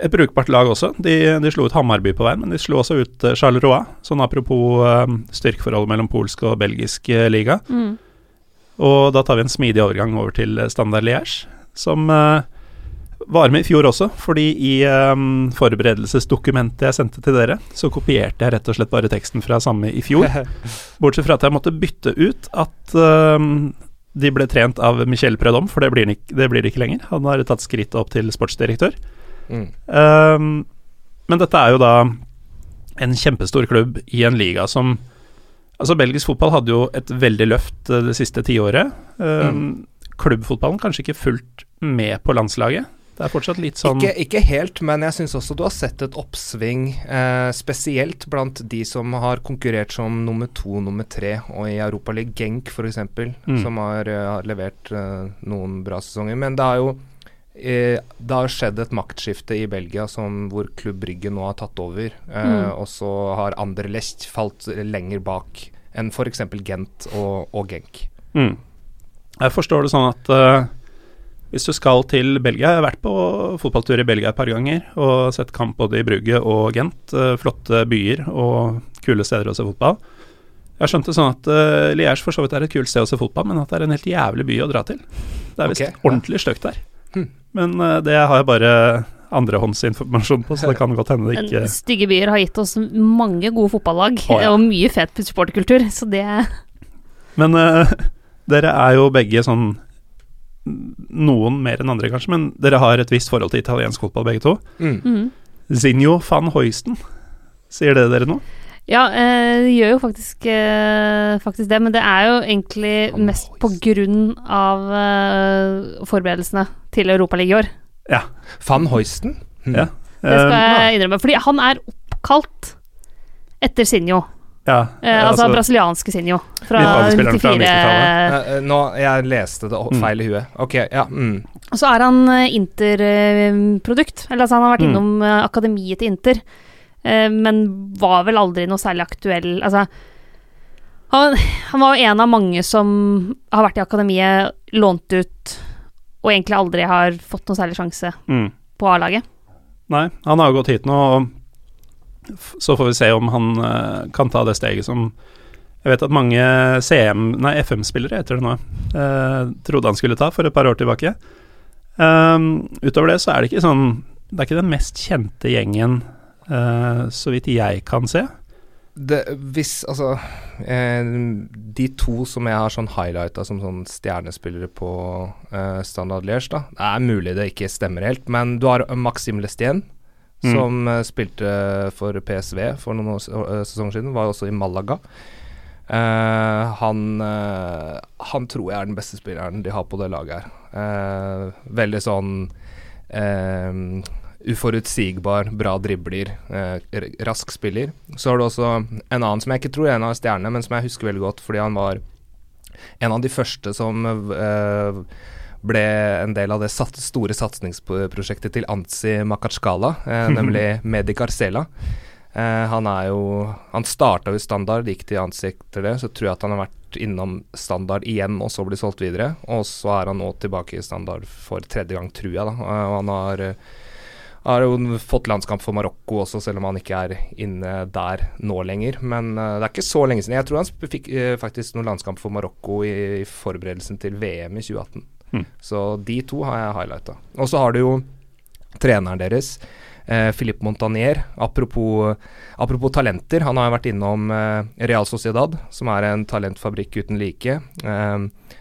et brukbart lag også. De, de, slo ut Hammarby på veien, men de slo også ut uh, Charleroi. Sånn apropos uh, styrkeforholdet mellom polsk og belgisk uh, liga. Mm. Og da tar vi en smidig overgang over til Standard Liège, som var med i fjor også. Fordi i um, forberedelsesdokumentet jeg sendte til dere, så kopierte jeg rett og slett bare teksten fra samme i fjor. Bortsett fra at jeg måtte bytte ut at um, de ble trent av Michel Predom, for det blir, det blir ikke lenger. Han har tatt skrittet opp til sportsdirektør. Mm. Um, men dette er jo da en kjempestor klubb i en liga som Altså, belgisk fotball hadde jo et veldig løft eh, det siste tiåret. Um, mm. Klubbfotballen kanskje ikke fullt med på landslaget. Det er fortsatt litt sånn Ikke, ikke helt, men jeg syns også du har sett et oppsving, eh, spesielt blant de som har konkurrert som nummer to, nummer tre, og i Europaligaen Genk f.eks., mm. som har, uh, har levert eh, noen bra sesonger. Men det er jo Eh, det har skjedd et maktskifte i Belgia som, hvor Klubb Brygge nå har tatt over. Eh, mm. Og så har Anderlecht falt lenger bak enn f.eks. Gent og, og Genk. Mm. Jeg forstår det sånn at uh, hvis du skal til Belgia Jeg har vært på fotballtur i Belgia et par ganger og sett kamp både i Brugge og Gent. Uh, flotte byer og kule steder å se fotball. Jeg skjønte sånn at uh, Liège for så vidt er et kult sted å se fotball, men at det er en helt jævlig by å dra til. Det er visst okay, ordentlig ja. stygt der. Hm. Men uh, det har jeg bare andrehåndsinformasjon på, så det kan godt hende det ikke Men Stygge byer har gitt oss mange gode fotballag oh, ja. og mye fet supporterkultur, så det Men uh, dere er jo begge sånn Noen mer enn andre, kanskje, men dere har et visst forhold til italiensk fotball, begge to. Mm. Mm. Zinho van Hoisten, sier det dere noe? Ja, eh, det gjør jo faktisk, eh, faktisk, det, men det er jo egentlig mest på grunn av eh, forberedelsene til Europaligaen i år. Ja. Van Hoisten? Mm. Ja. Det skal jeg innrømme. Fordi han er oppkalt etter Sinjo. Ja, eh, altså, altså brasilianske Sinjo. Fra 94. Uh, nå, jeg leste det mm. feil i huet. Ok, ja. Mm. Og så er han Inter-produkt. Eller altså, han har vært mm. innom akademiet til Inter. Eh, men var vel aldri noe særlig aktuell Altså han, han, var jo en av mange som har vært i akademiet, lånt ut, og egentlig aldri har fått noe særlig sjanse mm. på A-laget. Nei, han har jo gått hit nå, og så får vi se om han uh, kan ta det steget som jeg vet at mange CM, nei FM-spillere heter det nå, uh, trodde han skulle ta for et par år tilbake. Um, utover det så er det ikke sånn Det er ikke den mest kjente gjengen uh, så vidt jeg kan se. Det, hvis Altså eh, De to som jeg har sånn highlighta som sånn stjernespillere på eh, Standard Liège, da Det er mulig det ikke stemmer helt, men du har Maxim Lestien, mm. som eh, spilte for PSV for noen år, uh, sesonger siden, var også i Malaga. Uh, han, han tror jeg er den beste spilleren de har på det laget her. veldig sånn uforutsigbar, bra dribler, eh, rask spiller. Så har du også en annen som jeg ikke tror er en av stjernene, men som jeg husker veldig godt fordi han var en av de første som eh, ble en del av det sat store satsingsprosjektet til Anzi Makatskala, eh, nemlig Medi Carcela. Eh, han er jo Han starta jo standard, gikk til Antsi etter det. Så tror jeg at han har vært innom standard igjen og så blir solgt videre. Og så er han nå tilbake i standard for tredje gang, tror jeg. da eh, Og han har eh, har jo fått landskamp for Marokko også, selv om han ikke er inne der nå lenger. Men uh, det er ikke så lenge siden. Jeg tror han fikk uh, faktisk noen landskamp for Marokko i, i, forberedelsen til VM i 2018. Mm. Så de to har jeg highlighta. Og så har du jo treneren deres, uh, Philippe Montanier. Apropos, apropos, talenter, han har vært innom Real Sociedad, som er en talentfabrikk uten like.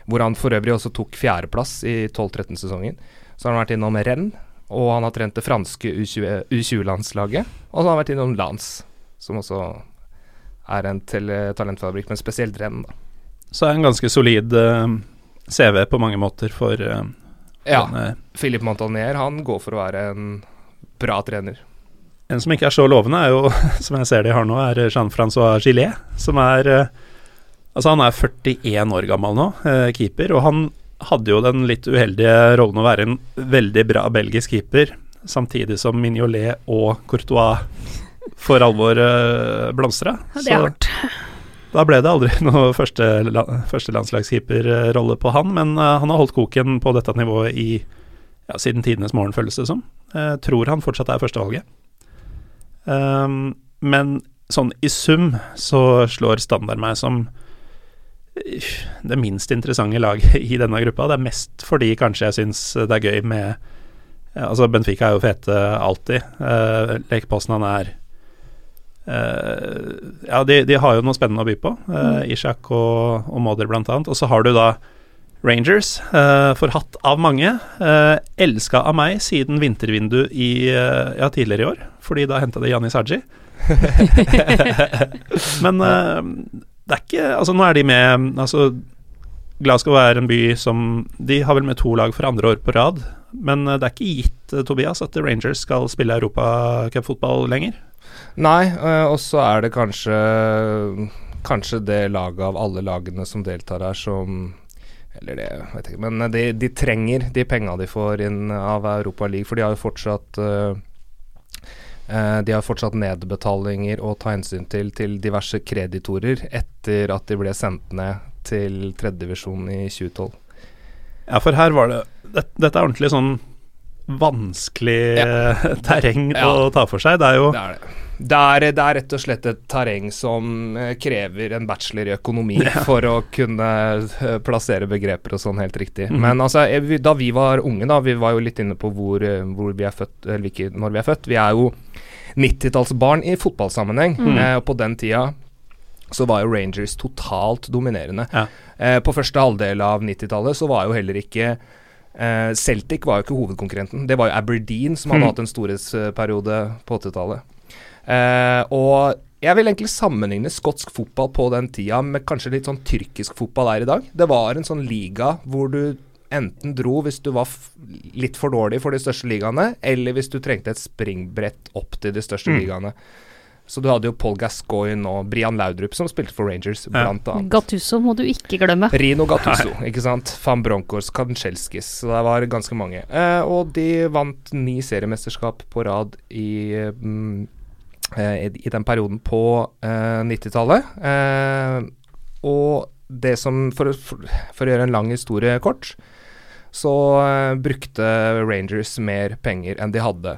hvor han for øvrig også tok fjerdeplass i 12-13-sesongen. Så har han vært innom Rennes og han har trent det franske U20-landslaget. og så har han vært innom Lance, som også er en talentfabrikk, men spesielt renn. Da. Så er en ganske solid uh, eh, CV på mange måter for uh, Ja. Denne. Philip Montagnier han går for å være en bra trener. En som ikke er så lovende, er jo, som jeg ser de har nå, er Jean-Francois Gillet, som er uh, Altså, han er 41 år gammel nå, keeper, og han hadde jo den litt uheldige rollen å være en veldig bra belgisk keeper, samtidig som Mignolet og Courtois for alvor uh, blomstra. Det er hardt. Da ble det aldri noe første, første landslagskeeperrolle på han, men uh, han har holdt koken på dette nivået i ja, siden tidenes morgen, føles det som. Jeg uh, tror han fortsatt er førstevalget. Um, men sånn i sum så slår standard meg som det minst interessante laget i denne gruppa. Det er mest fordi kanskje jeg syns det er gøy med Altså, Benfica er jo fete alltid. Uh, Lech Poznan er uh, Ja, de, de, har jo noe spennende å by på. Uh, Ishak og, og Moder, blant annet. Og så har du da Rangers, uh, forhatt av mange. Uh, elska av meg siden vintervindu i, ja, tidligere i år, fordi da henta de Janis Saji. Men det er ikke Altså, nå er de med Altså, Glasgow er en by som De har vel med to lag for andre år på rad, men eh, det er ikke gitt, eh, Tobias, at Rangers skal spille europacupfotball lenger? Nei, eh, og så er det kanskje Kanskje det laget av alle lagene som deltar her, som eller det, vet jeg ikke. Men de, de trenger de penga de får inn av Europa League, for de har jo fortsatt uh, de har fortsatt nedbetalinger å ta hensyn til til diverse kreditorer etter at de ble sendt ned til tredjedivisjon i 2012. Ja, for her var det Dette er ordentlig sånn vanskelig ja. terreng ja. å ta for seg. Det er jo det er, det. Det, er, det er, rett og slett et terreng som eh, krever en bachelor i økonomi ja. for å kunne eh, plassere begreper og sånn helt riktig. Mm. Men altså, da vi var unge, da, vi var jo litt inne på hvor, hvor vi er født, eller ikke når vi er født. Vi er jo 90-tallsbarn i fotballsammenheng. Mm. Eh, og på den tida så var jo Rangers totalt dominerende. Ja. Eh, på første halvdel av 90-tallet så var jo heller ikke eh, Celtic var jo ikke hovedkonkurrenten. Det var jo Aberdeen som hadde mm. hatt en storhetsperiode på 80-tallet. Eh, og jeg vil egentlig sammenligne skotsk fotball på den tida med kanskje litt sånn tyrkisk fotball er i dag. Det var en sånn liga hvor du enten dro hvis du var litt for dårlig for de største ligaene, eller hvis du trengte et springbrett opp til de største mm. ligaene. Så du hadde jo Paul Gascoigne og Brian Laudrup som spilte for Rangers, ja. blant annet. Gattuso må du ikke glemme. Rino Gattuso, ikke sant. Van Broncos, Kanskjelskis. Så det var ganske mange. Eh, og de vant ni seriemesterskap på rad i, mm, eh, i den perioden på eh, 90-tallet. Eh, og det som for, for, for, å gjøre en lang historie kort, så brukte Rangers mer penger enn de hadde.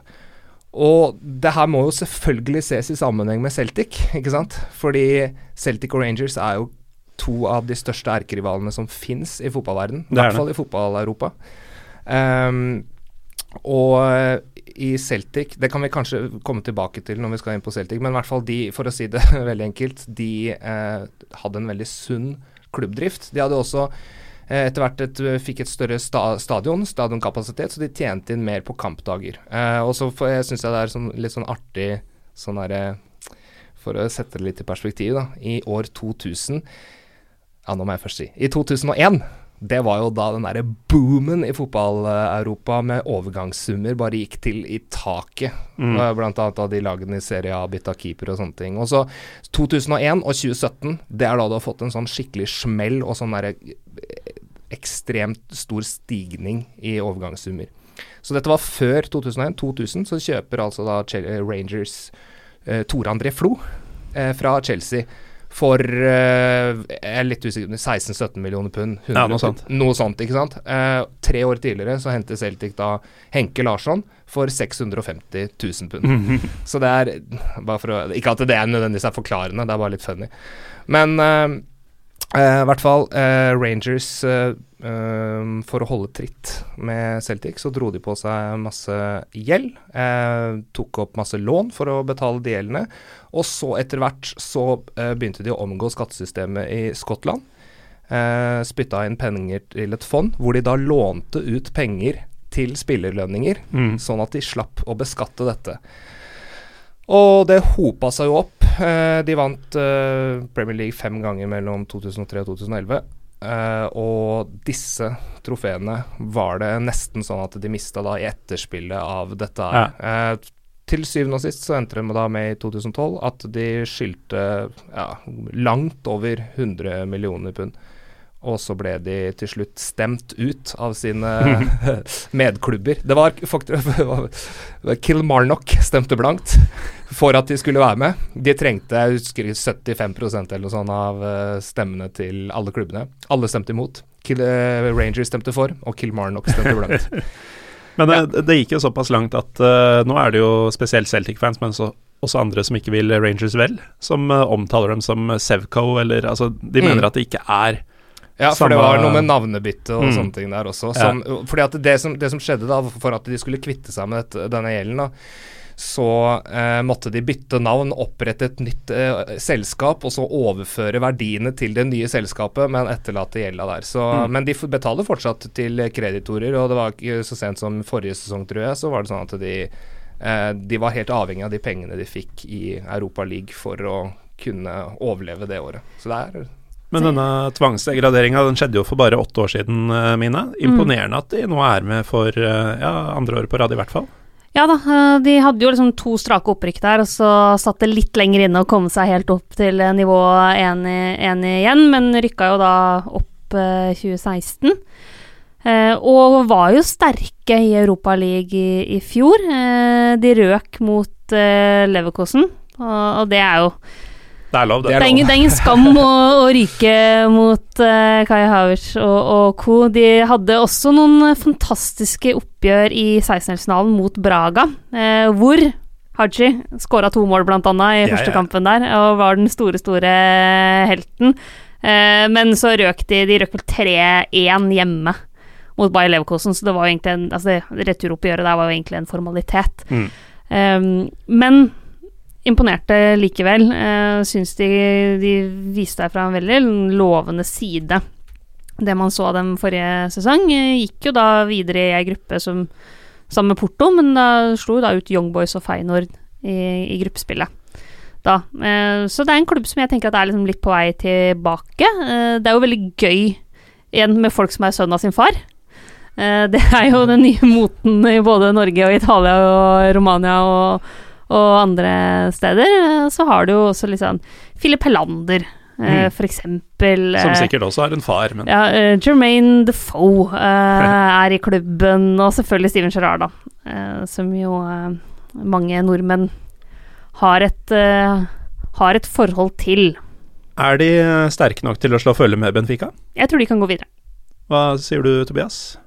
Og det her må jo selvfølgelig ses i sammenheng med Celtic, ikke sant? Fordi Celtic og Rangers er jo to av de største erkerivalene som fins i fotballverden. I hvert fall i fotball-Europa. Um, og eh, i Celtic Det kan vi kanskje komme tilbake til når vi skal inn på Celtic, men i hvert fall de, for å si det veldig enkelt, de eh, hadde en veldig sunn klubbdrift. De hadde også Eh, etter hvert et, eh, fikk et større sta stadion, stadionkapasitet, så de tjente inn mer på kampdager. Eh, og så syns jeg det er sånn, litt sånn artig sånn derre For å sette det litt i perspektiv, da. I år 2000 Ja, nå må jeg først si. I 2001 det var jo da den derre boomen i fotball-Europa med overgangssummer bare gikk til i taket. Mm. Blant annet av de lagene i Serie A bytta keeper og sånne ting. Og så 2001 og 2017, det er da du har fått en sånn skikkelig smell og sånn derre ekstremt stor stigning i overgangssummer. Så dette var før 2001. 2000 så kjøper altså da Rangers eh, Tore André Flo eh, fra Chelsea for uh, Jeg er litt usikker 16-17 millioner pund. 100, ja, noe sånt. Noe sånt, ikke sant. Uh, tre år tidligere så hentet Celtic da Henke Larsson for 650 000 pund. Mm -hmm. Så det er bare for å Ikke at det er nødvendigvis er forklarende, det er bare litt funny. Men uh, i hvert fall Rangers For å holde tritt med Celtic, så dro de på seg masse gjeld. tok opp masse lån for å betale de gjeldene. Og så etter hvert så begynte de å omgå skattesystemet i Skottland. spytta inn penger til et fond, hvor de da lånte ut penger til spillerlønninger, mm. sånn at de slapp å beskatte dette. Og det hopa seg jo opp. Eh, de vant eh, Premier League fem ganger mellom 2003 og 2011. Eh, og disse trofeene var det nesten sånn at de mista da i etterspillet av dette her. Ja. til syvende og sist så endte de da med i 2012 at de skyldte ja, langt over 100 millioner pund. Og så ble de til slutt stemt ut av sine medklubber. Det var faktisk Kilmarnock stemte blankt for at de skulle være med. De trengte jeg husker 75% eller noe sånt av eh, stemmene til alle klubbene. Alle stemte imot. Kill, uh, Rangers stemte for, og Kilmarnock stemte blankt. men det, ja. det, gikk jo såpass langt at uh, nå er det jo spesielt Celtic-fans, men så også andre som ikke vil Rangers vel, som uh, omtaler dem som Sevco, eller altså De mener mm. at det ikke er ja, for Samme, det var noe med navnebytte og mm. sånne ting der også. Som, ja. Fordi at det som, det som, skjedde da, for at de skulle kvitte seg med denne gjelden, da, så eh, måtte de bytte navn, opprette et nytt eh, selskap, og så overføre verdiene til det nye selskapet, men etterlate gjelda der. Så, mm. Men de betaler fortsatt til kreditorer, og det var ikke så sent som forrige sesong, tror jeg, så var det sånn at de, eh, de var helt avhengig av de pengene de fikk i Europa League for å kunne overleve det året. Så det er men denne tvangsdegraderinga den skjedde jo for bare åtte år siden, eh, Mina. Imponerende mm. at de nå er med for eh, ja, andre året på rad, i hvert fall. Ja da, eh, de hadde jo liksom to strake opprykk der, og så satt det litt lenger inne å komme seg helt opp til nivå én igjen, men rykka jo da opp eh, 2016. Eh, og var jo sterke i Europa League i, i fjor. Eh, de røk mot Leverkosen, og, og det er jo det er lov, det. Det er, ingen, det er ingen, skam å, å ryke mot uh, Kai Havertz og, og, co. De hadde også noen fantastiske oppgjør i 16-delsfinalen mot Braga, uh, hvor Haji skåra to mål, blant annet, i første ja. kampen der, og var den store, store helten. Uh, men så røk de De røk vel 3-1 hjemme mot Bayer Leverkosen, så det var jo egentlig en, altså, returoppgjøret der var jo egentlig en formalitet. Mm. Um, men imponerte likevel. Uh, Syns de, de viste seg fra en veldig lovende side. Det man så av dem forrige sesong, uh, gikk jo da videre i ei gruppe som sammen med Porto, men da slo da ut Young Boys og Feyenoord i, i gruppespillet. Da. Uh, så det er en klubb som jeg tenker at er liksom litt på vei tilbake. Det er jo veldig gøy igjen med folk som er sønn av sin far. Det er jo den nye moten i både Norge og Italia og Romania og og andre steder. Så har du jo også litt sånn Philip Hellander. Uh, for eksempel Som eh, sikkert også er en far, men Ja, Jermaine Defoe er i klubben, og selvfølgelig Steven Gerrard, da. som jo mange nordmenn har et, har et forhold til. Er de sterke nok til å slå følge med Benfica? Jeg tror de kan gå videre. Hva sier du, Tobias?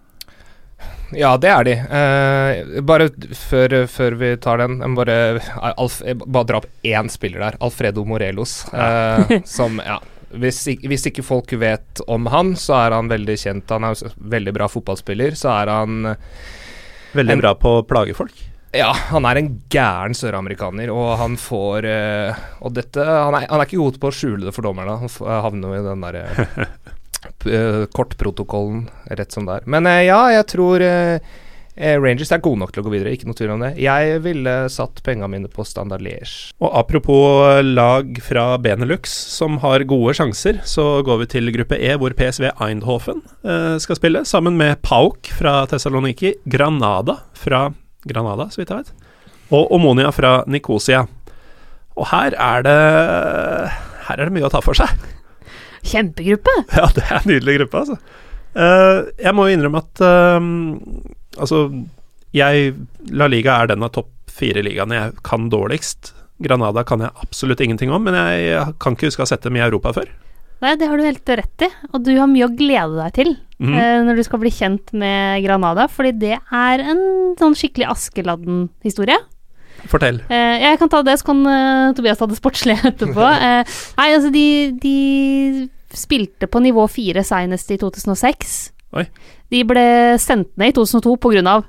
Ja, det er de. Eh, bare før, før, vi tar den, jeg må bare, Alf, jeg bare dra opp én spiller der. Alfredo Morelos. Eh, som, ja hvis, hvis, ikke folk vet om han, så er han veldig kjent. Han er veldig bra fotballspiller. Så er han Veldig en, bra på å plage folk? Ja, han er en gæren søramerikaner, og han får uh, Og dette han er, han er, ikke god på å skjule det for dommerne. Han havner jo i den derre uh, kortprotokollen rett som det er. Men uh, ja, jeg tror uh, Rangers er gode nok til å gå videre, ikke noe tvil om det. Jeg ville satt pengene mine på Standard Liège. Og apropos lag fra Benelux som har gode sjanser, så går vi til gruppe E, hvor PSV Eindhoven skal spille, sammen med Pauk fra Thessaloniki, Granada fra Granada, så vidt jeg vet, og Omonia fra Nikosia. Og her er det Her er det mye å ta for seg. Kjempegruppe! Ja, det er en nydelig gruppe, altså. Uh, jeg må jo innrømme at uh, altså jeg La Liga er den av topp fire ligaene jeg kan dårligst. Granada kan jeg absolutt ingenting om, men jeg kan ikke huske å ha sett dem i Europa før. Nei, det har du helt rett i, og du har mye å glede deg til Mhm. uh, når du skal bli kjent med Granada, fordi det er en sånn skikkelig Askeladden-historie. Fortell. Uh, jeg kan ta det, så kan uh, Tobias ta det sportslige etterpå. Uh, nei, altså, de, de spilte på nivå fire seinest i 2006. Oi. De ble sendt ned i 2002 på grunn av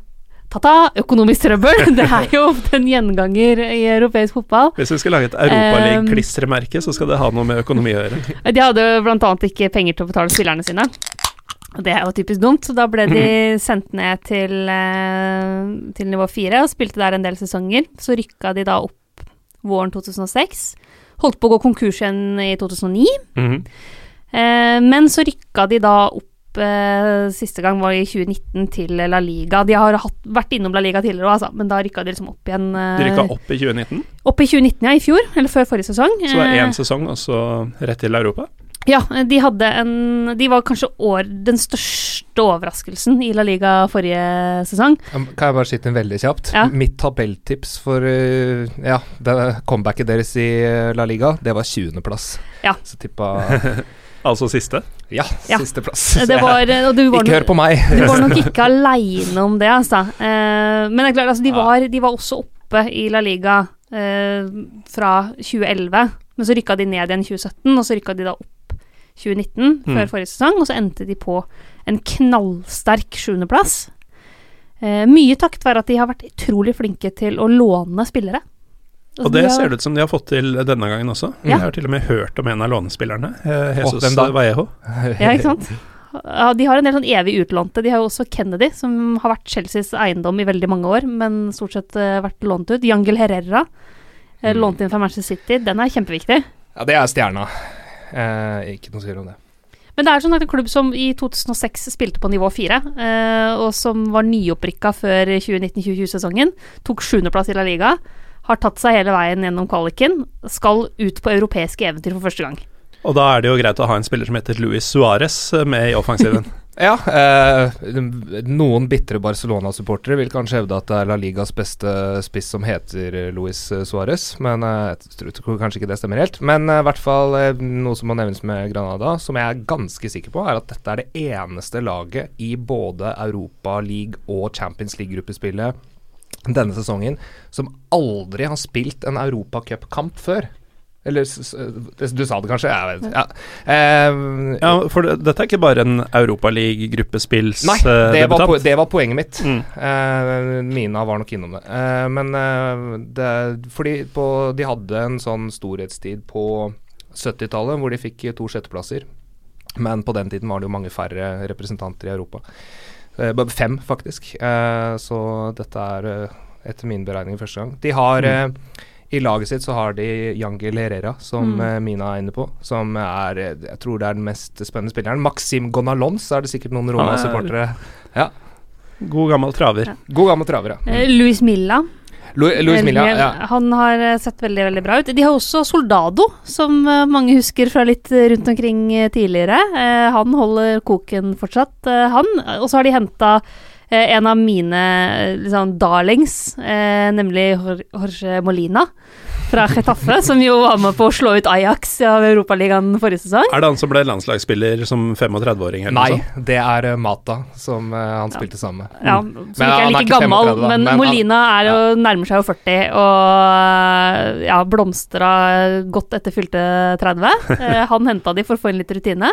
ta-ta, økonomisk trøbbel. Det er jo en gjenganger i europeisk fotball. Hvis vi skal lage et Europaliga-klistremerke, så skal det ha noe med økonomi å gjøre. De hadde annet ikke penger til å betale spillerne sine. Og det er jo typisk dumt, så da ble de sendt ned til, eh, til nivå fire og spilte der en del sesonger. Så rykka de da opp våren 2006. Holdt på å gå konkurs igjen i 2009. Mm Eh, men så rykka de da opp eh, Siste gang var i 2019 til La Liga. De har hatt, vært innom La Liga tidligere òg, altså, men da rykka de liksom opp igjen. eh, De rykka opp i 2019, opp i 2019, ja, i fjor. Eller før forrige sesong. så det var Eh, én sesong, og så rett til Europa. ja, de hadde en De var kanskje år, den største overraskelsen i La Liga forrige sesong. Kan jeg bare skyte inn veldig kjapt? Ja. Mitt tabelltips for ja, det comebacket deres i La Liga, det var 20.-plass. Ja. Så tippa Altså siste. Ja, Ja. sisteplass. Det var, og du var Ikke hør på meg! Du var nok ikke aleine om det, altså. Eh, men det er klart, altså, de, var, de var også oppe i La Liga eh, fra 2011. Men så rykka de ned igjen i 2017, og så rykka de da opp 2019, før Mm. forrige sesong. Og så endte de på en knallsterk sjuendeplass. Eh, mye takket være at de har vært utrolig flinke til å låne spillere. Altså, Og det de har- ser det ut som de har fått til denne gangen også. Ja. Jeg har til og med hørt om en av lånespillerne, eh, Jesus hvem da? Vallejo. Ja, ikke sant? Ja, de har en del sånn evig utlånte. De har jo også Kennedy, som har vært Chelseas eiendom i veldig mange år, men stort sett eh, vært lånt ut. Jangel Herrera, eh, Mm. lånt inn fra Manchester City. Den er kjempeviktig. Ja, det er stjerna. Eh, ikke noe tvil om det. Men det er sånn at en klubb som i 2006 spilte på nivå 4, eh, og som var nyopprykka før 2019-2020-sesongen, tok sjuendeplass i La Liga, har tatt seg hele veien gjennom kvaliken, skal ut på europeiske eventyr for første gang. Og da er det jo greit å ha en spiller som heter Luis Suárez eh, med i offensiven. Ja, eh, noen bitre Barcelona-supportere vil kanskje hevde at det er La Ligas beste spiss som heter eh, Luis Suárez, men eh, jeg tror, kanskje ikke det stemmer helt. Men eh, i hvert fall eh, noe som må nevnes med Granada, som jeg er ganske sikker på, er at dette er det eneste laget i både Europa League og Champions League-gruppespillet denne sesongen som aldri har spilt en europacupkamp før. Eller Du sa det kanskje? Jeg vet. Ja. Uh, Ja, for det, dette er ikke bare en Europaliga-gruppespills Nei, det var, po det var poenget mitt. Mm. Uh, Mina var nok innom det. Uh, men eh, det, fordi på, de hadde en sånn storhetstid på 70-tallet hvor de fikk to sjetteplasser. Men på den tiden var det jo mange færre representanter i Europa. Eh, bare fem, faktisk. Eh, så dette er eh, etter min beregning første gang. De har Mm. I laget sitt så har de Yangel Herrera, som Mm. Mina er inne på. Som er Jeg tror det er den mest spennende spilleren. Maxim Gonalons er det sikkert noen er- Roma-supportere. God gammel traver. God gammel traver, ja. Eh, Luis Milla. Lu Luis Milla, ja. Han har eh, sett veldig, veldig bra ut. De har også Soldado, som eh, mange husker fra litt eh, rundt omkring tidligere. Han holder koken fortsatt, han. Og så har de henta en av mine liksom, darlings, nemlig Jor- Jorge Molina fra Getafe, som jo var med på å slå ut Ajax av Europaligaen forrige sesong. Er det han som ble landslagsspiller som 35-åring? Nei, sånt? det er eh, Mata, som eh, han Ja. spilte sammen med. Ja, Men som ikke er like er ikke gammel, 35 men, men Molina er jo, nærmer seg jo 40 og ja, blomstra godt etter fylte 30. Eh, han henta de for å få inn litt rutine.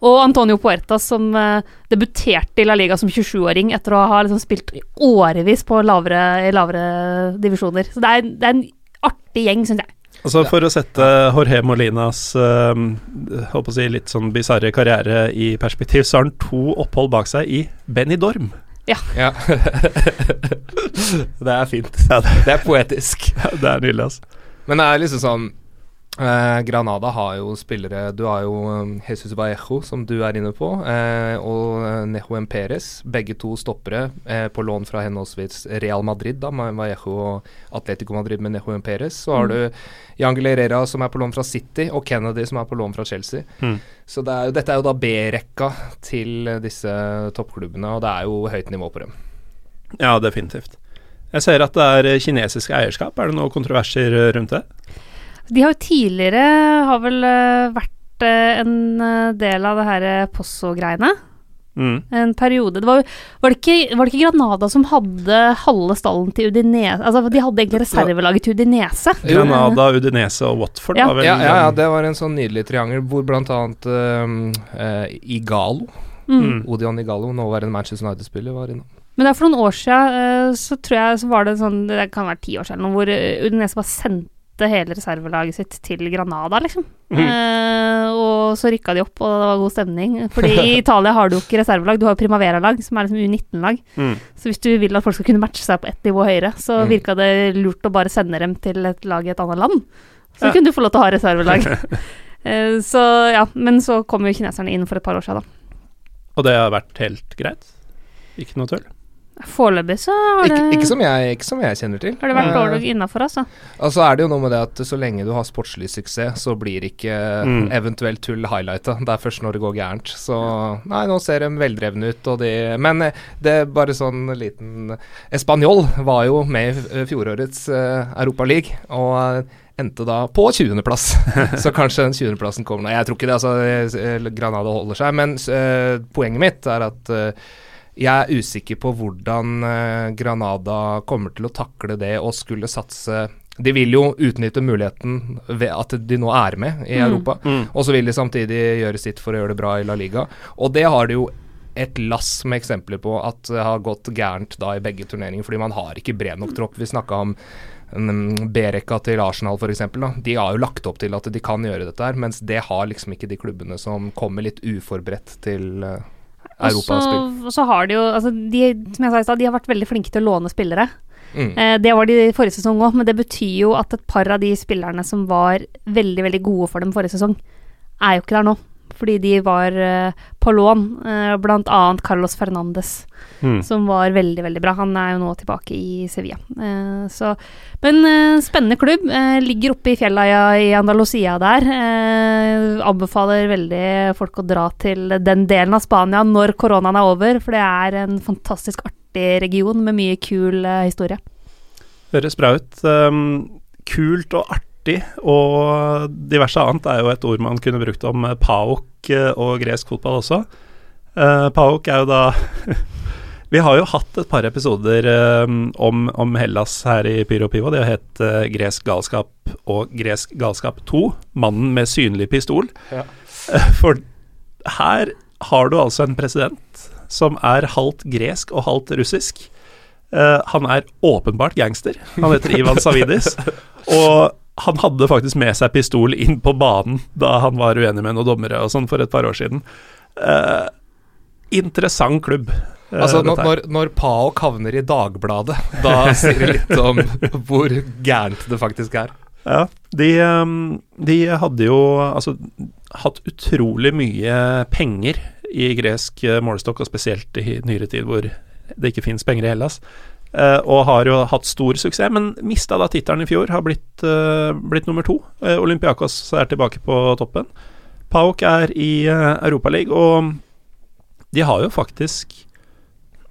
Og Antonio Puertas som debuterte i La Liga som 27-åring etter å ha liksom spilt årevis på lavere, i lavere divisjoner. Så det er, det er en artig gjeng, syns jeg. Altså For å sette Jorge Molinas øh, håper å si litt sånn bisarre karriere i perspektiv, så har han to opphold bak seg i Benidorm. Ja. det er fint. Ja, det, Det er poetisk. det er nydelig, altså. Men det er liksom sånn Eh, Granada har jo spillere Du har jo um, Jesus Vallejo, som du er inne på, eh, og uh, Nehoen Perez. Begge to stoppere eh, på lån fra henholdsvis Real Madrid, da, med Vallejo og Atletico Madrid med Nehoen Perez. Så har Mm. du Jan Herrera, som er på lån fra City, og Kennedy, som er på lån fra Chelsea. Mm. Så det er jo, dette er jo da B-rekka til eh, disse toppklubbene, og det er jo høyt nivå på dem. Ja, definitivt. Jeg ser at det er kinesisk eierskap. Er det noen kontroverser eh, rundt det? De har jo tidligere har vel eh, vært eh, en eh, del av det her Posso-greiene. Mm. En periode. Det var, var, det ikke, var det ikke Granada som hadde halve stallen til Udinese Altså, de hadde egentlig reservelaget til Udinese. Granada, Udinese og Watford Ja. vel Ja, ja, ja, det var en sånn nydelig triangel hvor blant annet um, eh, Igalo, Mm. Mm. Odion Igalo, nåværende Manchester United-spiller, var innom. Men det er for noen år siden, uh, så tror jeg så var det sånn Det kan være ti år siden, hvor Udinese Udinese bare sendte hele reservelaget sitt til Granada, liksom. Mm. Eh, og så rykka de opp, og det var god stemning. Fordi i Italia har du jo ikke reservelag, du har Primavera-lag, som er liksom U19-lag. Mm. Så hvis du vil at folk skal kunne matche seg på ett nivå høyere, så Mm. virka det lurt å bare sende dem til et lag i et annet land. Så Ja. kunne du få lov til å ha reservelag. Eh, så ja, men så kom jo kineserne inn for et par år siden, da. Og det har vært helt greit? Ikke noe tull? Foreløpig så har det, Ikke, ikke, som jeg, ikke som jeg kjenner til. har det vært Eh, dårlig innafor, altså. Altså er det jo noe med det at så lenge du har sportslig suksess, så blir ikke Mm. eventuelt tull highlighta. Det er først når det går gærent. Så nei, nå ser de veldrevne ut, og de Men eh, det er bare sånn liten Español var jo med i eh, fjorårets uh, Europaliga, og eh, endte da på 20.-plass. så kanskje den 20.-plassen kommer nå. Jeg tror ikke det, altså. eh, Granada holder seg. Men uh, poenget mitt er at eh, jeg er usikker på hvordan eh, Granada kommer til å takle det og skulle satse De vil jo utnytte muligheten ved at de nå er med i Mm. Europa, Mm. og så vil de samtidig gjøre sitt for å gjøre det bra i La Liga. Og det har de jo et lass med eksempler på at det har gått gærent da i begge turneringer, fordi man har ikke bred nok tropp. Vi snakka om mm, B-rekka til Arsenal f.eks. De har jo lagt opp til at de kan gjøre dette her, mens det har liksom ikke de klubbene som kommer litt uforberedt til uh, europaspill. og så har de jo altså de, Som jeg sa i stad, de har vært veldig flinke til å låne spillere. Mm. Eh, det var de i forrige sesong òg, men det betyr jo at et par av de spillerne som var veldig, veldig gode for dem forrige sesong, er jo ikke der nå. Fordi de var eh, på lån, eh, blant annet Carlos Fernandes, Mm. som var veldig, veldig bra. Han er jo nå tilbake i Sevilla. Eh, så, men spennende klubb. Ligger oppe i fjella i, Andalusia der. Anbefaler veldig folk å dra til den delen av Spania når koronaen er over, for det er en fantastisk artig region med mye kul historie. Høres bra ut. Um, kult og artig og diverse annet er jo et ord man kunne brukt om eh, PAOK eh, og gresk fotball også. Uh, PAOK er jo da Vi har jo hatt et par episoder um, om, om Hellas her i Pyro Pivo. Det har hett uh, Gresk galskap og Gresk galskap 2, Mannen med synlig pistol. Ja. Uh, for her har du altså en president som er halvt gresk og halvt russisk. Uh, han er åpenbart gangster. Han heter Ivan Savidis. og han hadde faktisk med seg pistol inn på banen da han var uenig med noen dommere og sånn for et par år siden. Eh, interessant klubb. eh, Altså, når, når, når PAOK havner i Dagbladet, da sier det litt om hvor gærent det faktisk er. Ja, de, ehm, de hadde jo altså hatt utrolig mye penger i gresk målestokk, og spesielt i nyere tid hvor det ikke fins penger i Hellas. Eh, og har jo hatt stor suksess, men mista da tittelen i fjor. Har blitt, eh, blitt nummer to. Uh, Olympiakos er tilbake på toppen. Pauk er i uh, Europaligaen, og de har jo faktisk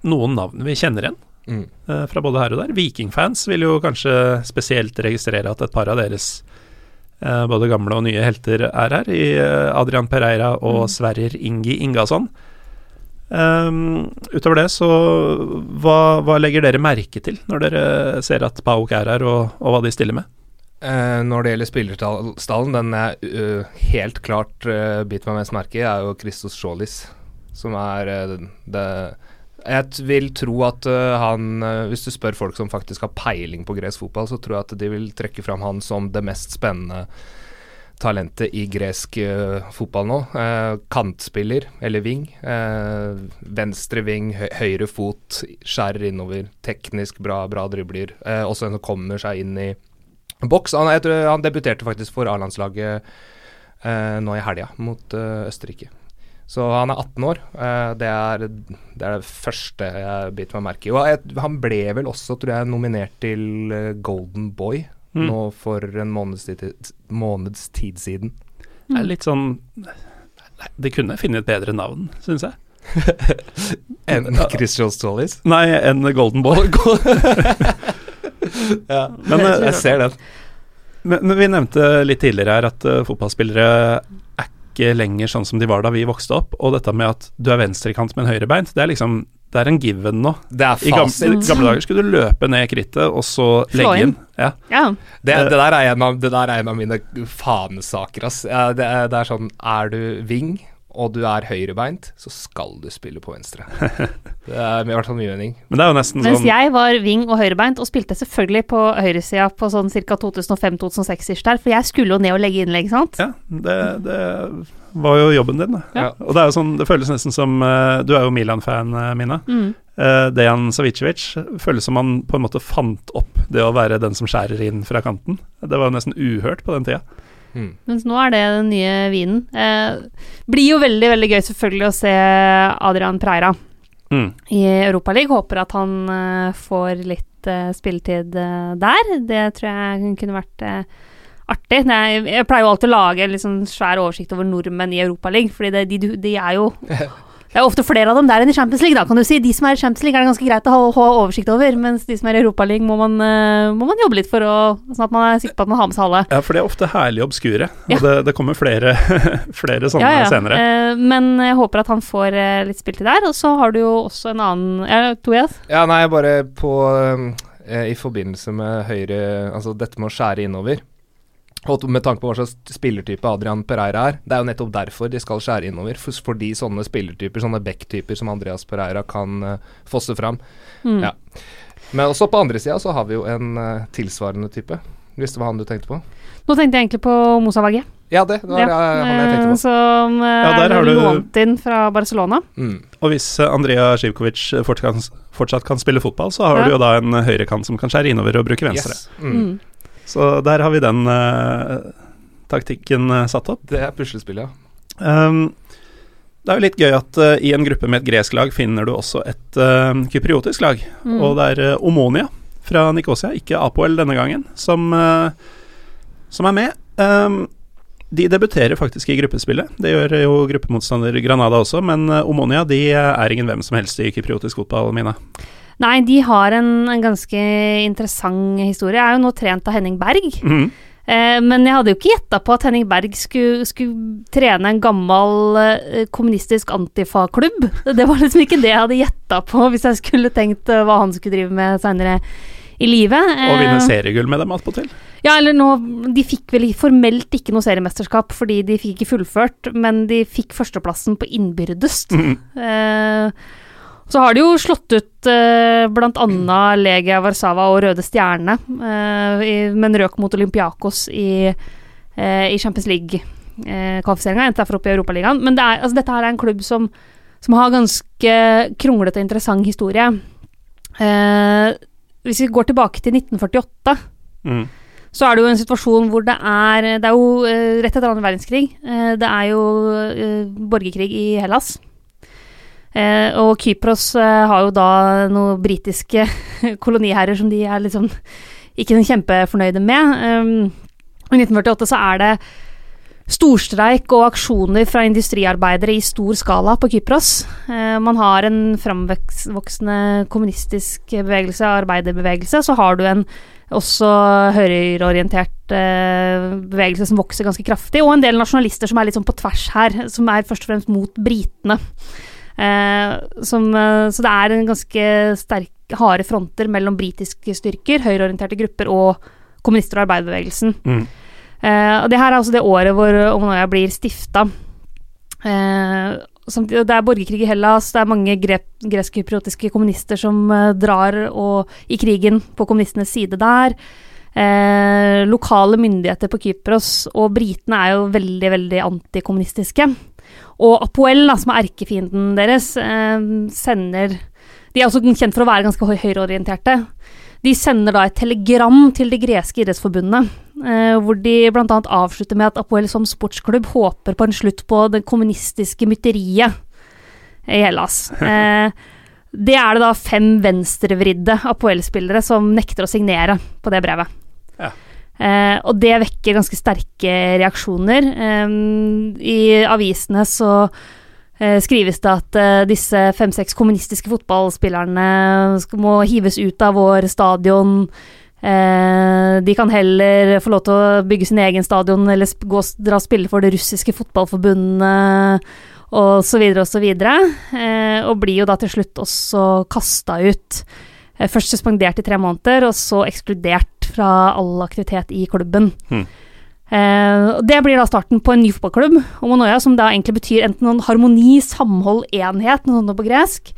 noen navn vi kjenner igjen Mm. eh, fra både her og der. Vikingfans vil jo kanskje spesielt registrere at et par av deres eh, både gamle og nye helter er her, i eh, Adrian Pereira og Mm. Sverrir Ingi Ingasson. Um, utover det, så hva, hva legger dere merke til når dere ser at Pauk er her, og, og hva de stiller med? Uh, når det gjelder spillerstallen, den jeg uh, helt klart uh, biter meg mest merke i, er jo Christos Sjålis, som er det Jeg vil tro at han Hvis du spør folk som faktisk har peiling på gresk fotball, så tror jeg at de vil trekke fram han som det mest spennende talentet i gresk uh, fotball nå. Uh, kantspiller, eller ving. Uh, venstre ving, høy høyre fot, skjærer innover. Teknisk bra, bra dribler. Eh, også en som kommer seg inn i Boks han, jeg tror, han debuterte faktisk for A-landslaget eh, nå i helga mot eh, Østerrike. Så han er 18 år. Eh, det, er, det, er, det første jeg biter meg merke i. Han ble vel også, tror jeg, nominert til eh, Golden Boy mm. nå for en måneds tid, måneds tid siden. Det er litt sånn Nei, De kunne finne et bedre navn, syns jeg. enn Christian Stollis? Nei, enn Golden Ball. ja, men, jeg, jeg ser den. Men, men, vi nevnte litt tidligere her at uh, fotballspillere er ikke lenger sånn som de var da vi vokste opp. Og dette med at du er venstrekant med en høyrebeint, det er liksom det er en given nå. Det er I gamle, gamle, dager skulle du løpe ned krittet, og så legge inn. Ja. ja. Det, det, der er en av, det der er en av mine fanesaker, ass. Det er, det er sånn Er du wing, og du er høyrebeint, så skal du spille på venstre. Det er i hvert fall min mening. Men det er jo nesten Mens sånn jeg var wing og høyrebeint, og spilte selvfølgelig på høyresida på sånn ca. 2005-2006-ish der, for jeg skulle jo ned og legge innlegg, sant? Ja, det, det var jo jobben din, da. Ja. Og det er jo sånn, det føles nesten som uh, Du er jo Milan-fan, uh, Mina. Mm. Uh, Dejan Savicevic føles som han på en måte fant opp det å være den som skjærer inn fra kanten. Det var jo nesten uhørt på den tida. Mm. Mens nå er det den nye vinen. Eh, blir jo veldig veldig gøy selvfølgelig å se Adrian Preira mm. i Europaligaen. Håper at han eh, får litt eh, spilletid eh, der. Det tror jeg kunne vært artig. Jeg, jeg, pleier jo alltid å lage en liksom svær oversikt over nordmenn i Europaligaen, fordi det, de, de, er jo Det er ofte flere av dem der enn i Champions League, da, kan du si. De som er i Champions League, er det ganske greit å ha, ha oversikt over, mens de som er i Europaligaen, må, man, uh, må man jobbe litt for å Sånn at man er sikker på at man har med seg alle. Ja, for de er ofte herlig obskure, og ja. det, det, kommer flere, flere sånne ja, ja. senere. Uh, men jeg håper at han får uh, litt spiltid der. Og så har du jo også en annen Ja, Tobias? Ja, nei, bare på I forbindelse med høyre Altså dette med å skjære innover. Og med tanke på hva slags spillertype Adrian Pereira er. Det er jo nettopp derfor de skal skjære innover. Fordi sånne spillertyper, sånne back-typer som Andreas Pereira kan uh, fosse fram. Mm. Ja. Men også på andre sida så har vi jo en uh, tilsvarende type. Hvis det var han du tenkte på? Nå tenkte jeg egentlig på Moussa Wagé. Ja, det var ja. han jeg tenkte på. Eh, som uh, ja, er lånt inn fra Barcelona. Mm. Og hvis Andrea Sjivkovic fortsatt kan, fortsatt kan spille fotball, så har ja. du jo da en høyrekant som kan skjære innover og bruke venstre. Yes. Mm. Så der har vi den uh, taktikken uh, satt opp. Det er puslespillet, ja. Um, det er jo litt gøy at uh, i en gruppe med et gresk lag finner du også et uh, kypriotisk lag. Mm. Og det er uh, Omonia fra Nikosia, ikke Apoel denne gangen, som, som er med. Um, de debuterer faktisk i gruppespillet. Det gjør jo gruppemotstander Granada også, men Omonia de er ingen hvem som helst i kypriotisk fotball, Mina. Nei, de har en, en, ganske interessant historie. Jeg er jo nå trent av Henning Berg. Mm. Eh, men jeg hadde jo ikke gjetta på at Henning Berg skulle, skulle trene en gammel eh, kommunistisk antifa-klubb. Det var liksom ikke det jeg hadde gjetta på hvis jeg skulle tenkt eh, hva han skulle drive med seinere i livet. Og vinne seriegull med dem attpåtil? Ja, eller nå De fikk vel formelt ikke noe seriemesterskap fordi de fikk ikke fullført, men de fikk førsteplassen på innbyrdes. Mm. Eh, så har de jo slått ut eh, bl.a. Legia Warszawa og Røde Stjerne, eh, men røk mot Olympiakos i, eh, i Champions League-kvalifiseringa. Eh, endte derfor opp i Europaligaen. Men det er, altså, dette her er en klubb som, som har ganske kronglete og interessant historie. Eh, hvis vi går tilbake til 1948 mm så er det jo en situasjon hvor det er Det er jo uh, rett etter annen verdenskrig. Uh, det er jo uh, borgerkrig i Hellas. Eh, og Kypros eh, har jo da noen britiske koloniherrer som de er liksom ikke kjempefornøyde med. Um, I 1948 så er det storstreik og aksjoner fra industriarbeidere i stor skala på Kypros. Eh, man har en framvoksende kommunistisk bevegelse, arbeiderbevegelse. Så har du en også høyreorientert eh, bevegelse som vokser ganske kraftig, og en del nasjonalister som er litt sånn på tvers her, som er først og fremst mot britene. Eh, som, eh, så det er en ganske sterk, harde fronter mellom britiske styrker, høyreorienterte grupper og kommunister og arbeiderbevegelsen. Mm. Eh, og det her er også det året hvor Omonoya blir stifta. Eh, det er borgerkrig i Hellas, det er mange gresk-kypriotiske kommunister som uh, drar og, i krigen på kommunistenes side der. Eh, lokale myndigheter på Kypros og britene er jo veldig, veldig antikommunistiske. Og Apoel, da, som er erkefienden deres, eh, sender De er også kjent for å være ganske høyreorienterte. De sender da et telegram til det greske idrettsforbundet, eh, hvor de bl.a. avslutter med at Apoel som sportsklubb håper på en slutt på det kommunistiske mytteriet i Hellas. Eh, det er det da fem venstrevridde Apoel-spillere som nekter å signere på det brevet. Ja. Eh, og det vekker ganske sterke reaksjoner. Eh, I avisene så eh, skrives det at eh, disse fem-seks kommunistiske fotballspillerne må hives ut av vår stadion. Eh, de kan heller få lov til å bygge sin egen stadion eller gå, dra og spille for det russiske fotballforbundet og så videre og så videre. Eh, og blir jo da til slutt også kasta ut. Først suspendert i tre måneder, og så ekskludert fra all aktivitet i klubben. Eh, det blir da starten på en ny fotballklubb, Omonoya, som da egentlig betyr enten harmoni, samhold, enhet, noe sånt på gresk.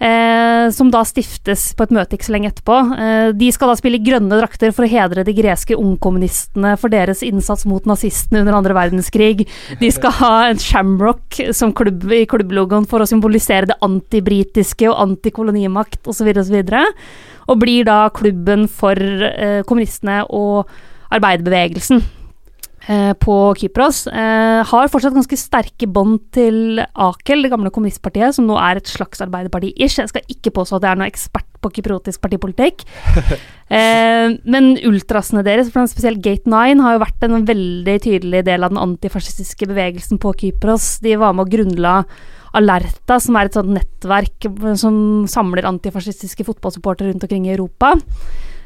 Eh, som da stiftes på et møte ikke så lenge etterpå. Eh, de skal da spille grønne drakter for å hedre de greske ungkommunistene for deres innsats mot nazistene under andre verdenskrig. De skal ha en shamrock som klubb i klubblogoen for å symbolisere det antibritiske og antikolonimakt osv. osv. Og blir da klubben for eh, kommunistene og arbeiderbevegelsen på Kypros. Eh, har fortsatt ganske sterke bånd til Akel, det gamle kommunistpartiet, som nå er et slags arbeiderparti-ish. Jeg skal ikke påstå at jeg er noen ekspert på kypriotisk partipolitikk. eh, men ultrasene deres, spesielt Gate 9, har jo vært en veldig tydelig del av den antifascistiske bevegelsen på Kypros. De var med og grunnla Alerta, som er et sånt nettverk som samler antifascistiske fotballsupportere rundt omkring i Europa.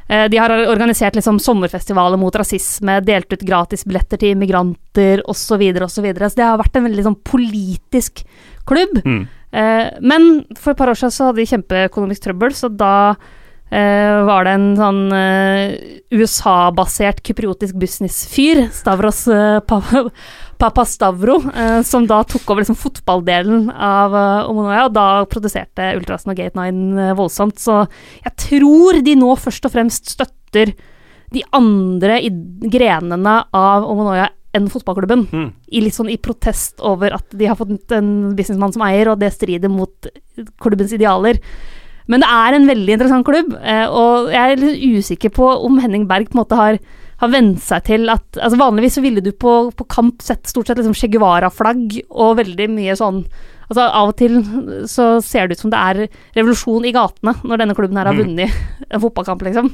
Eh, De har organisert liksom sommerfestivaler mot rasisme, delt ut gratisbilletter til immigranter osv. Og så, videre. så det har vært en veldig sånn politisk klubb. Mm. Eh, men for et par år siden så hadde de kjempeøkonomisk trøbbel, så da eh, var det en sånn USA-basert kypriotisk businessfyr, Stavros uh, Papastavro, eh, som da tok over liksom fotballdelen av eh, Omonoya, og da produserte Ultrasen og Gate 9 eh, voldsomt. Så jeg tror de nå først og fremst støtter de andre i grenene av Omonoya enn fotballklubben. Mm. I litt sånn i protest over at de har fått en businessmann som eier, og det strider mot klubbens idealer. Men det er en veldig interessant klubb, eh, og jeg er litt usikker på om Henning Berg på en måte har, har vent seg til at altså Vanligvis så ville du på, på kamp sett stort sett liksom Che Guevara-flagg og veldig mye sånn Altså Av og til så ser det ut som det er revolusjon i gatene når denne klubben her har Mm. vunnet en fotballkamp, liksom.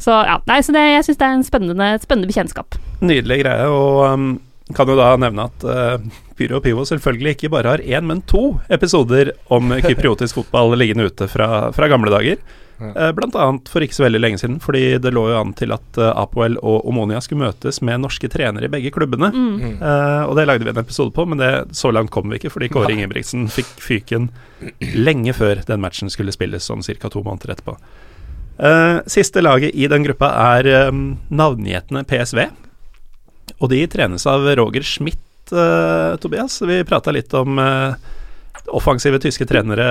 Så ja, nei, så det, jeg syns det er en spennende, spennende bekjentskap. Nydelig greie, og um, kan jo da nevne at uh, Pyro og Pivo selvfølgelig ikke bare har én, men to episoder om kypriotisk fotball liggende ute fra, fra gamle dager. Ja. Uh, blant annet for ikke så veldig lenge siden, fordi det lå jo an til at uh, Apoel og Omonia skulle møtes med norske trenere i begge klubbene. Mm. Mm. Uh, og det lagde vi en episode på, men det, så langt kom vi ikke, fordi Kåre Ingebrigtsen fikk fyken lenge før den matchen skulle spilles, sånn ca. to måneder etterpå. Uh, siste laget i den gruppa er um, navngjetne PSV. Og de trenes av Roger Schmidt, uh, Tobias. Vi prata litt om uh, offensive tyske trenere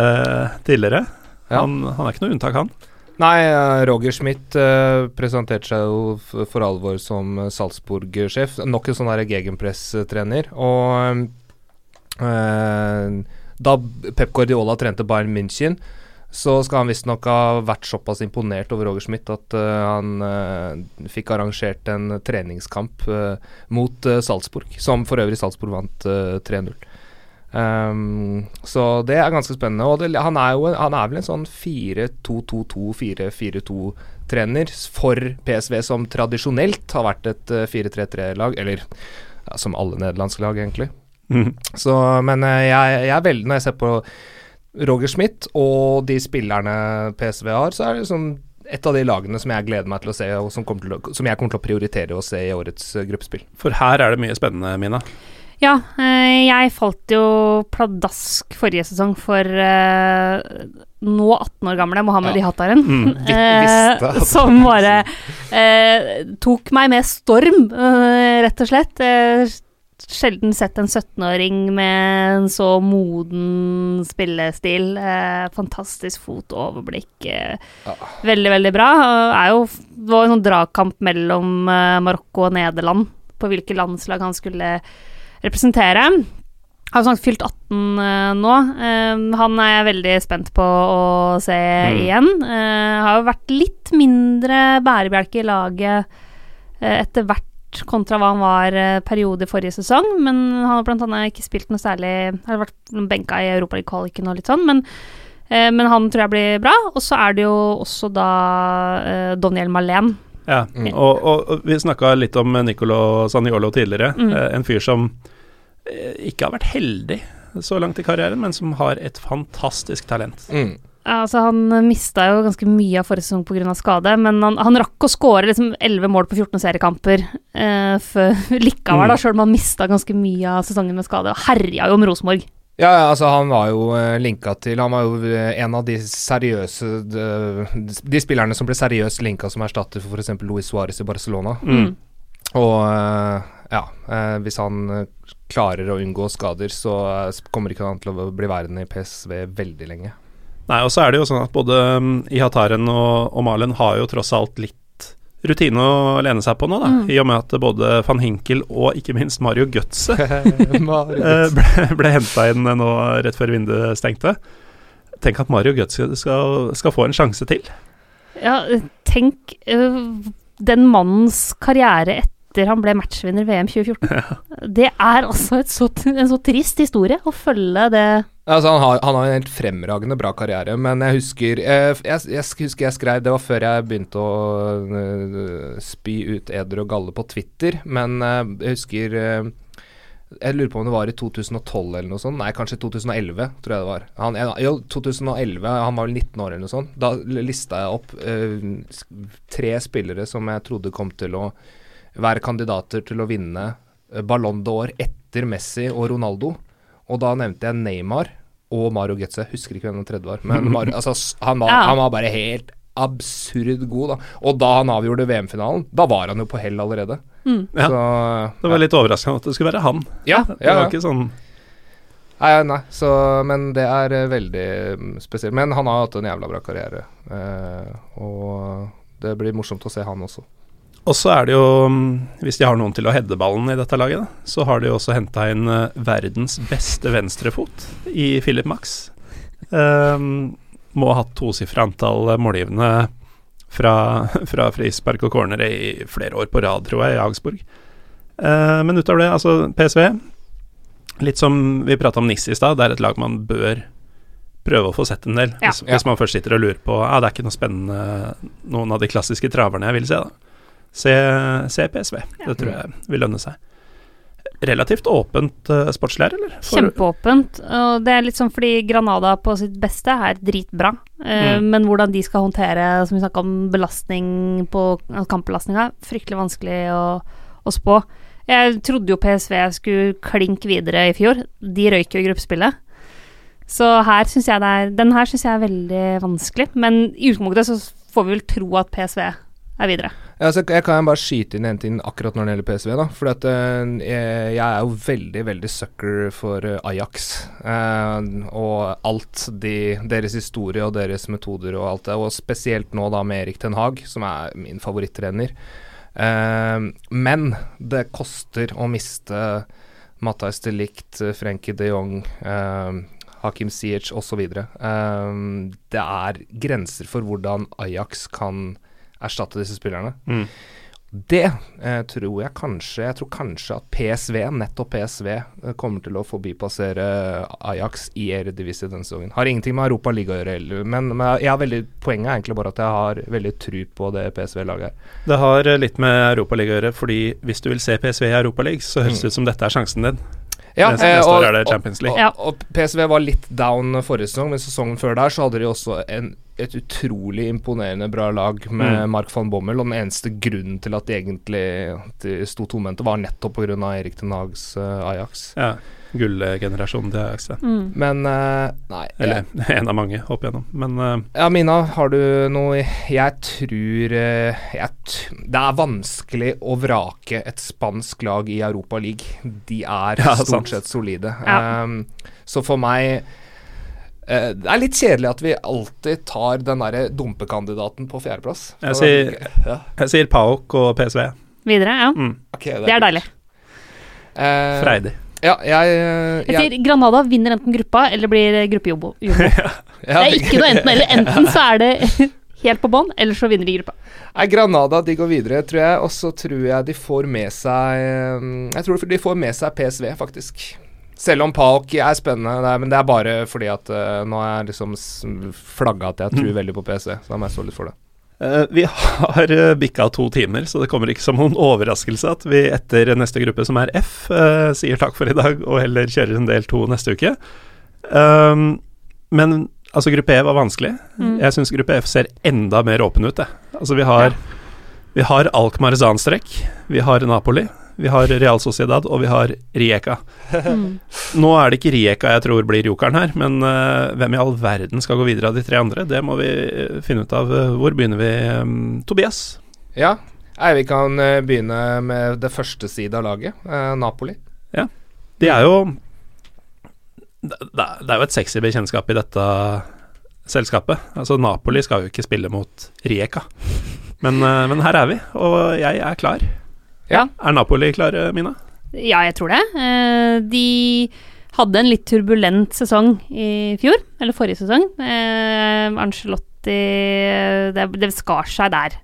tidligere. Ja. Han, han er ikke noe unntak, han. Nei, eh, Roger Schmidt uh, presenterte seg jo for alvor som eh, Salzburg-sjef. Nok en sånn gegenpress-trener. Og uh, da Pep Guardiola trente Bayern München, så skal han visstnok ha vært såpass imponert over Roger Schmidt at uh, han uh, fikk arrangert en treningskamp uh, mot Salzburg, som for øvrig Salzburg vant eh, 3-0. Um, så det er ganske spennende. Og det, han, er jo, han er vel en sånn 4-2-2-2-4-4-2-trener for PSV, som tradisjonelt har vært et eh, 4-3-3-lag, eller ja, som alle nederlandske lag, egentlig. Mm. Så, men eh, jeg, jeg er veldig Når jeg ser på Roger Schmidt og de spillerne PSV har, så er det liksom et av de lagene som jeg gleder meg til å se, og som, til som jeg kommer til å prioritere å se i årets eh, gruppespill. For her er det mye spennende, Mina. Ja, eh, jeg falt jo pladask forrige sesong for uh, nå 18 år gamle Mohammed Ja. Ihataren. Mm. uh, som bare uh, tok meg med storm, rett og slett. Sjelden sett en 17-åring med en så moden spillestil. Fantastisk fot og overblikk. Eh, Ja. Veldig, veldig bra. Er jo, det var en sånn dragkamp mellom Marokko og Nederland på hvilke landslag han skulle representere. Har jo snart fylt 18 eh, nå. Eh, han er jeg veldig spent på å se Mm. igjen. Eh, har jo vært litt mindre bærebjelke i laget etter hvert kontra hva han var periode forrige sesong, men han har blant annet ikke spilt noe særlig Har vært benka i Europaliga-kvaliken og litt sånn, men, men han tror jeg blir bra. Og så er det jo også da Doniel Malén. Ja, Mm. og, og, og vi snakka litt om Nicolo Saniolo tidligere. Mm. Eh, en fyr som eh, ikke har vært heldig så langt i karrieren, men som har et fantastisk talent. Mm. Ja, Altså, han mista jo ganske mye av forrige sesong pga. skade, men han, han rakk å skåre liksom 11 mål på 14 seriekamper eh, før likevel, da, Mm. sjøl om han mista ganske mye av sesongen med skade. Og herja jo om Rosenborg. Ja, altså han var jo uh, linka til Han var jo eh, en av de seriøse de, de spillerne som ble seriøst linka som erstatter for f.eks. Luis Suárez i Barcelona. Mm. Og eh, ja, eh, hvis han eh, klarer å unngå skader, så eh, kommer ikke han til å bli værende i PSV veldig lenge. Nei, og så er det jo sånn at både um, Ihataren og, og Malen har jo tross alt litt rutine å lene seg på nå, da. Mm. I og med at både van Hinkel og ikke minst Mario Götze eh, ble, ble henta inn nå rett før vinduet stengte. Tenk at Mario Götze skal, skal få en sjanse til. Ja, tenk eh, den mannens karriere etter han ble matchvinner VM 2014. Det er altså et så, en så trist historie å følge det Altså, han, har, han har en helt fremragende bra karriere, men jeg husker jeg, jeg, jeg husker jeg skrev Det var før jeg begynte å uh, spy ut eder og galle på Twitter, men uh, jeg husker uh, Jeg lurer på om det var i 2012 eller noe sånt. Nei, kanskje 2011, tror jeg det var. Han, jo, 2011. Han var vel 19 år eller noe sånt. Da lista jeg opp uh, tre spillere som jeg trodde kom til å være kandidater til å vinne Ballon d'Or etter Messi og Ronaldo. Og da nevnte jeg Neymar og Mario Götze. Husker ikke hvem den tredje var. Men Mario, altså, han, var, Ja. han var bare helt absurd god, da. Og da han avgjorde VM-finalen, da var han jo på hell allerede. mm. Ja. Så Det var litt overraskende at det skulle være han. Ja, Det ja, var ja. ikke sånn Nei, nei, nei. Så, men det er eh, veldig mm, spesielt. Men han har hatt en jævla bra karriere. Eh, og det blir morsomt å se han også. Og så er det jo, mm, hvis de har noen til å heade ballen i dette laget, da, så har de jo også henta inn eh, verdens beste venstrefot i Philip Max. Um, må ha hatt tosifra antall målgivende fra, fra frispark og cornere i flere år på rad, tror jeg, i Augsburg. Uh, men utover det, altså PSV Litt som vi prata om Niss i stad, det er et lag man bør prøve å få sett en del. Ja. Hvis, hvis man først sitter og lurer på Ja, det er ikke noe spennende noen av de klassiske traverne jeg vil se, da. Se, se PSV. Det tror jeg vil lønne seg. Relativt åpent uh, sportslærer, eller? For- Kjempeåpent. Og det er litt sånn fordi Granada på sitt beste er dritbra. Uh, Mm. Men hvordan de skal håndtere, som vi snakka om, belastning på altså kampbelastninga, fryktelig vanskelig å, å spå. Jeg trodde jo PSV skulle klink videre i fjor. De røyk jo i gruppespillet. Så her synes jeg det er Den her syns jeg er veldig vanskelig. Men i utgangspunktet så får vi vel tro at PSV er videre. Ja, jeg kan bare skyte inn en ting akkurat når det gjelder PSV. da For at eh, jeg, jeg er jo veldig, veldig sucker for eh, Ajax. eh, og alt de, deres historie og deres metoder og alt det. Og spesielt nå da med Erik Ten Hag, som er min favorittrener. Eh, men det koster å miste Matais de Licht, Frenkie de Jong, eh, Hakim Ziyech osv. Um, det er grenser for hvordan Ajax kan erstatte disse spillerne. Mm. Det eh, tror jeg kanskje Jeg tror kanskje at PSV, nettopp PSV, eh, kommer til å forbipassere Ajax i Eredivisie denne sesongen. Har ingenting med Europa Liga å gjøre, men, men jeg har veldig, poenget er egentlig bare at jeg har veldig tru på det PSV-laget. Det har eh, litt med Europa Liga å gjøre, fordi hvis du vil se PSV i Europa League, så høres Mm. det ut som dette er sjansen din. Ja, eh, og-. Og, og, og PSV var litt down forrige sesong, men sesongen før der så hadde de også en, et utrolig imponerende bra lag med Mm. Mark van Bommel, og den eneste grunnen til at de egentlig sto tomhendte, var nettopp pga. Erik Ten Hags eh, Ajax. Ja. Gullgenerasjonen til Ajax, ja. Mm. Men uh, nei Eller en av mange opp igjennom. Men uh, Ja, Mina, har du noe Jeg tror uh, jeg t Det er vanskelig å vrake et spansk lag i Europa League. De er Ja, sant. stort sett solide. Ja. Um, så for meg Det er litt kjedelig at vi alltid tar den derre dumpekandidaten på fjerdeplass. Jeg sier- ja. jeg sier Paok og PSV. Videre, ja. Mm. Okay, Det er deilig. Eh, Freidig. Ja, jeg, eh, Jeg jeg, sier Granada vinner enten gruppa eller blir gruppejobbo. ja, Det er ikke noe enten eller. Enten så er det helt på bånn, eller så vinner de gruppa. Nei, Granada de går videre, tror jeg. Og så tror jeg de får med seg eh, Jeg tror de får med seg PSV, faktisk. Selv om Palk er spennende, nei, men det er bare fordi at uh, nå har jeg liksom flagga at jeg tror veldig på PC, Så da må jeg stå litt for det. Uh, vi har uh, bikka to timer, så det kommer ikke som noen overraskelse at vi etter neste gruppe, som er F, uh, sier takk for i dag og heller kjører en del to neste uke. Um, men altså, gruppe E var vanskelig. Mm. Jeg syns gruppe F ser enda mer åpen ut, jeg. Altså, vi har, vi har Alkmaar Zanstrek, vi har Napoli, vi har Real Sociedad, og vi har Rijeka. Mm. Nå er det ikke Rijeka jeg tror blir jokeren her, men uh, hvem i all verden skal gå videre av de tre andre? Det må vi eh, finne ut av. Eh, Hvor begynner vi? Um, Tobias? Ja. Nei, vi kan begynne med det første side av laget, eh, Napoli. De er jo Det det er jo et sexy bekjentskap i dette selskapet. Altså Napoli skal jo ikke spille mot Rijeka. Men, men her er vi, og jeg er klar. Ja. Er Napoli klare, Mina? Ja, jeg tror det. Eh, De hadde en litt turbulent sesong i fjor, eller forrige sesong. Eh, Angelotti Det, det skar seg der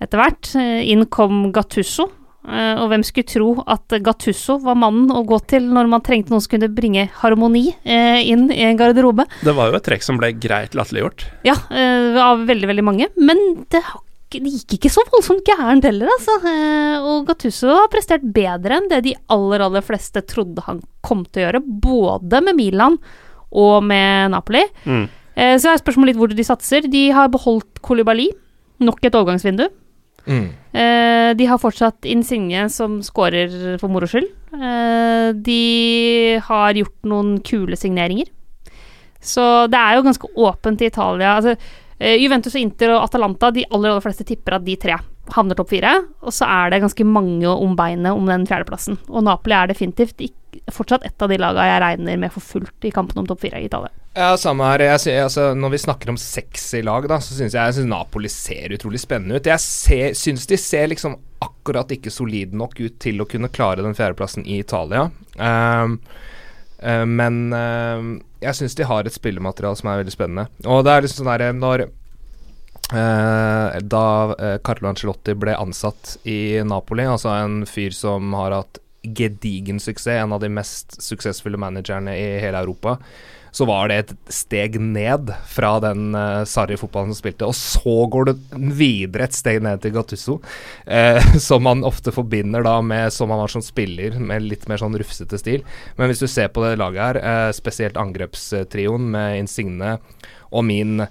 etter hvert. Eh, Inn kom Gattusso. Og hvem skulle tro at Gattusso var mannen å gå til når man trengte noen som kunne bringe harmoni inn i en garderobe? Det var jo et trekk som ble greit latterliggjort. Ja, av veldig, veldig mange. Men det, har ikke- det gikk ikke så voldsomt gærent heller, altså. Eh, Og Gattuso har prestert bedre enn det de aller, aller fleste trodde han kom til å gjøre. Både med Milan og med Napoli. Mm. Eh, Så er spørsmålet litt hvor de satser. De har beholdt Kolibali. Nok et overgangsvindu. Mm. Eh, De har fortsatt Insigne som scorer for moro skyld. De har gjort noen kule signeringer. Så det er jo ganske åpent i Italia. Altså, Juventus og Inter og Atalanta, de aller, aller fleste tipper at de tre havner topp fire. Og så er det ganske mange om beinet om den fjerdeplassen. Og Napoli er definitivt ikke, fortsatt et av de laga jeg regner med for fullt i kampen om topp fire i Italia. Ja, samme her. Jeg, altså, når vi snakker om sexy lag, da, så syns jeg, jeg synes Napoli ser utrolig spennende ut. Jeg syns de ser liksom akkurat ikke solide nok ut til å kunne klare den fjerdeplassen i Italia. Ehm, eh, men uh, jeg syns de har et spillemateriale som er veldig spennende. Og det er liksom sånn derre når uh, Da eh, Carlo Ancelotti ble ansatt i Napoli, altså en fyr som har hatt gedigen suksess, en av de mest suksessfulle managerne i hele Europa, så var det et steg ned fra den uh, Sarri-fotballen som spilte. Og så går det videre et steg ned til Gattusso, uh, som man ofte forbinder da med som han var som spiller, med litt mer sånn rufsete stil. Men hvis du ser på det laget her, uh, spesielt angrepstrioen med Insigne og min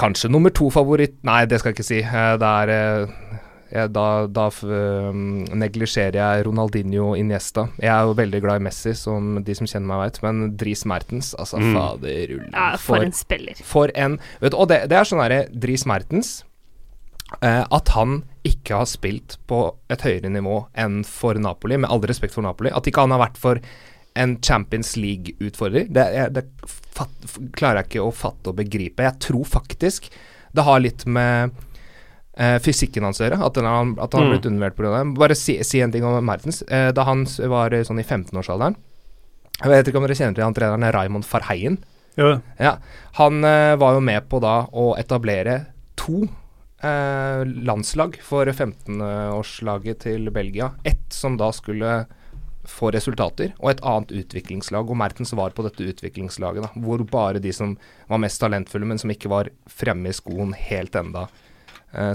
kanskje nummer to-favoritt Nei, det skal jeg ikke si. Eh, det er eh, jeg, da da f- neglisjerer jeg Ronaldinho Iniesta. Jeg er jo veldig glad i Messi, som de som kjenner meg vet, men Dries Mertens, altså Mm. faderullan. Ja, for en spiller. For en vet du, Og det, det er sånn herre Dries Mertens eh, At han ikke har spilt på et høyere nivå enn for Napoli, med all respekt for Napoli. At ikke han har vært for en Champions League-utfordrer, det, det fatt, klarer jeg ikke å fatte og begripe. Jeg tror faktisk det har litt med eh, fysikken hans å gjøre, at, han har Mm. blitt undervurdert pga. det. Bare si, si en ting om Mertens. Eh, da han var eh, sånn i 15-årsalderen Jeg vet ikke om dere kjenner til han treneren Raymond Farheien? Ja. Ja, han eh, var jo med på da å etablere to landslag for 15-årslaget til Belgia. Ett som da skulle få resultater, og et annet utviklingslag. Og Mertens var på dette utviklingslaget, da, hvor bare de som var mest talentfulle, men som ikke var fremme i skoen helt enda,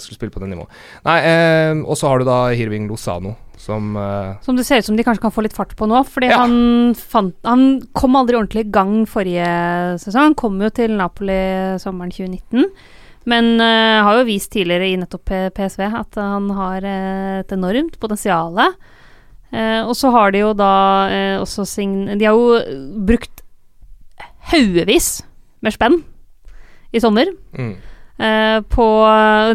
skulle spille på det nivået. Nei, eh, og så har du da Hirving Lozano, som eh, Som det ser ut som de kanskje kan få litt fart på nå. Fordi Ja. han, fant, han kom aldri ordentlig i gang forrige sesong. Han kom jo til Napoli sommeren 2019. Men uh, har jo vist tidligere i nettopp PSV at han har eh, et enormt potensial. Uh, og så har de jo da eh, også sign... De har jo brukt haugevis med spenn i sommer. mm, Eh, på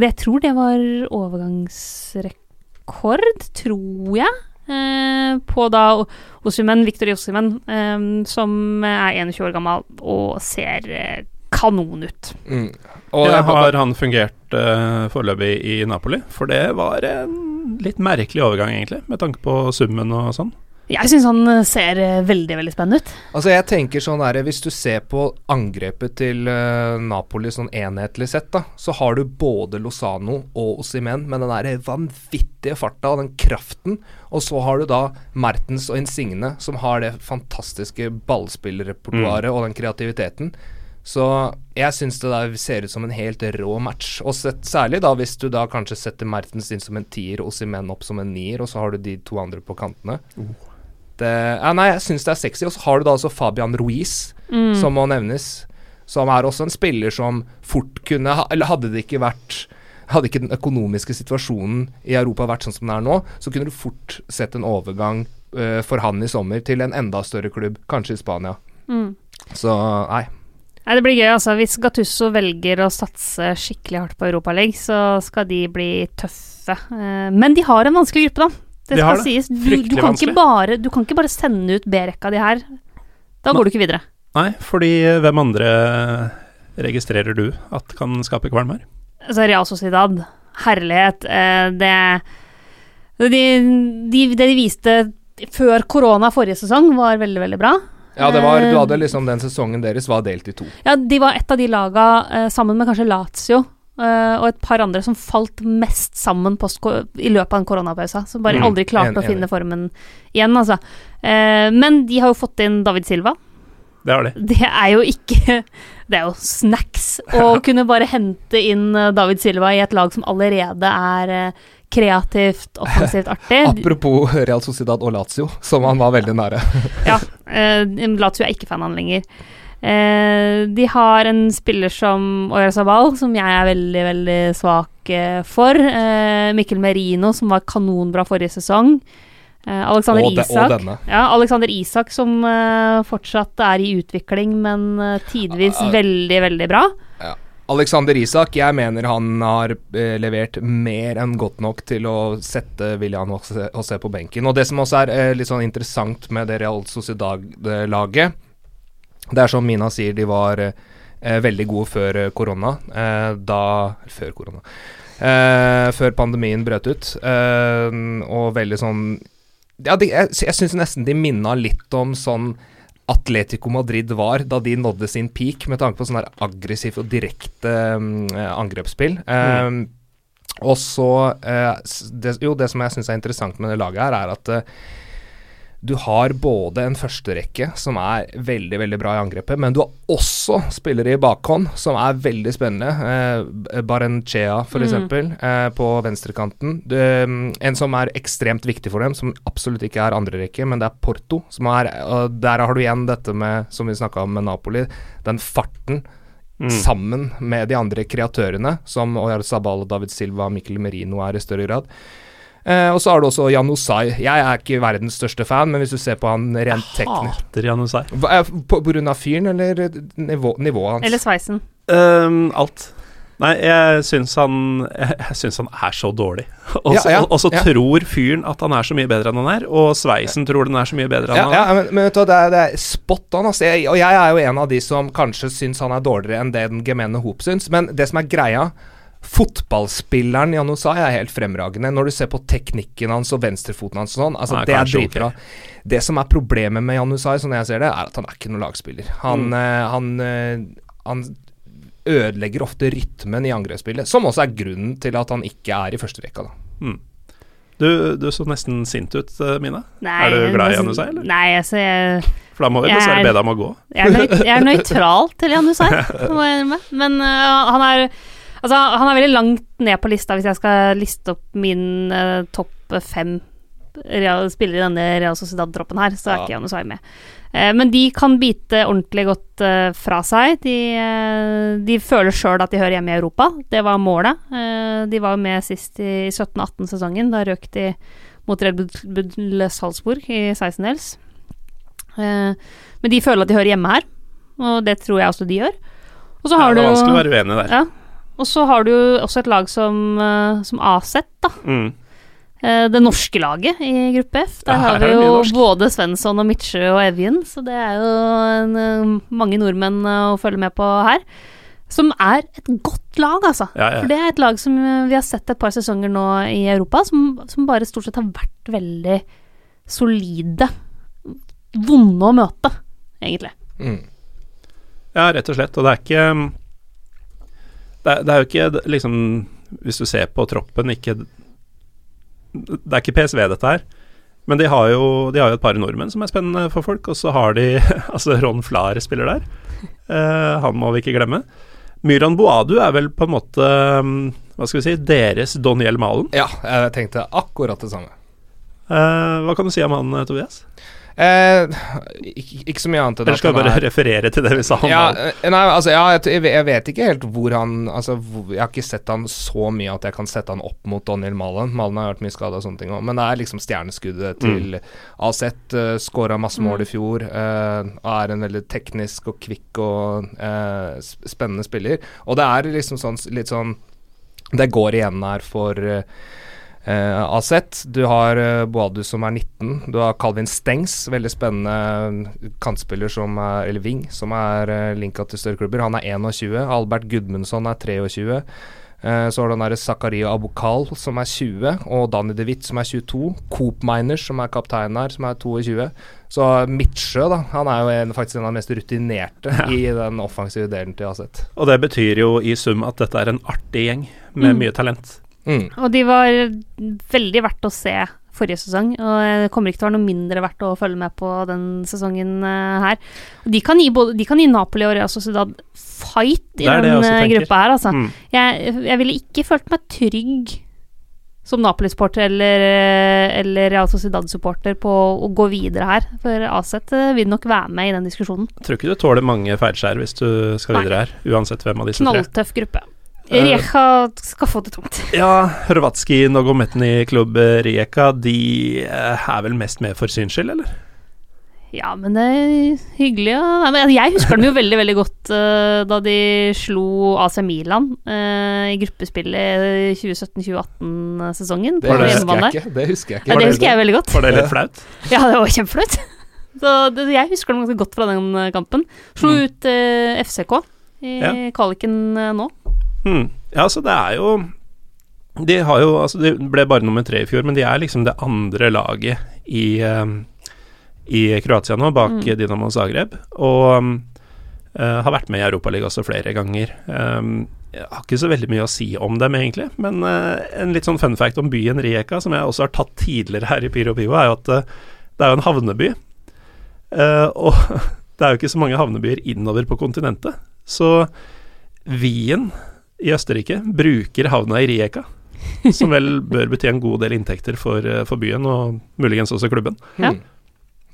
Jeg tror det var overgangsrekord, tror jeg. Eh, på da Osimen, Viktor Josimen, eh, som er 21 år gammel og ser eh, kanon ut. mm. Og ja, har han fungert uh, foreløpig i Napoli? For det var en litt merkelig overgang, egentlig, med tanke på summen og sånn. Jeg syns han eh, ser eh, veldig, veldig spennende ut. Altså jeg tenker sånn der, Hvis du ser på angrepet til eh, Napoli sånn enhetlig sett, da, så har du både Lozano og Osimen med den der vanvittige farta og den kraften. Og så har du da Mertens og Insigne som har det fantastiske ballspillrepertoaret og den kreativiteten. Så jeg syns det der ser ut som en helt rå match. Og sett, særlig da hvis du da kanskje setter Mertens inn som en tier og Simen opp som en nier, og så har du de to andre på kantene. Det, ja, nei, jeg syns det er sexy. Og så har du da altså Fabian Ruiz, Mm. som må nevnes. Som er også en spiller som fort kunne Eller hadde det ikke vært Hadde ikke den økonomiske situasjonen i Europa vært sånn som den er nå, så kunne du fort sett en overgang uh, for han i sommer til en enda større klubb, kanskje i Spania. Mm. Så nei. Nei, Det blir gøy, altså. Hvis Gattusso velger å satse skikkelig hardt på Europaligaen, så skal de bli tøffe. Eh, Men de har en vanskelig gruppe, da. Det De skal det. sies. Du, du, kan ikke bare, du kan ikke bare sende ut B-rekka di her. Da går du ikke videre. Nei, fordi eh, hvem andre registrerer du at kan skape kvalm her? Altså, Real Sociedad, herlighet. eh, Det de, de, Det de viste før korona forrige sesong, var veldig, veldig bra. Ja, det var, du Eh, hadde liksom Den sesongen deres var delt i to. Ja, de var et av de laga, eh, sammen med kanskje Lazio eh, og et par andre, som falt mest sammen i løpet av en koronapause. Som bare Mm, aldri klarte en- å finne formen igjen, altså. Uh, men de har jo fått inn David Silva. Det har de. Det er jo ikke Det er jo snacks å kunne bare hente inn eh, David Silva i et lag som allerede er kreativt, offensivt artig. Apropos Real Sociedad og Lazio, som han var veldig nære. Ja, Uh, Lazio er ikke fan av han lenger. Eh, de har en spiller som Oyarzabal, som jeg er veldig, veldig svak eh, for. Eh, Mikkel Merino, som var kanonbra forrige sesong. Eh, Alexander og, de, og Isak. denne. Ja, Alexander Isak som eh, fortsatt er i utvikling, men eh, tidvis uh, uh, veldig, veldig bra. Alexander Isak, jeg mener han har eh, levert mer enn godt nok til å sette William José på benken. Og det som også er eh, litt sånn interessant med det Real Sociedad-laget, det er som Mina sier, de var eh, veldig gode før eh, korona. Eh, da Før korona. Eh, før pandemien brøt ut. Eh, og veldig sånn ja, de, Jeg, jeg syns nesten de minna litt om sånn Atletico Madrid var da de nådde sin peak, med tanke på sånn her aggressivt og direkte mm, eh, angrepsspill. Eh, og så eh, det, Jo, det som jeg syns er interessant med det laget her, er at eh, du har både en førsterekke som er veldig veldig bra i angrepet, men du har også spillere i bakhånd som er veldig spennende. Eh, Barenchea, for Mm. eksempel, eh, på venstrekanten. Du, mm, en som er ekstremt viktig for dem, som absolutt ikke er andrerekke, men det er Porto. Som er, og der har du igjen dette med, som vi snakka om med Napoli, den farten Mm. sammen med de andre kreatørene, som Oyarzabal, David Silva, Mikkel Merino er i større grad. Eh, og så har du også Jan Osai. Jeg er ikke verdens største fan, men hvis du ser på han rent teknisk Hater Janusai. Hva- eh, På, på grunn av fyren, eller nivå, nivået hans? Eller sveisen. Um, alt. Nei, jeg syns han Jeg, jeg syns han er så dårlig. Og så Ja, ja, ja. tror fyren at han er så mye bedre enn han er, og sveisen tror den er så mye bedre enn ja, han ja, er. men, men vet du, det er, det er spot on. Altså. Jeg, og jeg er jo en av de som kanskje syns han er dårligere enn det den gemene hop syns. Men det som er greia Fotballspilleren Jan Osai er helt fremragende. Når du ser på teknikken hans og venstrefoten hans og sånn, altså er det er dritbra. Okay. Det som er problemet med Jan Osai, sånn jeg ser det, er at han er ikke noen lagspiller. Han, Mm. uh, han, uh, han ødelegger ofte rytmen i angrepsspillet, som også er grunnen til at han ikke er i førsterekka. da. Mm. Du, du så nesten sint ut, eh, Mina. Nei, Er du glad i Jan Janusai, eller? Nei, altså jeg For da må vi dessverre er- be deg om å gå. Jeg er, nøyt, jeg er nøytral til Jan Hussein, må jeg innrømme. Men uh, han er Altså, han er veldig langt ned på lista hvis jeg skal liste opp min uh, topp fem real, spillere i denne Real Sociedad-troppen her, så er Ja. ikke Janus Hussein med. Eh, men de kan bite ordentlig godt øh, fra seg. De, de føler sjøl at de hører hjemme i Europa. Det var målet. Eh, de var med sist i 17-18-sesongen. Da røk de mot Red Bull Salzburg i 16-dels. Eh, men de føler at de hører hjemme her, og det tror jeg også de gjør. Og så Ja, det er du vanskelig å være uenig der. ja. Og så har du jo også et lag som, uh, som Aset, da. Mm. Eh, det norske laget i gruppe F. Der Ja, har vi jo både Svensson og Midtsjø og Evjen, så det er jo en, eh, mange nordmenn eh, å følge med på her. Som er et godt lag, altså. Ja, ja. For det er et lag som eh, vi har sett et par sesonger nå i Europa, som, som bare stort sett har vært veldig solide, vonde å møte, egentlig. Mm. Ja, rett og slett. Og det er ikke Det det er jo ikke liksom Hvis du ser på troppen, ikke Det er ikke PSV, dette her. Men de har, jo, de har jo et par nordmenn som er spennende for folk, og så har de Altså, Ron Flahr spiller der. Uh, han må vi ikke glemme. Myran Boadu er vel på en måte mm, Hva skal vi si deres Doniel Malen. Ja, jeg tenkte akkurat det samme. Uh, hva kan du si om han, Tobias? Eh, ikke, ikke så mye annet enn Eller skal jeg bare er- referere til det vi sa om ja, eh, nei, altså, ja, jeg, jeg vet- ikke helt hvor han altså, Jeg har ikke sett han så mye at jeg kan sette han opp mot Daniel Malen. Malen har vært mye skada og sånne ting òg, men det er liksom stjerneskuddet til AZ. Uh, Skåra masse mål i fjor. Uh, er en veldig teknisk og kvikk og uh, spennende spiller. Og det er liksom sånn litt sånn Det går igjen her for eh, Eh, Aset. Du har uh, Boadu som er 19. Du har Calvin Stengs, veldig spennende kantspiller som er, eller wing, som er uh, linka til større klubber. Han er 21. Albert Gudmundsson er 23. Eh, så har du den Zakaria Abokal som er 20, og Danny De Witt som er 22. Coop Miners som er kaptein her, som er 22. Så Midtsjø, da, han er jo en, faktisk en av de mest rutinerte Ja. i den offensive delen til Aset. Og det betyr jo i sum at dette er en artig gjeng med Mm. mye talent. Mm. Og de var veldig verdt å se forrige sesong, og det kommer ikke til å være noe mindre verdt å følge med på den sesongen eh, her. De kan gi, både, de kan gi Napoli og Real Sociedad fight i jeg den eh, gruppa her, altså. Mm. Jeg, jeg ville ikke følt meg trygg som Napoli-supporter eller, eh, eller Real Sociedad-supporter på å gå videre her, for Aset vil nok være med i den diskusjonen. Tror ikke du tåler mange feilskjær hvis du skal videre her, uansett hvem av disse tre. Knalltøff gruppe. Eh, Rijeka skal få det tungt. Ja, Hrvatski Nogometny klubb eh, Rijeka, de eh, er vel mest med for syns skyld, eller? Ja, men det er hyggelig å Nei, Jeg husker dem jo veldig, veldig godt uh, da de slo AC Milan uh, i gruppespillet 2017-2018-sesongen Det det- husker jeg ikke. Det husker jeg ikke. Ja, det det husker jeg veldig godt. Var det litt flaut? Ja, det var kjempeflaut. Så det, jeg husker dem ganske godt fra den kampen. Slo Mm. ut uh, FCK i Ja. kvaliken nå. Hmm. Ja, så det er jo De har jo Altså, de ble bare nummer tre i fjor, men de er liksom det andre laget i eh, i Kroatia nå, bak Mm. Dinamo Zagreb, og eh, har vært med i Europaligaen også flere ganger. Um, jeg har ikke så veldig mye å si om dem, egentlig, men uh, en litt sånn fun fact om byen Rijeka, som jeg også har tatt tidligere her i Pyro Pivo, er jo at uh, det er jo en havneby. Og det er jo ikke så mange havnebyer innover på kontinentet. Så Wien i Østerrike bruker havna i Rijeka, som vel bør bety en god del inntekter for, eh, for byen, og muligens også klubben. Ja. Mm.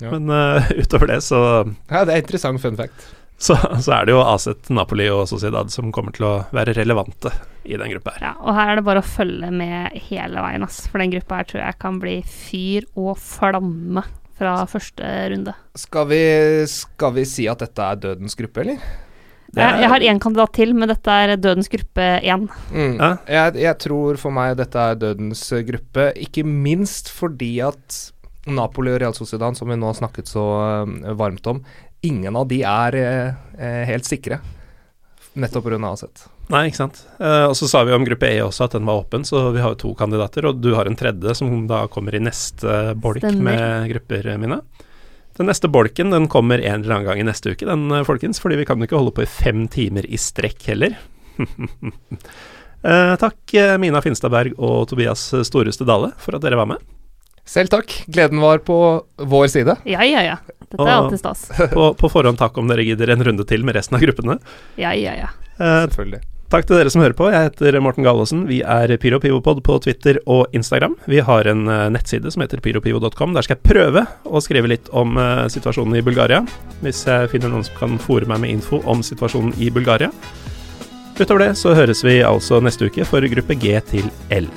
Ja. Men uh, utover det så, Ja, det er interessant fun fact. så, så er det jo Aset, Napoli og Sociedad som kommer til å være relevante i den gruppa her. Ja, og her er det bare å følge med hele veien, ass. For den gruppa her tror jeg kan bli fyr og flamme fra første runde. Skal vi, skal vi si at dette er dødens gruppe, eller? Er- Jeg, jeg har én kandidat til, men dette er dødens gruppe én. Mm. Jeg, jeg tror for meg dette er dødens gruppe, ikke minst fordi at Napoli og Real Sociedad, som vi nå har snakket så eh, varmt om, ingen av de er eh, eh, helt sikre. Nettopp pga. sett. Nei, ikke sant. Eh, og så sa vi om gruppe E også at den var åpen, så vi har jo to kandidater, og du har en tredje som da kommer i neste bolk Stemmer. med grupper, Mina. Den neste bolken den kommer en eller annen gang i neste uke, den eh, folkens, fordi vi kan jo ikke holde på i fem timer i strekk heller. Eh, takk eh, Mina Finstadberg og Tobias Storeste Dale for at dere var med. Selv takk. Gleden var på vår side. Ja, ja, ja. Dette er Og- alltid stas. På, på forhånd takk om dere gidder en runde til med resten av gruppene. Ja, ja, ja. Eh, Selvfølgelig. Takk til dere som hører på. Jeg heter Morten Galaasen. Vi er PyroPivopod på Twitter og Instagram. Vi har en eh, nettside som heter pyropivo.com. Der skal jeg prøve å skrive litt om eh, situasjonen i Bulgaria. Hvis jeg finner noen som kan fòre meg med info om situasjonen i Bulgaria. Utover det så høres vi altså neste uke for gruppe G til L.